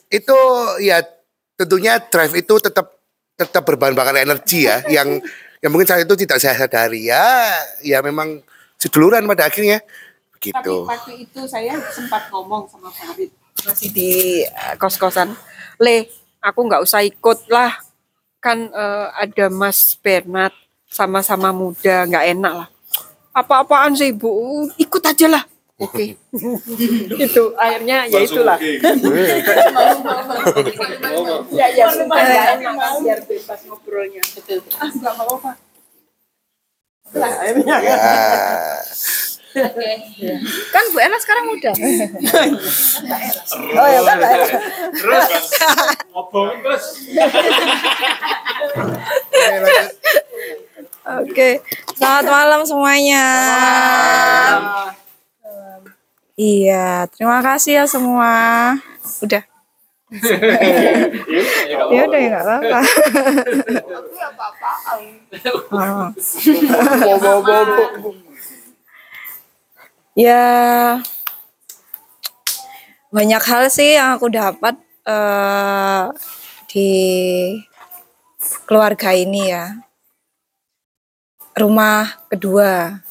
itu ya tentunya drive itu tetap tetap berbahan bakar energi ya yang yang mungkin saat itu tidak saya sadari ya ya memang seduluran pada akhirnya Tapi begitu. waktu itu saya sempat ngomong sama Farid masih di eh, kos-kosan. Le, aku nggak usah ikut lah. Kan eh, ada Mas Bernard sama-sama muda, nggak enak lah. Apa-apaan sih Bu? Ikut aja lah. Oke. itu akhirnya ya itulah. ya ya sumpah nggak enak kan biar bebas ngobrolnya. Ah nggak apa-apa. Lah, akhirnya. Ya. Kan Bu Ella sekarang muda. Oh ya kan. Terus ngobong terus. Oke. Selamat malam semuanya. Iya, terima kasih ya semua. Udah. ya udah ya nggak apa-apa. Ya banyak hal sih yang aku dapat eh, di keluarga ini ya. Rumah kedua.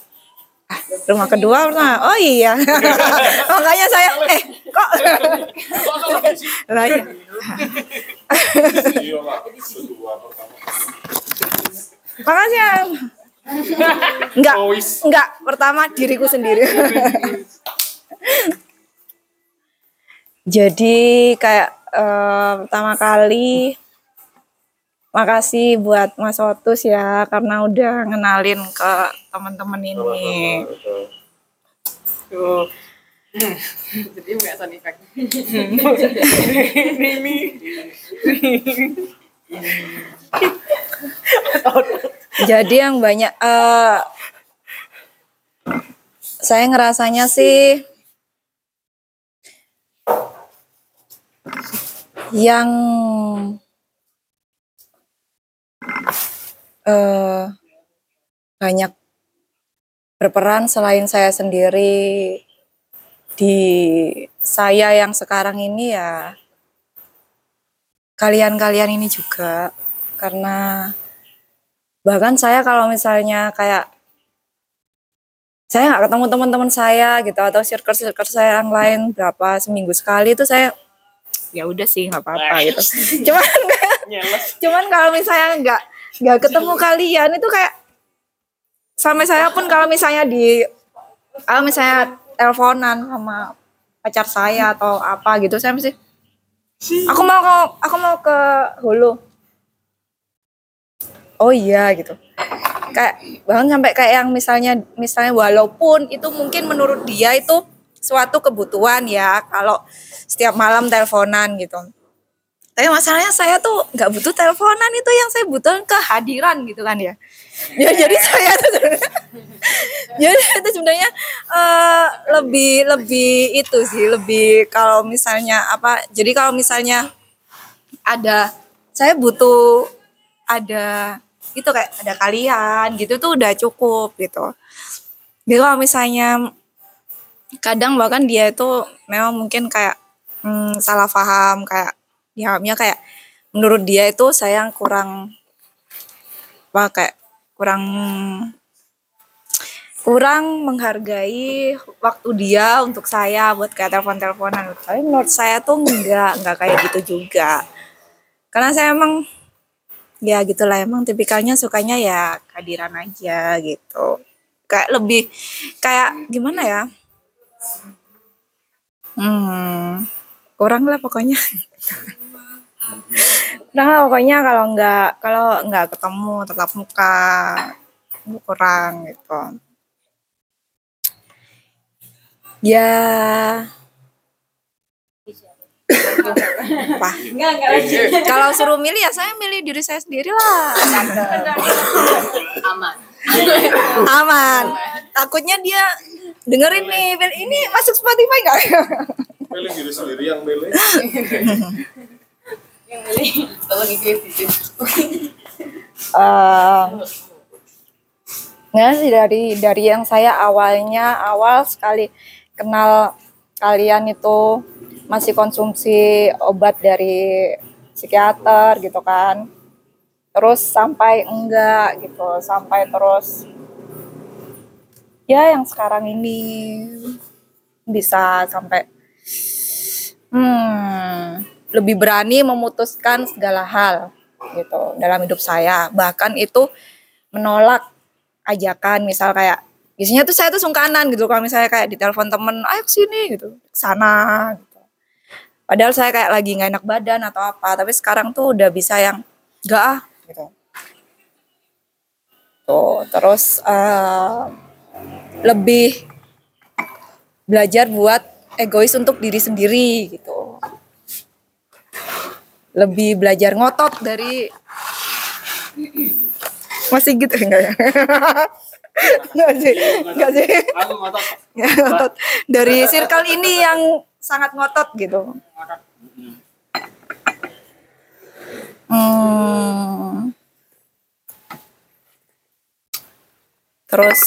Ah, rumah kedua pernah. Oh iya. Makanya saya eh kok lah ya. Makasih ya. Enggak, enggak. Pertama diriku sendiri. Jadi kayak eh, pertama kali makasih buat Mas Otus ya karena udah ngenalin ke teman-teman ini. Tuh. Jadi Mbak Sani Pak. Ini Jadi yang banyak eh saya ngerasanya sih yang eh banyak berperan selain saya sendiri. Di saya yang sekarang ini ya kalian-kalian ini juga. Karena bahkan saya kalau misalnya kayak saya nggak ketemu teman-teman saya gitu atau circle-circle saya yang lain berapa seminggu sekali itu saya ya udah sih nggak apa-apa gitu. Cuman cuman kalau misalnya nggak nggak ketemu kalian itu kayak sampai saya pun kalau misalnya di kalau misalnya teleponan sama pacar saya atau apa gitu saya mesti aku mau ke aku mau ke Hulu. Oh iya gitu. Kayak bahkan sampai kayak yang misalnya misalnya walaupun itu mungkin menurut dia itu suatu kebutuhan ya kalau setiap malam teleponan gitu tapi masalahnya saya tuh nggak butuh teleponan itu yang saya butuh kehadiran gitu kan ya. Ya jadi saya tuh sebenarnya jadi itu sebenarnya eh, lebih lebih itu sih lebih kalau misalnya apa jadi kalau misalnya ada saya butuh ada itu kayak ada kalian gitu tuh udah cukup gitu. Jadi kalau misalnya kadang bahkan dia itu memang mungkin kayak hmm, salah paham kayak dihamnya kayak menurut dia itu saya kurang apa kayak kurang kurang menghargai waktu dia untuk saya buat kayak telepon-teleponan. Tapi menurut saya tuh enggak enggak kayak gitu juga. Karena saya emang ya gitulah emang tipikalnya sukanya ya kehadiran aja gitu. Kayak lebih kayak gimana ya? Hmm kurang lah pokoknya lah pokoknya kalau nggak kalau nggak ketemu tetap muka kurang gitu. Ya. Apa? Enggak, enggak kalau suruh milih ya saya milih diri saya sendiri lah. Aman. aman. Takutnya dia dengerin nih ini masuk Spotify nggak? Pilih diri sendiri yang milih. Yang milih tolong itu. Eh, nggak sih dari dari yang saya awalnya awal sekali kenal kalian itu masih konsumsi obat dari psikiater gitu kan terus sampai enggak gitu sampai terus ya yang sekarang ini bisa sampai hmm, lebih berani memutuskan segala hal gitu dalam hidup saya. Bahkan itu menolak ajakan misal kayak biasanya tuh saya tuh sungkanan gitu kalau misalnya kayak di telepon temen ayo ke sini gitu sana gitu. padahal saya kayak lagi nggak enak badan atau apa tapi sekarang tuh udah bisa yang enggak ah gitu. Tuh terus eh, lebih belajar buat egois untuk diri sendiri gitu lebih belajar ngotot dari masih gitu enggak ya? Enggak sih enggak sih. Ya, ngotot. Dari circle ini yang sangat ngotot gitu. Hmm. terus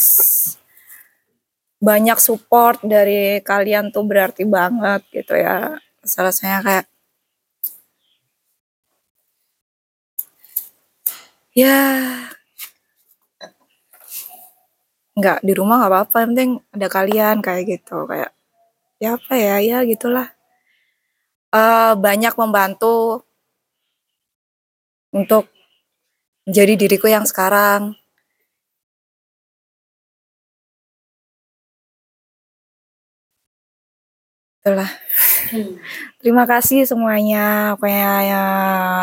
banyak support dari kalian tuh berarti banget gitu ya. Salah saya kayak ya. Nggak di rumah nggak apa-apa yang penting ada kalian kayak gitu. Kayak ya apa ya ya gitulah. Eh banyak membantu untuk menjadi diriku yang sekarang. Itulah terima kasih semuanya pokoknya ya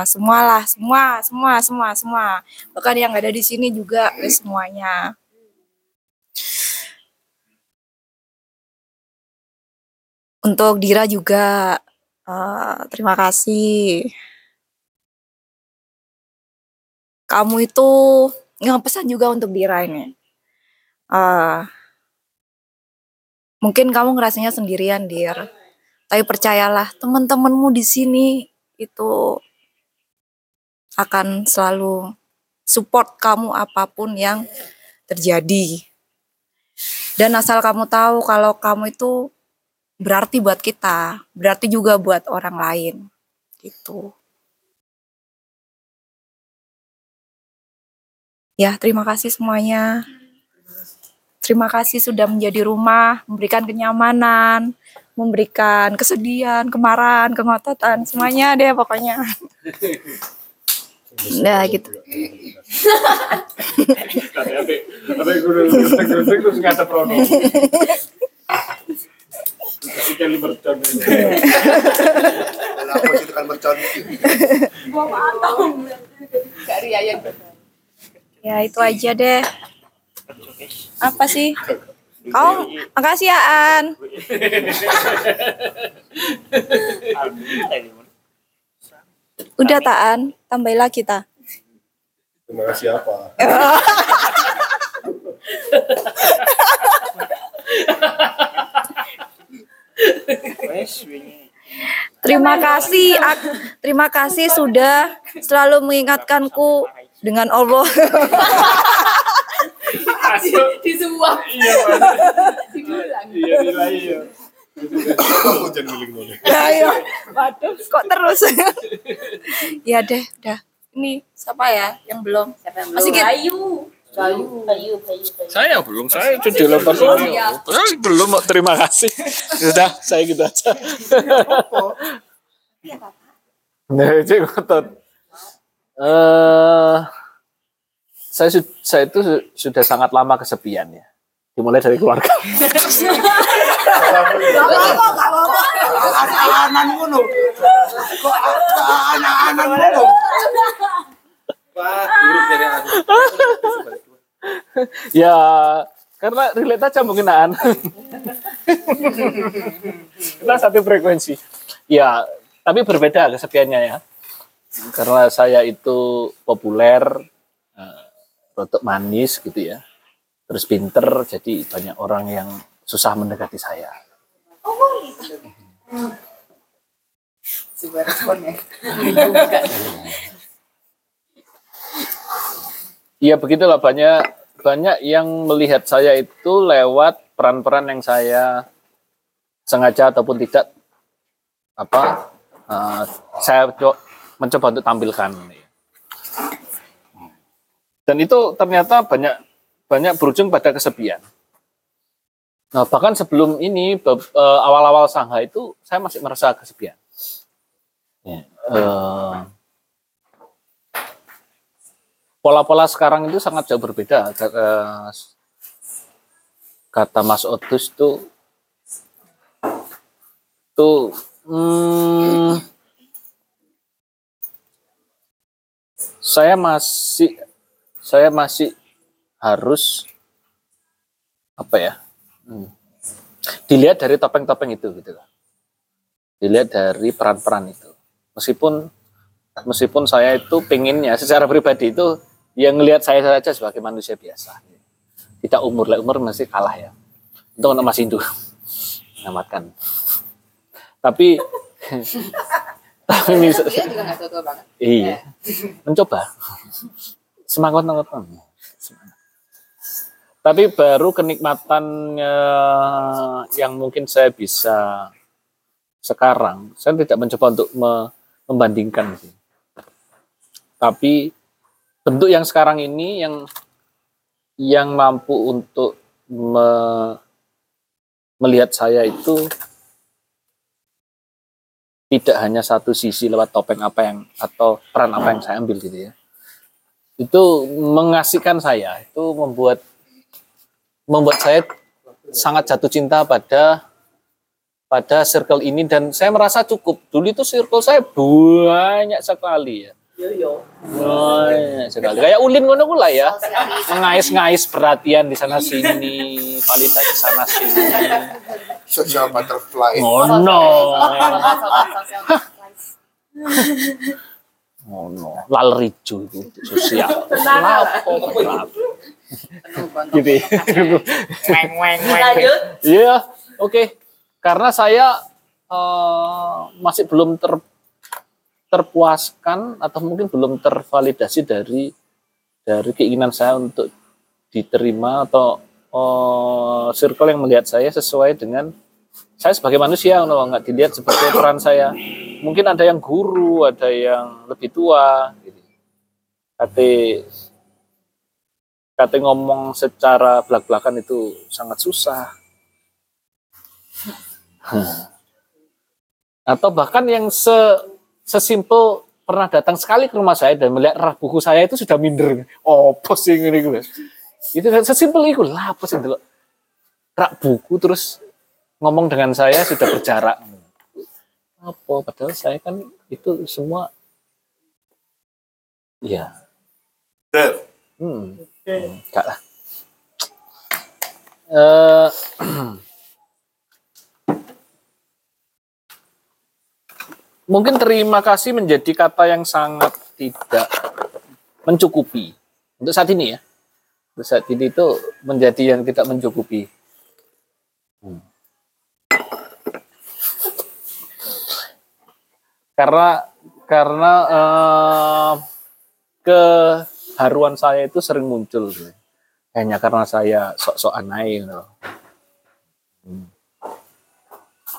semualah semua semua semua semua bahkan yang ada di sini juga eh, semuanya untuk Dira juga eh, terima kasih kamu itu ngepesan juga untuk Dira ini. Eh, mungkin kamu ngerasanya sendirian, Dir. Tapi percayalah, teman-temanmu di sini itu akan selalu support kamu apa pun yang terjadi. Dan asal kamu tahu kalau kamu itu berarti buat kita, berarti juga buat orang lain. Gitu. Ya, terima kasih semuanya. Terima kasih sudah menjadi rumah, memberikan kenyamanan, memberikan kesedihan, kemarahan, kengototan, semuanya deh pokoknya. Nah, gitu. Ya, itu aja deh. Apa sih? Oh, makasih ya, An. Udah, Taan. Tambahin lagi, Ta. Terima kasih apa? Terima kasih, Ak- terima kasih sudah selalu mengingatkanku dengan Allah. Disuap. Iya, Diulang. Iya, nilai ya. Hujan giling boleh. Ayo, waduh, kok terus? ya deh, udah. Ini siapa ya yang belum? Siapa yang belum? Bayu. Bayu. Bayu. Saya belum, saya itu dilempar Oh, iya. Belum, Mak. terima kasih. Sudah, saya gitu aja. Nah, itu ngotot. Eh, saya saya itu su- sudah sangat lama kesepian ya. Dimulai dari keluarga. Anak-anak ngono. Kok anak-anak ngono? Pak, guru jadi aku. ya, karena relate aja mungkin Aan. Kita satu frekuensi. Ya, tapi berbeda kesepiannya ya. Karena saya itu populer, eh, rotok manis gitu ya. Terus pinter, jadi banyak orang yang susah mendekati saya. Sebuah responnya. Iya begitulah banyak banyak yang melihat saya itu lewat peran-peran yang saya sengaja ataupun tidak apa eh, saya co- mencoba untuk tampilkan. Dan itu ternyata banyak banyak berujung pada kesepian. Nah, bahkan sebelum ini eh, awal-awal Sangha itu saya masih merasa kesepian. Ya, eh, pola-pola sekarang itu sangat jauh berbeda. Kata, Mas Otus tuh tuh hmm, saya masih saya masih harus apa ya hmm, dilihat dari topeng-topeng itu gitu. Loh. dilihat dari peran-peran itu. Meskipun meskipun saya itu pengennya secara pribadi itu yang ngelihat saya saja sebagai manusia biasa. Tidak umur lah umur masih kalah ya. Untuk anak Mas Indu menamatkan tapi tapi mis- Dia juga nggak tua-tua banget. iya. Mencoba semangat semangat. Tapi baru kenikmatannya yang mungkin saya bisa sekarang saya tidak mencoba untuk me- membandingkan tapi bentuk yang sekarang ini yang yang mampu untuk me- melihat saya itu tidak hanya satu sisi lewat topeng apa yang atau peran apa yang saya ambil gitu ya itu mengasihkan saya. Itu membuat membuat saya sangat jatuh cinta pada pada circle ini. Dan saya merasa cukup. Dulu itu circle saya banyak sekali ya. Banyak sekali. Kayak ulin ngono lah ya. Mengais-ngais perhatian di sana sini validasi sana sini. Social butterfly. oh no Oh no, laler hijau itu sosial. Lapo, gitu ya. Lanjut. Iya, oke. Karena saya eh, masih belum ter terpuaskan atau mungkin belum tervalidasi dari dari keinginan saya untuk diterima atau eh, circle yang melihat saya sesuai dengan saya sebagai manusia no, nggak dilihat sebagai peran saya. Mungkin ada yang guru, ada yang lebih tua. Gitu. Kate kate ngomong secara belak-belakan itu sangat susah. Atau bahkan yang se sesimpel pernah datang sekali ke rumah saya dan melihat rak buku saya itu sudah minder. Oh, sih ini gue. Itu sesimpel itu lah, sih delok rak buku terus ngomong dengan saya sudah berjarak. Apa? Padahal saya kan itu semua ya. Hmm. Enggak lah. Eh, mungkin terima kasih menjadi kata yang sangat tidak mencukupi untuk saat ini ya. Untuk saat ini itu menjadi yang tidak mencukupi. Karena karena eh, keharuan saya itu sering muncul hanya karena saya sok-sokan naik gitu. Hmm.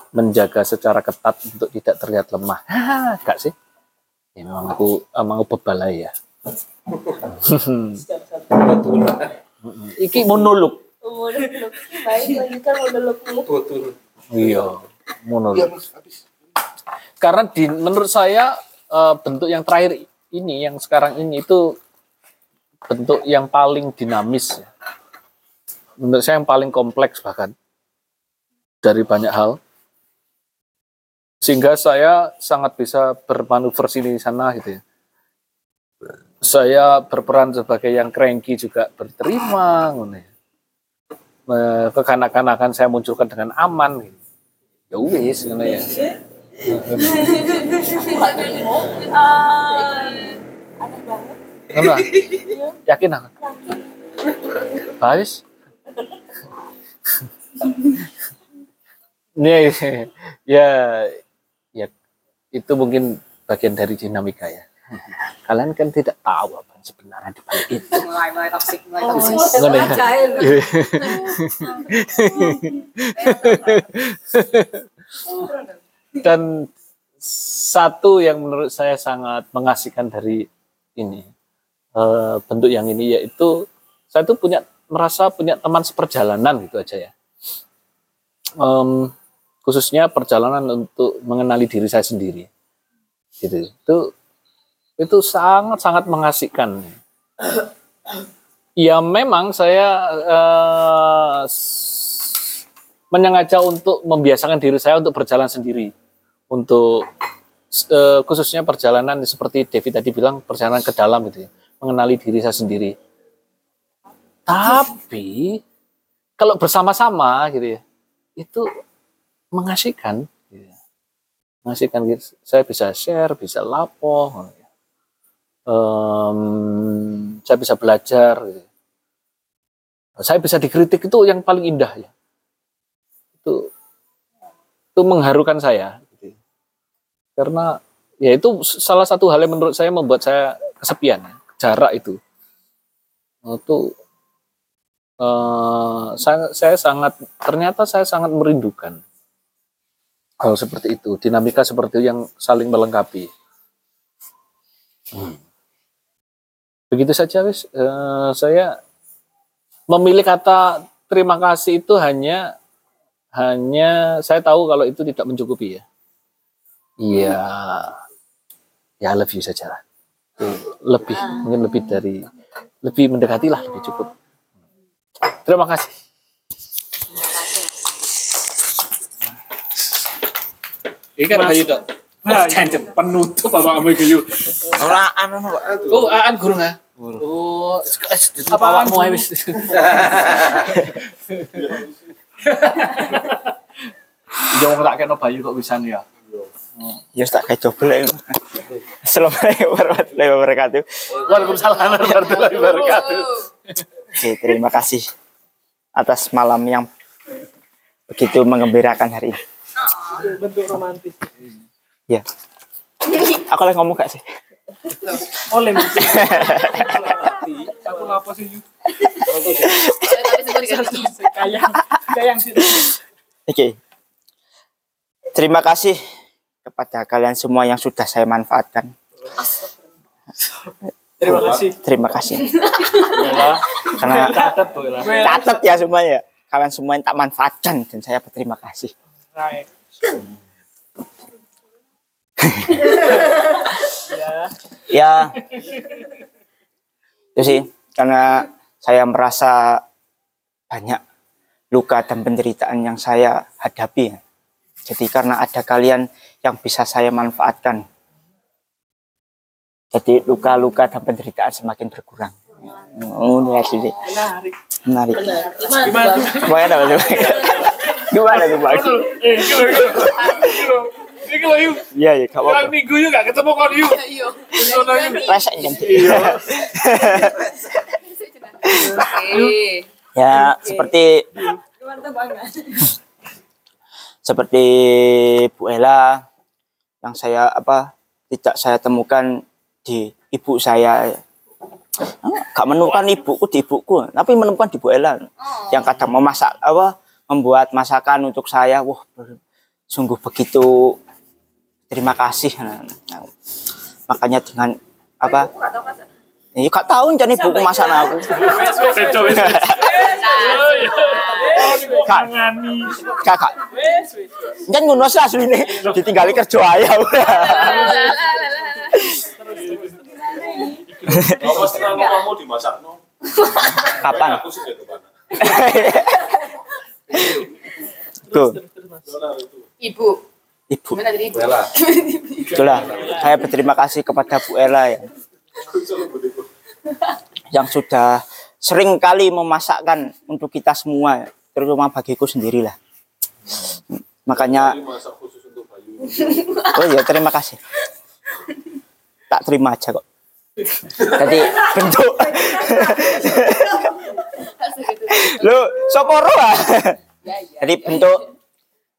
menjaga secara ketat untuk tidak terlihat lemah. Enggak sih? Ya memang aku emang aku bebalai ya. Iki monolog. Baik, lanjutkan monologmu. iya monolog karena di menurut saya eh, bentuk yang terakhir ini yang sekarang ini itu bentuk yang paling dinamis ya. menurut saya yang paling kompleks bahkan dari banyak hal sehingga saya sangat bisa bermanuver sini sana gitu ya saya berperan sebagai yang cranky juga berterima ya. Kekanak-kanakan saya munculkan dengan aman gitu. ya wis ya Aneh banget. Ah? yakin aku Bagus. Nih, ya, ya itu mungkin bagian dari dinamika ya. Kalian kan tidak tahu apa yang sebenarnya di balik itu. Mulai mulai toksik, mulai Oh, toksik. Ngono ya? Cair. Dan satu yang menurut saya sangat mengasihkan dari ini eh, bentuk yang ini yaitu saya tuh punya merasa punya teman seperjalanan gitu aja ya. Em, khususnya perjalanan untuk mengenali diri saya sendiri. Gitu. Itu itu sangat sangat mengasihkan. Ya memang saya s- menyengaja untuk membiasakan diri saya untuk berjalan sendiri, untuk eh, khususnya perjalanan seperti Devi tadi bilang perjalanan ke dalam gitu ya, mengenali diri saya sendiri. Tapi kalau bersama-sama gitu ya, itu mengasihkan, gitu ya. mengasihkan gitu. Saya bisa share, bisa lapo, gitu ya. Em, saya bisa belajar. Gitu. Saya bisa dikritik itu yang paling indah ya. Itu itu mengharukan saya. Karena ya itu salah satu hal yang menurut saya membuat saya kesepian, jarak itu. Itu eh, saya, saya sangat ternyata saya sangat merindukan hal seperti itu, dinamika seperti itu yang saling melengkapi. Hmm. Begitu saja, wis. Eh, saya memilih kata terima kasih itu hanya hanya saya tahu kalau itu tidak mencukupi ya. Iya, ya love you saja lah. Itu Lebih mungkin lebih dari lebih mendekati lah lebih cukup. Terima kasih. Ini kan Bayu dok. Nah, cancem penutup apa kamu Bayu? Ora anu Pak. Oh, aan guru nggak? Oh, apa awakmu ae wis. Ya wong tak kena Bayu kok wisan ya. Ya tak kayak coba Assalamualaikum warahmatullahi wabarakatuh. Waalaikumsalam warahmatullahi wabarakatuh. Oke, terima kasih atas malam yang begitu mengembirakan hari ini. Bentuk romantis. Ya. Aku lagi ngomong gak sih? Oleh Aku ngapa sih Yu? Kayak kayak yang situ. Oke. Terima kasih kepada kalian semua yang sudah saya manfaatkan. Terima kasih. Terima kasih. Karena Catat, catat ya semuanya. Kalian semua yang tak manfaatkan dan saya berterima kasih. Right. Ya, itu sih karena saya merasa banyak luka dan penderitaan yang saya hadapi. Jadi karena ada kalian yang bisa saya manfaatkan. Jadi luka-luka dan penderitaan semakin berkurang. Oh. Menarik. Menarik. Gimana tuh? Gimana tuh? Gimana tuh? Eh, yuk. Iya, iya, gak Yang apa-apa. minggu yuk gak ketemu kon yuk. Iya. Sono yuk. Resek kan. Iya. Ya, seperti seperti Bu Ella yang saya apa tidak saya temukan di ibu saya. Gak menemukan ibuku di ibuku tapi menemukan di Bu Ella. Yang kadang memasak apa membuat masakan untuk saya. Wah sungguh begitu. Terima kasih. Nah, makanya dengan apa ya gak tahu jadi ibuku masak aku wes. Kak. kakak kan ngono sih asline ditinggali kerja Apa kamu dimasak no? kapan? Aku sih gitu tuh. Ibu. ibu. Itulah. Saya berterima kasih kepada Bu Ella ya yang sudah sering kali memasakkan untuk kita semua terutama bagiku sendirilah. Makanya oh ya terima kasih. Tak terima aja kok. Jadi bentuk lo soporo ah? Jadi bentuk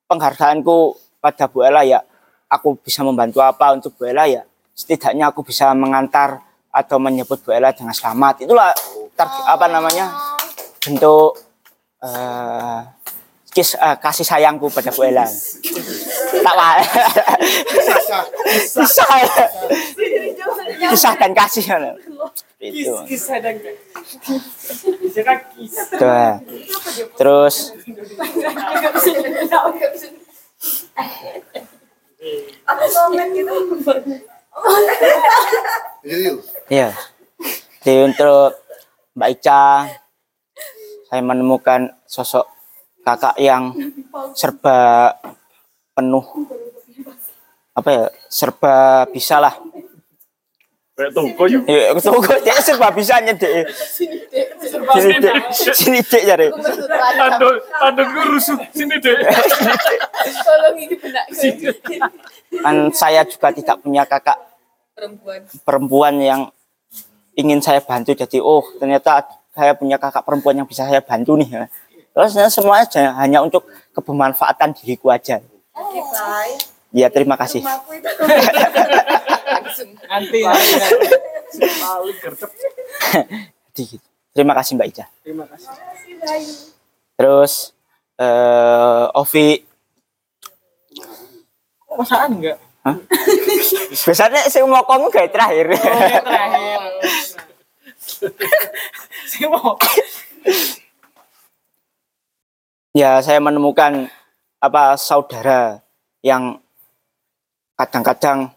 penghargaanku pada Bu Ella ya aku bisa membantu apa untuk Bu Ella ya? Setidaknya aku bisa mengantar atau menyebut Bu Ella dengan selamat. Itulah ter- apa namanya? bentuk eh, kis, eh, kasih sayangku pada Bu Ella. Tak wa- kisah kisah. Dan kasih. Itu. Kisah dan Kisah kan kisah. Tuh. terus. Aku komen gitu. ya jadi untuk Mbak Ica saya menemukan sosok kakak yang serba penuh apa ya serba bisa lah Kayak toko yuk. ya toko dia serba bisa nyedek Sini dek. sini dek cari andon gue rusuh sini deh. Tolong ini benak. Kan saya juga tidak punya kakak Perempuan. perempuan yang ingin saya bantu. Jadi oh ternyata saya punya kakak perempuan yang bisa saya bantu nih. Terus semuanya aja hanya untuk kebermanfaatan diriku aja. Oke, Kai. ya terima kasih. Terima kasih Mbak Ica Terima kasih. terus eh Ovi Kok masakan enggak? Hah? biasanya saya mau kamu kayak terakhir Terakhir. Saya mau. ya saya menemukan apa saudara yang kadang-kadang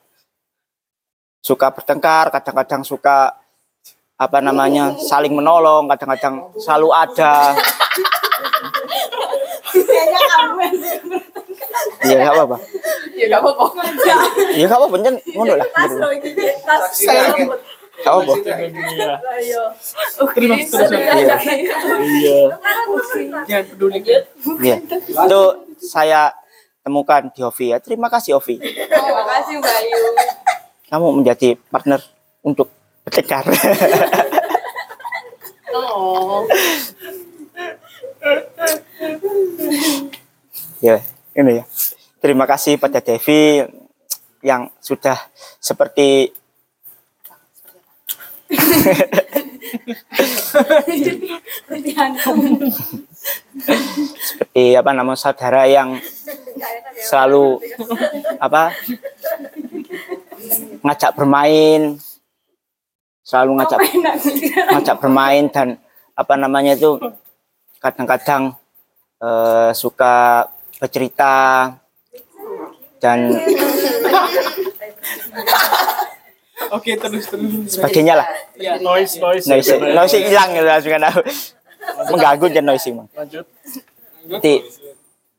suka bertengkar, kadang-kadang suka apa namanya saling menolong, kadang-kadang selalu ada. Kayaknya kamu yang Iya nggak apa-apa. Ya gak apa-apa. Iya nggak apa-apa, kan ngono lah. Tas saya apa-apa. Ayo. Terima kasih. Iya. Iya. Jangan peduli. Iya. Itu saya temukan di Ovi ya. Terima kasih Ovi. Terima kasih Mbak Ayu. Kamu menjadi partner untuk bertengkar. Oh. ya, ini ya. Terima kasih pada Devi yang sudah seperti seperti apa nama saudara yang selalu apa ngajak bermain selalu ngajak ngajak bermain dan apa namanya itu kadang-kadang eh, suka bercerita dan Oke terus terus. sebagainya lah Ya, noise noise. noise noise hilang ya langsung kan mengganggu dan noise Bang. Lanjut. Jadi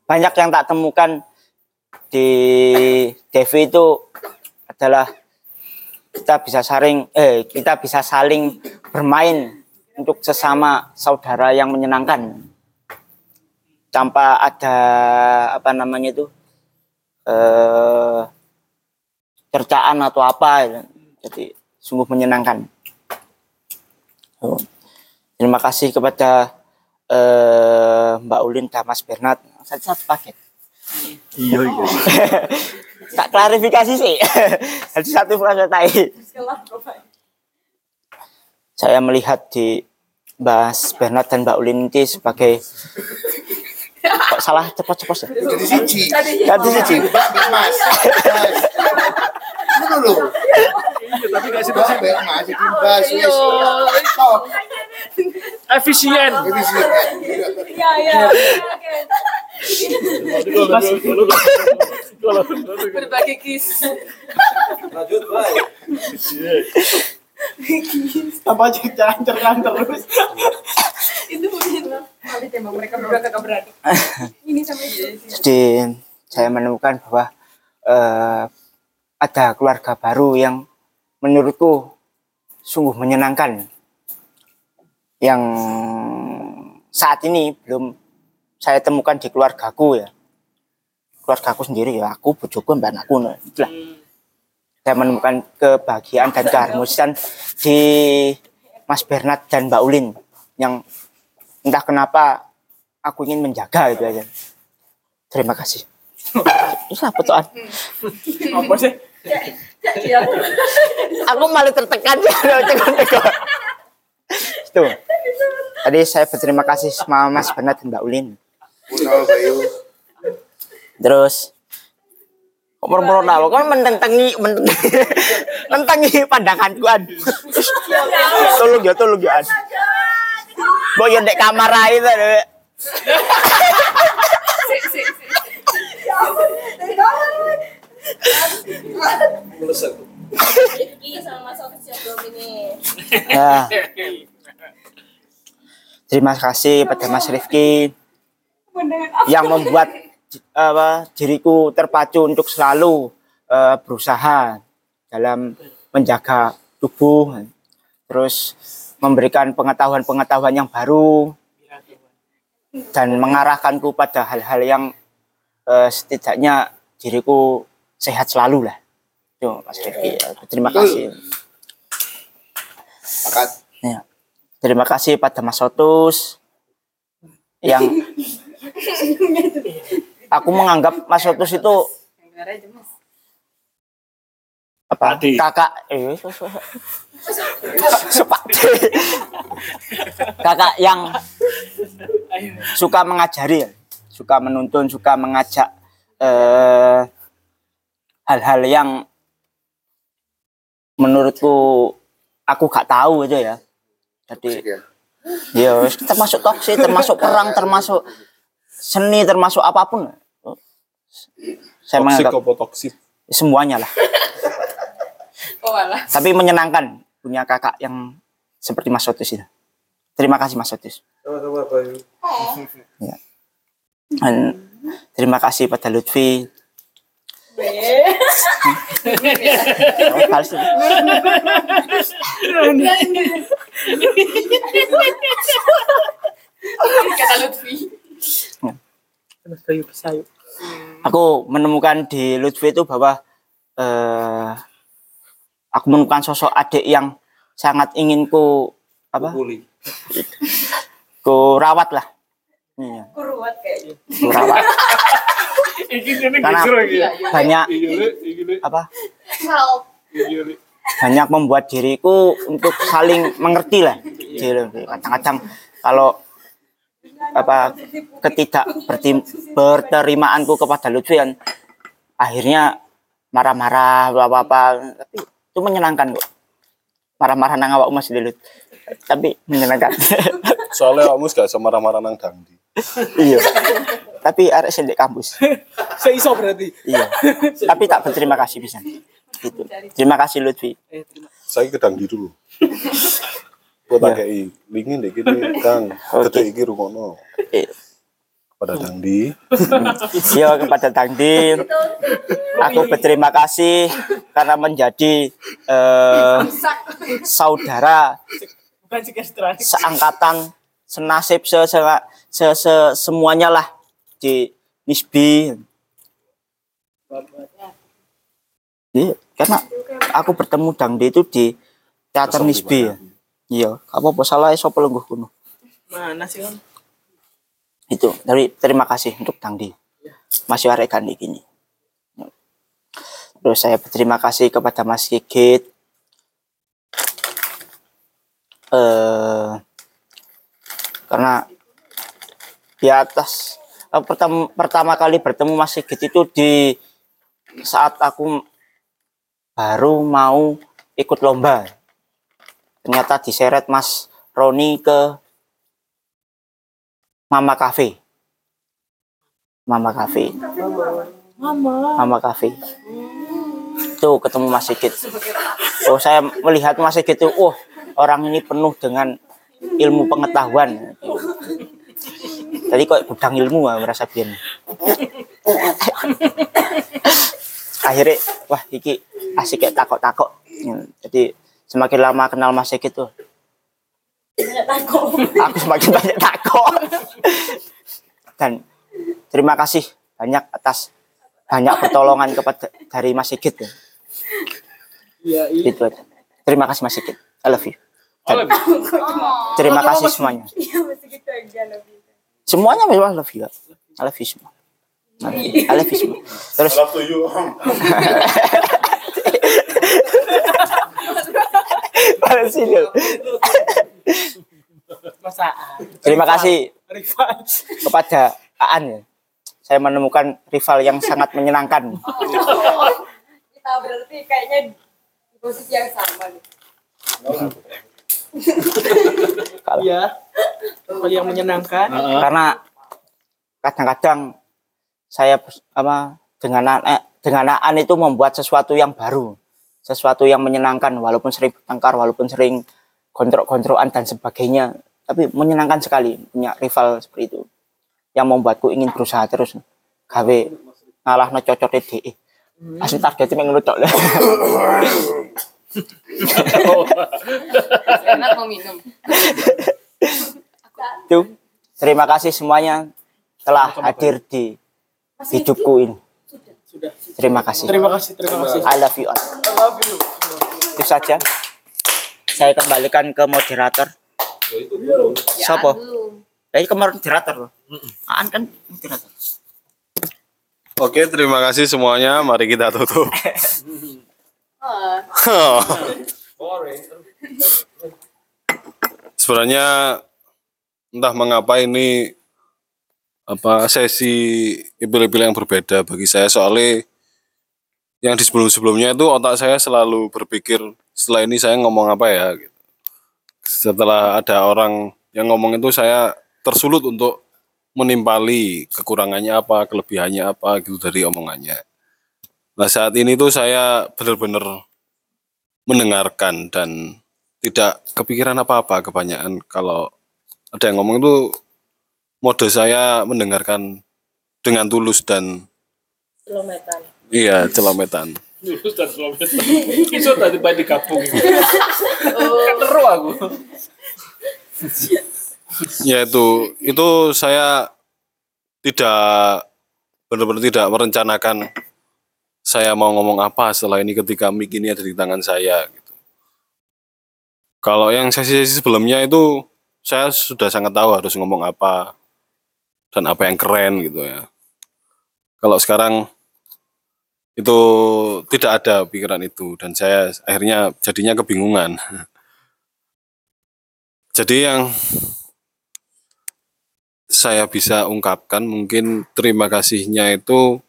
banyak yang tak temukan di Devi itu adalah kita bisa saling eh kita bisa saling bermain untuk sesama saudara yang menyenangkan tanpa ada apa namanya itu eh cercaan atau apa jadi sungguh menyenangkan Oh. terima kasih kepada eh, Mbak Ulin dan Mas Bernard satu satu paket Iya, iya. tak klarifikasi sih jadi satu proses tadi saya melihat di Mas Bernard dan Mbak Ulin ini sebagai kok salah cepat-cepat ya? Jadi siji. Jadi siji. Mbak, Mas. Mas. Ngono lho. tapi gak sih Mbak, Mbak Mas, jadi Mbak wis. Stop. efisien Efisien. Iya, iya. Berbagi kis. Lanjut, baik. Apa cerkan terus. Itu mungkin kali tembak mereka berdua kakak beradik. Ini sama Jesse. Jadi saya menemukan bahwa eh, ada keluarga baru yang menurutku sungguh menyenangkan. Yang saat ini belum saya temukan di keluargaku ya. Keluargaku sendiri ya, aku, bojoku, mbak anakku. nah, itulah. Saya menemukan kebahagiaan dan keharmonisan di Mas Bernard dan Mbak Ulin yang entah kenapa aku ingin menjaga gitu aja. Terima kasih. Terus apa tuh? An? Apa sih? Aku malah tertekan. Itu. Tadi saya berterima kasih sama Mas Bernard dan Mbak Ulin. Terus Umur Ronaldo kan menentangi menentangi, pandanganku an. tolong ya tolong ya an. Boy yang dek kamar aja tuh. Ya. Terima kasih pada Mas Rifki yang membuat apa diriku terpacu untuk selalu eh, berusaha dalam menjaga tubuh terus memberikan pengetahuan-pengetahuan yang baru dan mengarahkanku pada hal-hal yang eh, setidaknya diriku sehat selalu lah. Itu Mas Rifki terima kasih. Ya. terima kasih pada Mas Sotus yang aku menganggap Mas Sotus itu apa? Kakak eh sepati kakak yang suka mengajari suka menuntun suka mengajak eh, hal-hal yang menurutku aku gak tahu aja ya. Jadi ya? wis, termasuk toksik termasuk perang termasuk seni termasuk apa pun saya Toksik menganggap apa toksik? semuanya lah Oh tapi menyenangkan punya kakak yang seperti Mas Sotis itu terima kasih Mas Sotis Sama-sama, Bayu. ya. dan terima kasih pada Lutfi Oh. Kata Lutfi. Mas Bayu Pesayu. aku menemukan di Lutfi itu bahwa eh, aku menemukan sosok adik yang sangat ingin ku apa? Ku rawat lah. Iya, Kuruat kayaknya. ku rawat. Karena banyak apa? Banyak membuat diriku untuk saling mengerti lah. Jadi, kadang-kadang kalau apa ketidak berterimaanku kepada Lutfi kan akhirnya marah-marah apa apa tapi itu menyenangkan kok. Marah-marah nang awakmu Mas Lilut. Tapi menyenangkan. Soalnya kamu gak sama marah-marah nang dangdi. iya. Tapi arek sendiri kampus. Seiso berarti. iya. Tapi tak berterima kasih bisa itu terima kasih Lutfi. Saya ke dangdi dulu. Buat Iya. agak lingin deh gini, Kang. Detik iki rumono. Pada dangdi. Iya kepada Tangdi, aku berterima kasih karena menjadi eh, saudara seangkatan, senasib, se, se, se, se- semuanya lah di Nisbi. Iya, karena aku bertemu Dangdi itu di teater Nisbi ya. Iya, apa apa salah sapa lengguh kuno. Mana sih kan? Itu dari terima kasih untuk Dangdi. Masih arek kan gini. Terus saya berterima kasih kepada Mas Kikit. Eh karena di atas eh, pertama, pertama kali bertemu Mas Sigit itu di saat aku baru mau ikut lomba. Ternyata diseret Mas Roni ke Mama Cafe. Mama Cafe. Mama. Mama Cafe. Tuh ketemu Mas Sigit. Oh saya melihat Mas Sigit itu, oh orang ini penuh dengan ilmu pengetahuan. Tadi kok gudang ilmu ah, merasa biar. Akhirnya, wah iki asik kayak takok-takok. Jadi semakin lama kenal Mas Sigit tuh, aku semakin banyak takok. Dan terima kasih banyak atas banyak pertolongan kepada dari Mas Sigit. ya. Iya, iya. Itu aja. Terima kasih Mas Sigit. I love you. Dan terima kasih semuanya. Iya gitu. Semuanya memang I love you. I love you semua. I love you, I love you semua. Terus I love to Balas sini. Terima kasih Rival. kepada Aan ya. Saya menemukan rival yang sangat menyenangkan. Kita berarti kayaknya di posisi yang sama nih. Iya. Hal yang menyenangkan. Karena kadang-kadang saya apa dengan eh, dengan Aan itu membuat sesuatu yang baru, sesuatu yang menyenangkan walaupun sering bertengkar, walaupun sering kontrok-kontrokan dan sebagainya, tapi menyenangkan sekali punya rival seperti itu yang membuatku ingin berusaha terus gawe ngalah no cocok DE. Asli targetnya mengono tok lah. Enak mau minum. Tuh, terima kasih semuanya telah hadir di hidupku ini. Terima kasih. Terima kasih, terima kasih. I love you all. I love you. Itu saja. Saya kembalikan ke moderator. Siapa? Jadi kemarin moderator loh. Aan kan moderator. Oke, terima kasih semuanya. Mari kita tutup. Sebenarnya entah mengapa ini apa sesi ipil-ipil yang berbeda bagi saya soalnya yang di sebelum-sebelumnya itu otak saya selalu berpikir setelah ini saya ngomong apa ya gitu. Setelah ada orang yang ngomong itu saya tersulut untuk menimpali kekurangannya apa, kelebihannya apa gitu dari omongannya. Nah saat ini tuh saya benar-benar mendengarkan dan tidak kepikiran apa-apa kebanyakan kalau ada yang ngomong itu mode saya mendengarkan dengan tulus dan Kilometer. iya celometan. Lulus dan kilometer. Iso tadi baik digabung. Keteru aku. Ya itu itu saya tidak benar-benar tidak merencanakan saya mau ngomong apa setelah ini ketika mic ini ada di tangan saya gitu. Kalau yang sesi-sesi sebelumnya itu saya sudah sangat tahu harus ngomong apa dan apa yang keren gitu ya. Kalau sekarang itu tidak ada pikiran itu dan saya akhirnya jadinya kebingungan. Jadi yang saya bisa ungkapkan mungkin terima kasihnya itu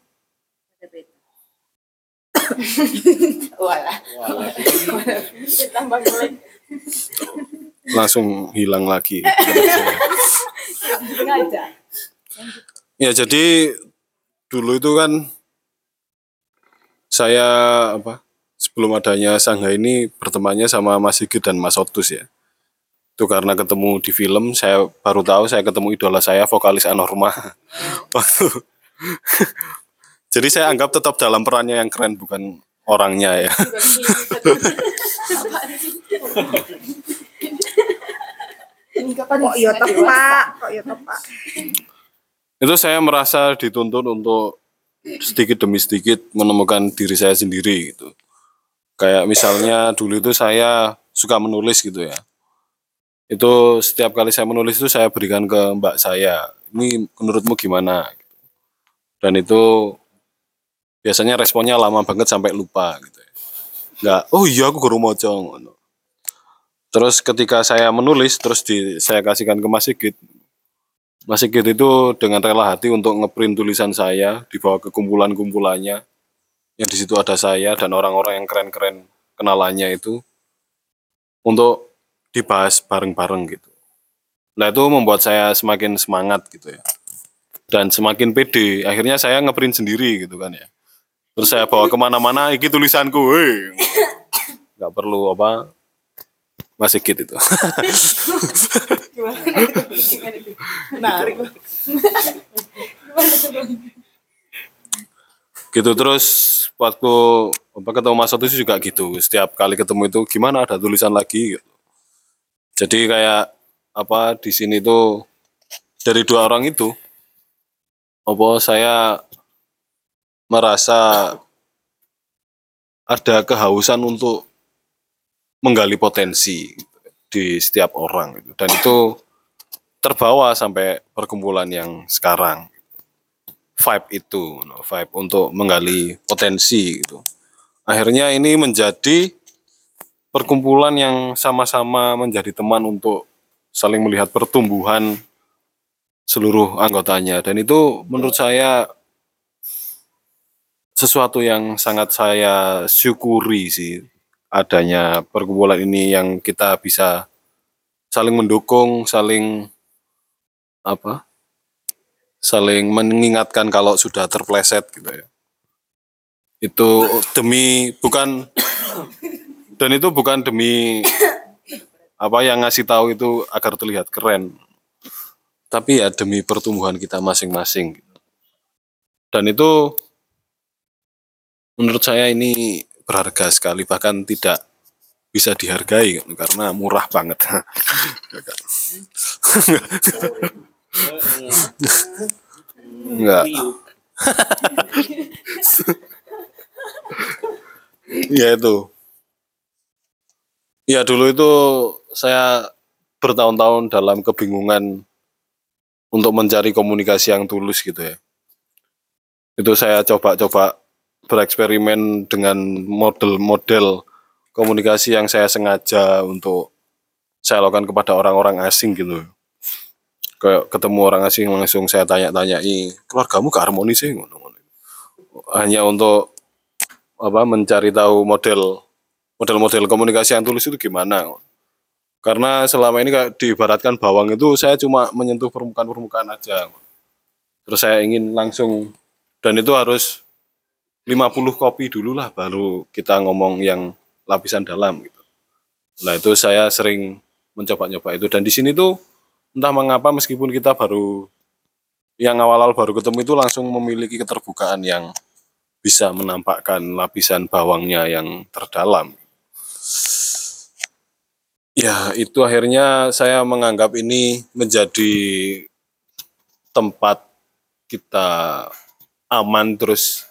langsung hilang lagi. Sengaja. Ya jadi dulu itu kan saya apa sebelum adanya Sangga ini bertemannya sama Mas Sigit dan Mas Otus ya. Itu karena ketemu di film saya baru tahu saya ketemu idola saya vokalis Anorma. Waktu jadi saya anggap tetap dalam perannya yang keren bukan orangnya ya. Kok yo tepak, kok yo tepak. Itu saya merasa dituntut untuk sedikit demi sedikit menemukan diri saya sendiri gitu. Kayak misalnya dulu itu saya suka menulis gitu ya. Itu setiap kali saya menulis itu saya berikan ke mbak saya. Ini menurutmu gimana? Dan itu biasanya responnya lama banget sampai lupa gitu ya. Nggak, oh iya aku guru moco. ngono. Terus ketika saya menulis terus di, saya kasihkan ke Mas Sigit. Mas Sigit itu dengan rela hati untuk ngeprint tulisan saya, dibawa ke kumpulan-kumpulannya. Yang di situ ada saya dan orang-orang yang keren-keren kenalannya itu untuk dibahas bareng-bareng gitu. Nah itu membuat saya semakin semangat gitu ya. Dan semakin pede, akhirnya saya ngeprint sendiri gitu kan ya. Terus saya bawa ke mana-mana, iki tulisanku, hei. Nggak perlu apa, Mas Sigit itu. Gimana? Gimana? Menarik. Gitu terus waktu apa ketemu Mas Otus juga gitu setiap kali ketemu itu gimana ada tulisan lagi gitu. jadi kayak apa di sini tuh dari dua orang itu apa saya merasa ada kehausan untuk menggali potensi di setiap orang gitu. dan itu terbawa sampai perkumpulan yang sekarang vibe itu, vibe untuk menggali potensi gitu. Akhirnya ini menjadi perkumpulan yang sama-sama menjadi teman untuk saling melihat pertumbuhan seluruh anggotanya dan itu menurut saya sesuatu yang sangat saya syukuri sih adanya perkumpulan ini yang kita bisa saling mendukung, saling apa? saling mengingatkan kalau sudah terpleset gitu ya. Itu demi bukan dan itu bukan demi apa yang ngasih tahu itu agar terlihat keren. Tapi ya demi pertumbuhan kita masing-masing. Dan itu menurut saya ini berharga sekali bahkan tidak bisa dihargai karena murah banget. Enggak. ya itu. Ya dulu itu saya bertahun-tahun dalam kebingungan untuk mencari komunikasi yang tulus gitu ya. Itu saya coba-coba bereksperimen dengan model-model komunikasi yang saya sengaja untuk saya lakukan kepada orang-orang asing gitu. Kayak ketemu orang asing langsung saya tanya-tanyai keluargamu ke harmonis sih? Hanya untuk apa mencari tahu model model-model komunikasi yang tulus itu gimana. Karena selama ini kayak diibaratkan bawang itu saya cuma menyentuh permukaan-permukaan aja. Terus saya ingin langsung dan itu harus 50 kopi dulu lah baru kita ngomong yang lapisan dalam gitu nah itu saya sering mencoba-nyoba itu dan di sini tuh entah mengapa meskipun kita baru yang awal-awal baru ketemu itu langsung memiliki keterbukaan yang bisa menampakkan lapisan bawangnya yang terdalam. Ya, itu akhirnya saya menganggap ini menjadi tempat kita aman terus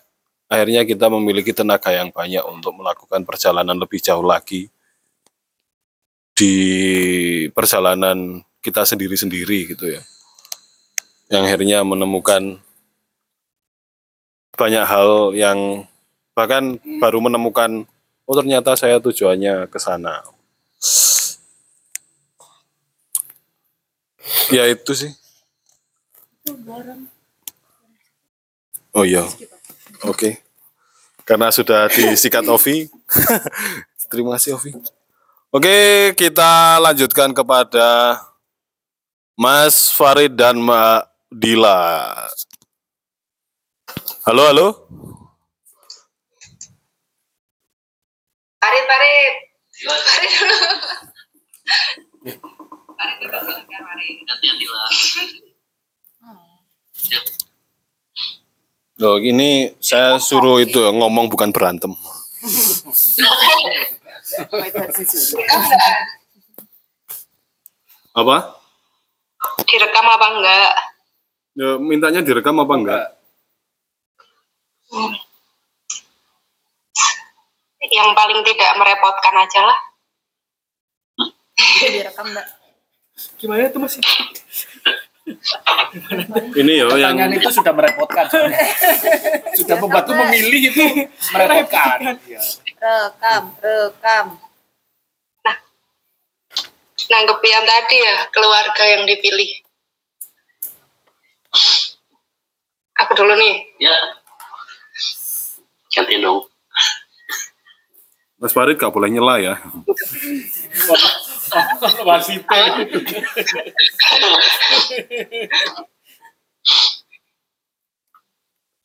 akhirnya kita memiliki tenaga yang banyak untuk melakukan perjalanan lebih jauh lagi. Di perjalanan kita sendiri-sendiri gitu ya. Yang akhirnya menemukan banyak hal yang bahkan baru menemukan oh ternyata saya tujuannya ke sana. Ya itu sih. Oh iya oke karena sudah disikat Ovi terima kasih Ovi oke kita lanjutkan kepada Mas Farid dan Mbak Dila halo halo Parit, parit. Parit dulu. Parit dulu, silakan parit. Hati-hati lah. Loh, ini saya suruh itu ngomong bukan berantem. Apa? Direkam apa enggak? Ya, mintanya direkam apa enggak? Yang paling tidak merepotkan aja lah. direkam mbak Gimana tuh masih? Ini yo yang Pertanyaan itu sudah merepotkan. sudah membantu memilih itu merepotkan. Iya. Rekam, rekam. Nanggep yang tadi ya, keluarga yang dipilih. Aku dulu nih. Ya. Ganti dong. Mas Farid gak boleh nyela ya. Masih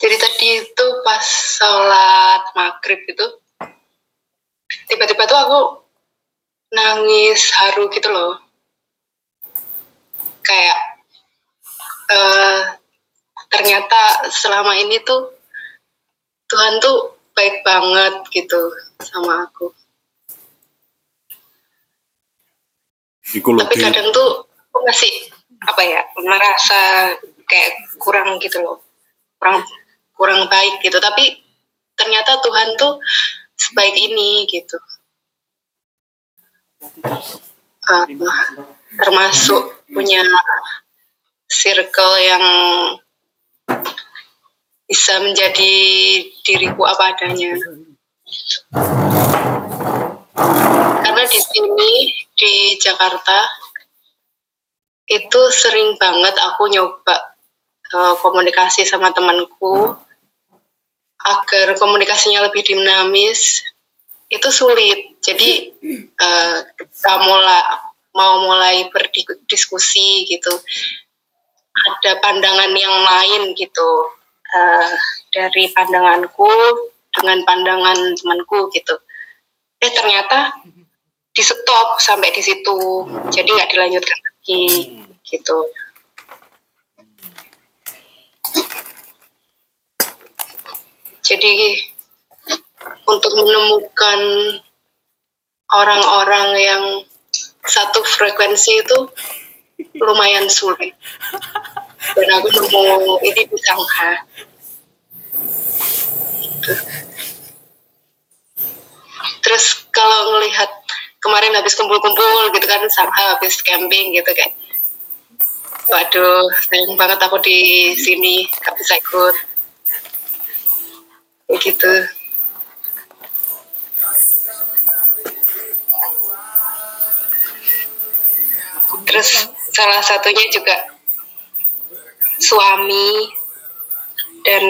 Jadi tadi itu pas sholat maghrib itu, tiba-tiba tuh aku nangis haru gitu loh. Kayak eh, ternyata selama ini tuh Tuhan tuh baik banget gitu sama aku. Tapi kadang tuh aku masih apa ya merasa kayak kurang gitu loh, kurang kurang baik gitu. Tapi ternyata Tuhan tuh sebaik ini gitu. Uh, termasuk punya circle yang bisa menjadi diriku apa adanya. Karena di sini di Jakarta itu sering banget aku nyoba eh, komunikasi sama temanku. Agar komunikasinya lebih dinamis itu sulit. Jadi eh, kita mulai mau mulai berdiskusi gitu. Ada pandangan yang lain gitu eh, dari pandanganku dengan pandangan temanku gitu. Eh ternyata di stop sampai di situ. Jadi nggak dilanjutkan lagi gitu. Jadi untuk menemukan orang-orang yang satu frekuensi itu lumayan sulit. Dan aku nemu ini di terus kalau ngelihat kemarin habis kumpul-kumpul gitu kan Sangha habis camping gitu kayak waduh sayang banget aku di sini gak bisa ikut. Kayak gitu. Terus salah satunya juga suami dan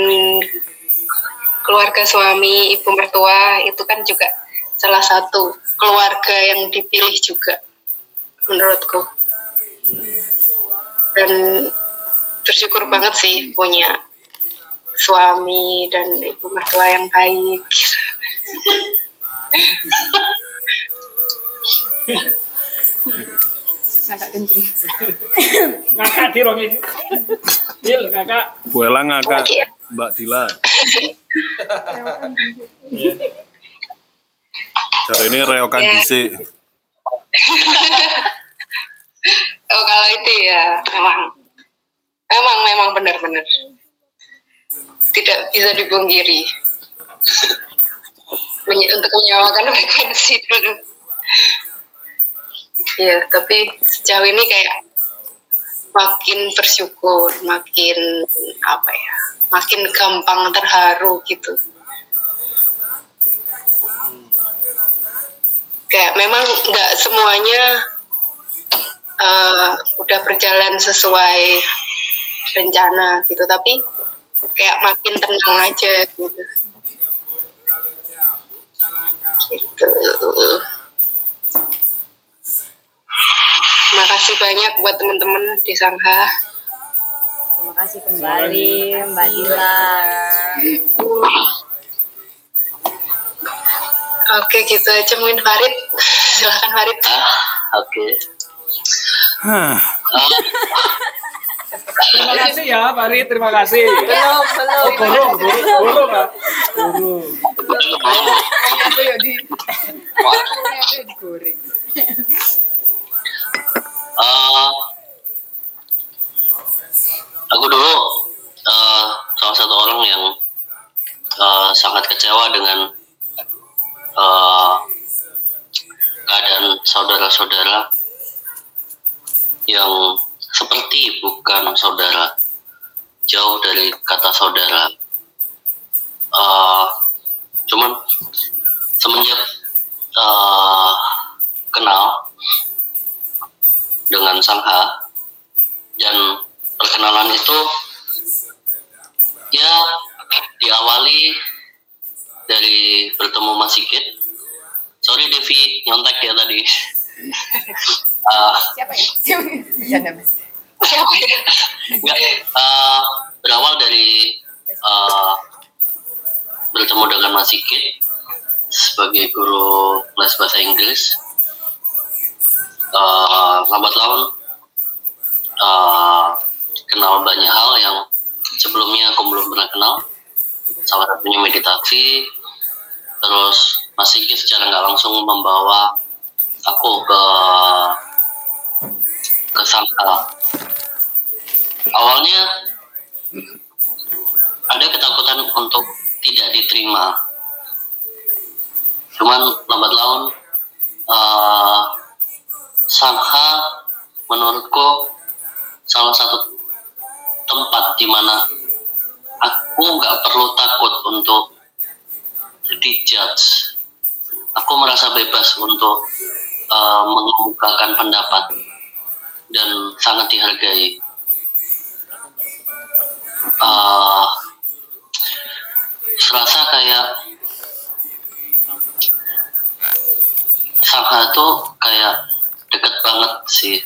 keluarga suami ibu mertua itu kan juga salah satu keluarga yang dipilih juga menurutku dan bersyukur banget sih punya suami dan ibu mertua yang baik Kakak kenceng. Ngakak di rong ini. Dil, ngakak. Bu Ella ngakak Mbak Dila. Cara ini reokan Ya. dhisik. oh kalau itu ya memang memang memang benar-benar. Tidak bisa dipungkiri. Menye- untuk menyamakan frekuensi dulu. Ya tapi sejauh ini kayak makin bersyukur makin apa ya makin gampang terharu gitu kayak memang nggak semuanya eh, udah berjalan sesuai rencana gitu. Tapi kayak makin tenang aja gitu. Gitu. Makasih banyak buat teman-teman di Sangha. Terima kasih kembali Mbak Dila. Oke gitu aja mungkin Farid silakan Farid Oke. Terima kasih ya, Farid. Terima kasih. belum belum Oh, ya di Apa ya digoreng. Eh, aku dulu eh, salah satu orang yang eh, sangat kecewa dengan eh, keadaan saudara-saudara yang seperti bukan saudara, jauh dari kata saudara. Eh, cuman semenjak eh, kenal dengan Sangha dan perkenalan itu ya diawali dari bertemu Mas Sigit. Sorry Devi nyontek ya tadi. Ah, Siapa ya? Siapa? Mas. siapa ya Enggak, eh, berawal dari eh, bertemu dengan Mas Sigit sebagai guru les bahasa Inggris. Eh, lambat laun eh, kenal banyak hal yang sebelumnya aku belum pernah kenal. Salah satunya meditasi. Terus Mas Sigit secara nggak langsung membawa aku ke ke Sangha awalnya ada ketakutan untuk tidak diterima. Cuman lambat laun eh, Sangha menurutku salah satu tempat di mana aku nggak perlu takut untuk dijudge aku merasa bebas untuk eh, mengemukakan pendapat dan sangat dihargai. Uh, serasa kayak Sangha itu kayak deket banget sih.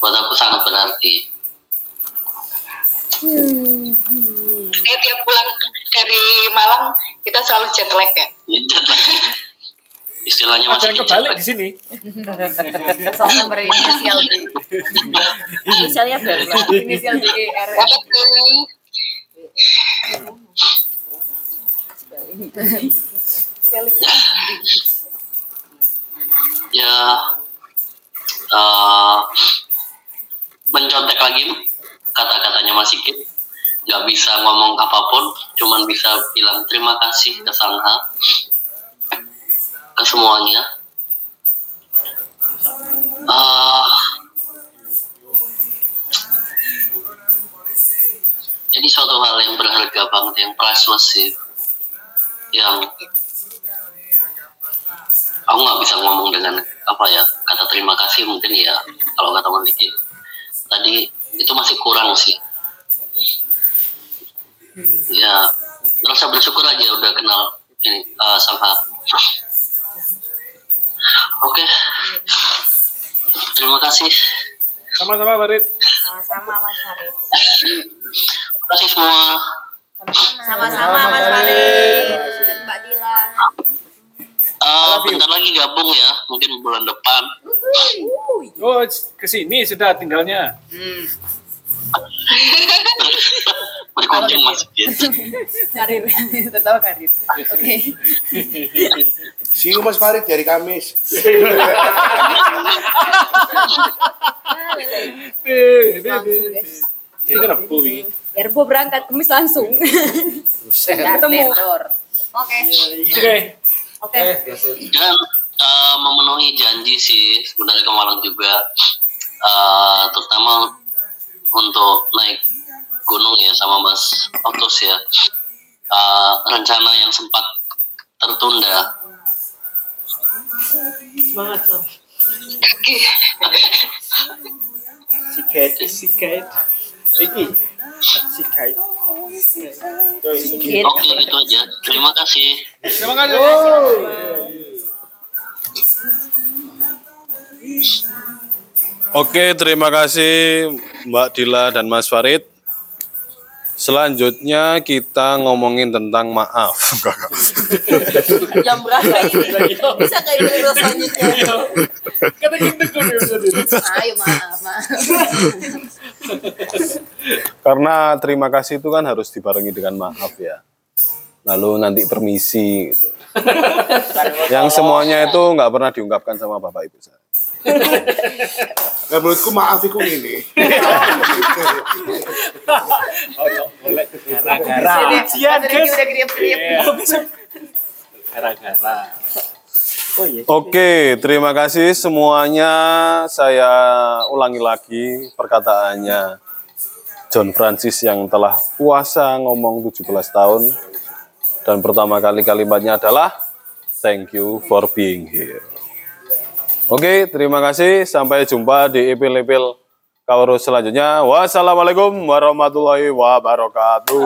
Buat aku sangat berarti. Kayak tiap pulang dari Malang kita selalu jet lag ya istilahnya masih yang kebalik di sini. Soalnya berinisial D. Inisialnya Berna. Inisial D E R. ya uh, mencontek lagi kata-katanya Mas Sigit nggak bisa ngomong apa pun cuman bisa bilang terima kasih ke Sangha ke semuanya. Ah, ini suatu hal yang berharga banget yang priceless sih. Yang aku nggak bisa ngomong dengan apa ya kata terima kasih mungkin ya kalau kata Dikit tadi itu masih kurang sih ya merasa bersyukur aja udah kenal ini uh, Sangha oke terima kasih Sama-sama, Farid. Sama-sama Mas Farid. terima kasih semua Sama-sama Mas Farid. Dan Mbak Dila. Eh, bentar lagi gabung ya mungkin bulan depan Oh, ke sini sudah tinggalnya. Berkunjung mas Karir. Tertawa karir. Oke. See you Mas Farid dari Kamis. Kan Rebu ini. Erbo berangkat kemis langsung. Ketemu. Oke. Oke. dan eh, memenuhi janji sih sebenarnya kemarin juga eh, terutama untuk naik gunung ya sama Mas Otos ya Eh, rencana yang sempat tertunda Semangat Sam. Oke. Sikat, sikat. Ricky. Sikat. Oke gitu aja terima kasih Terima kasih. Oke, terima kasih Mbak Dila dan Mas Farid. Selanjutnya kita ngomongin tentang maaf. Jam berapa ini? Bisa kayak selanjutnya. Ayo maaf, maaf. Karena terima kasih itu kan harus dibarengi dengan maaf ya. Lalu nanti permisi. gitu. Yang semuanya itu nggak pernah diungkapkan sama bapak ibu saya. Nah, menurutku maaf itu ini. Gara-gara. Udah gede-gede. Gara-gara. Oh iya. Oke, terima kasih semuanya. Saya ulangi lagi perkataannya John Francis yang telah puasa ngomong 17 tahun. Dan pertama kali kalimatnya adalah thank you for being here. Oke, terima kasih. Sampai jumpa di epil-epil Kaurus selanjutnya. Wassalamualaikum warahmatullahi wabarakatuh.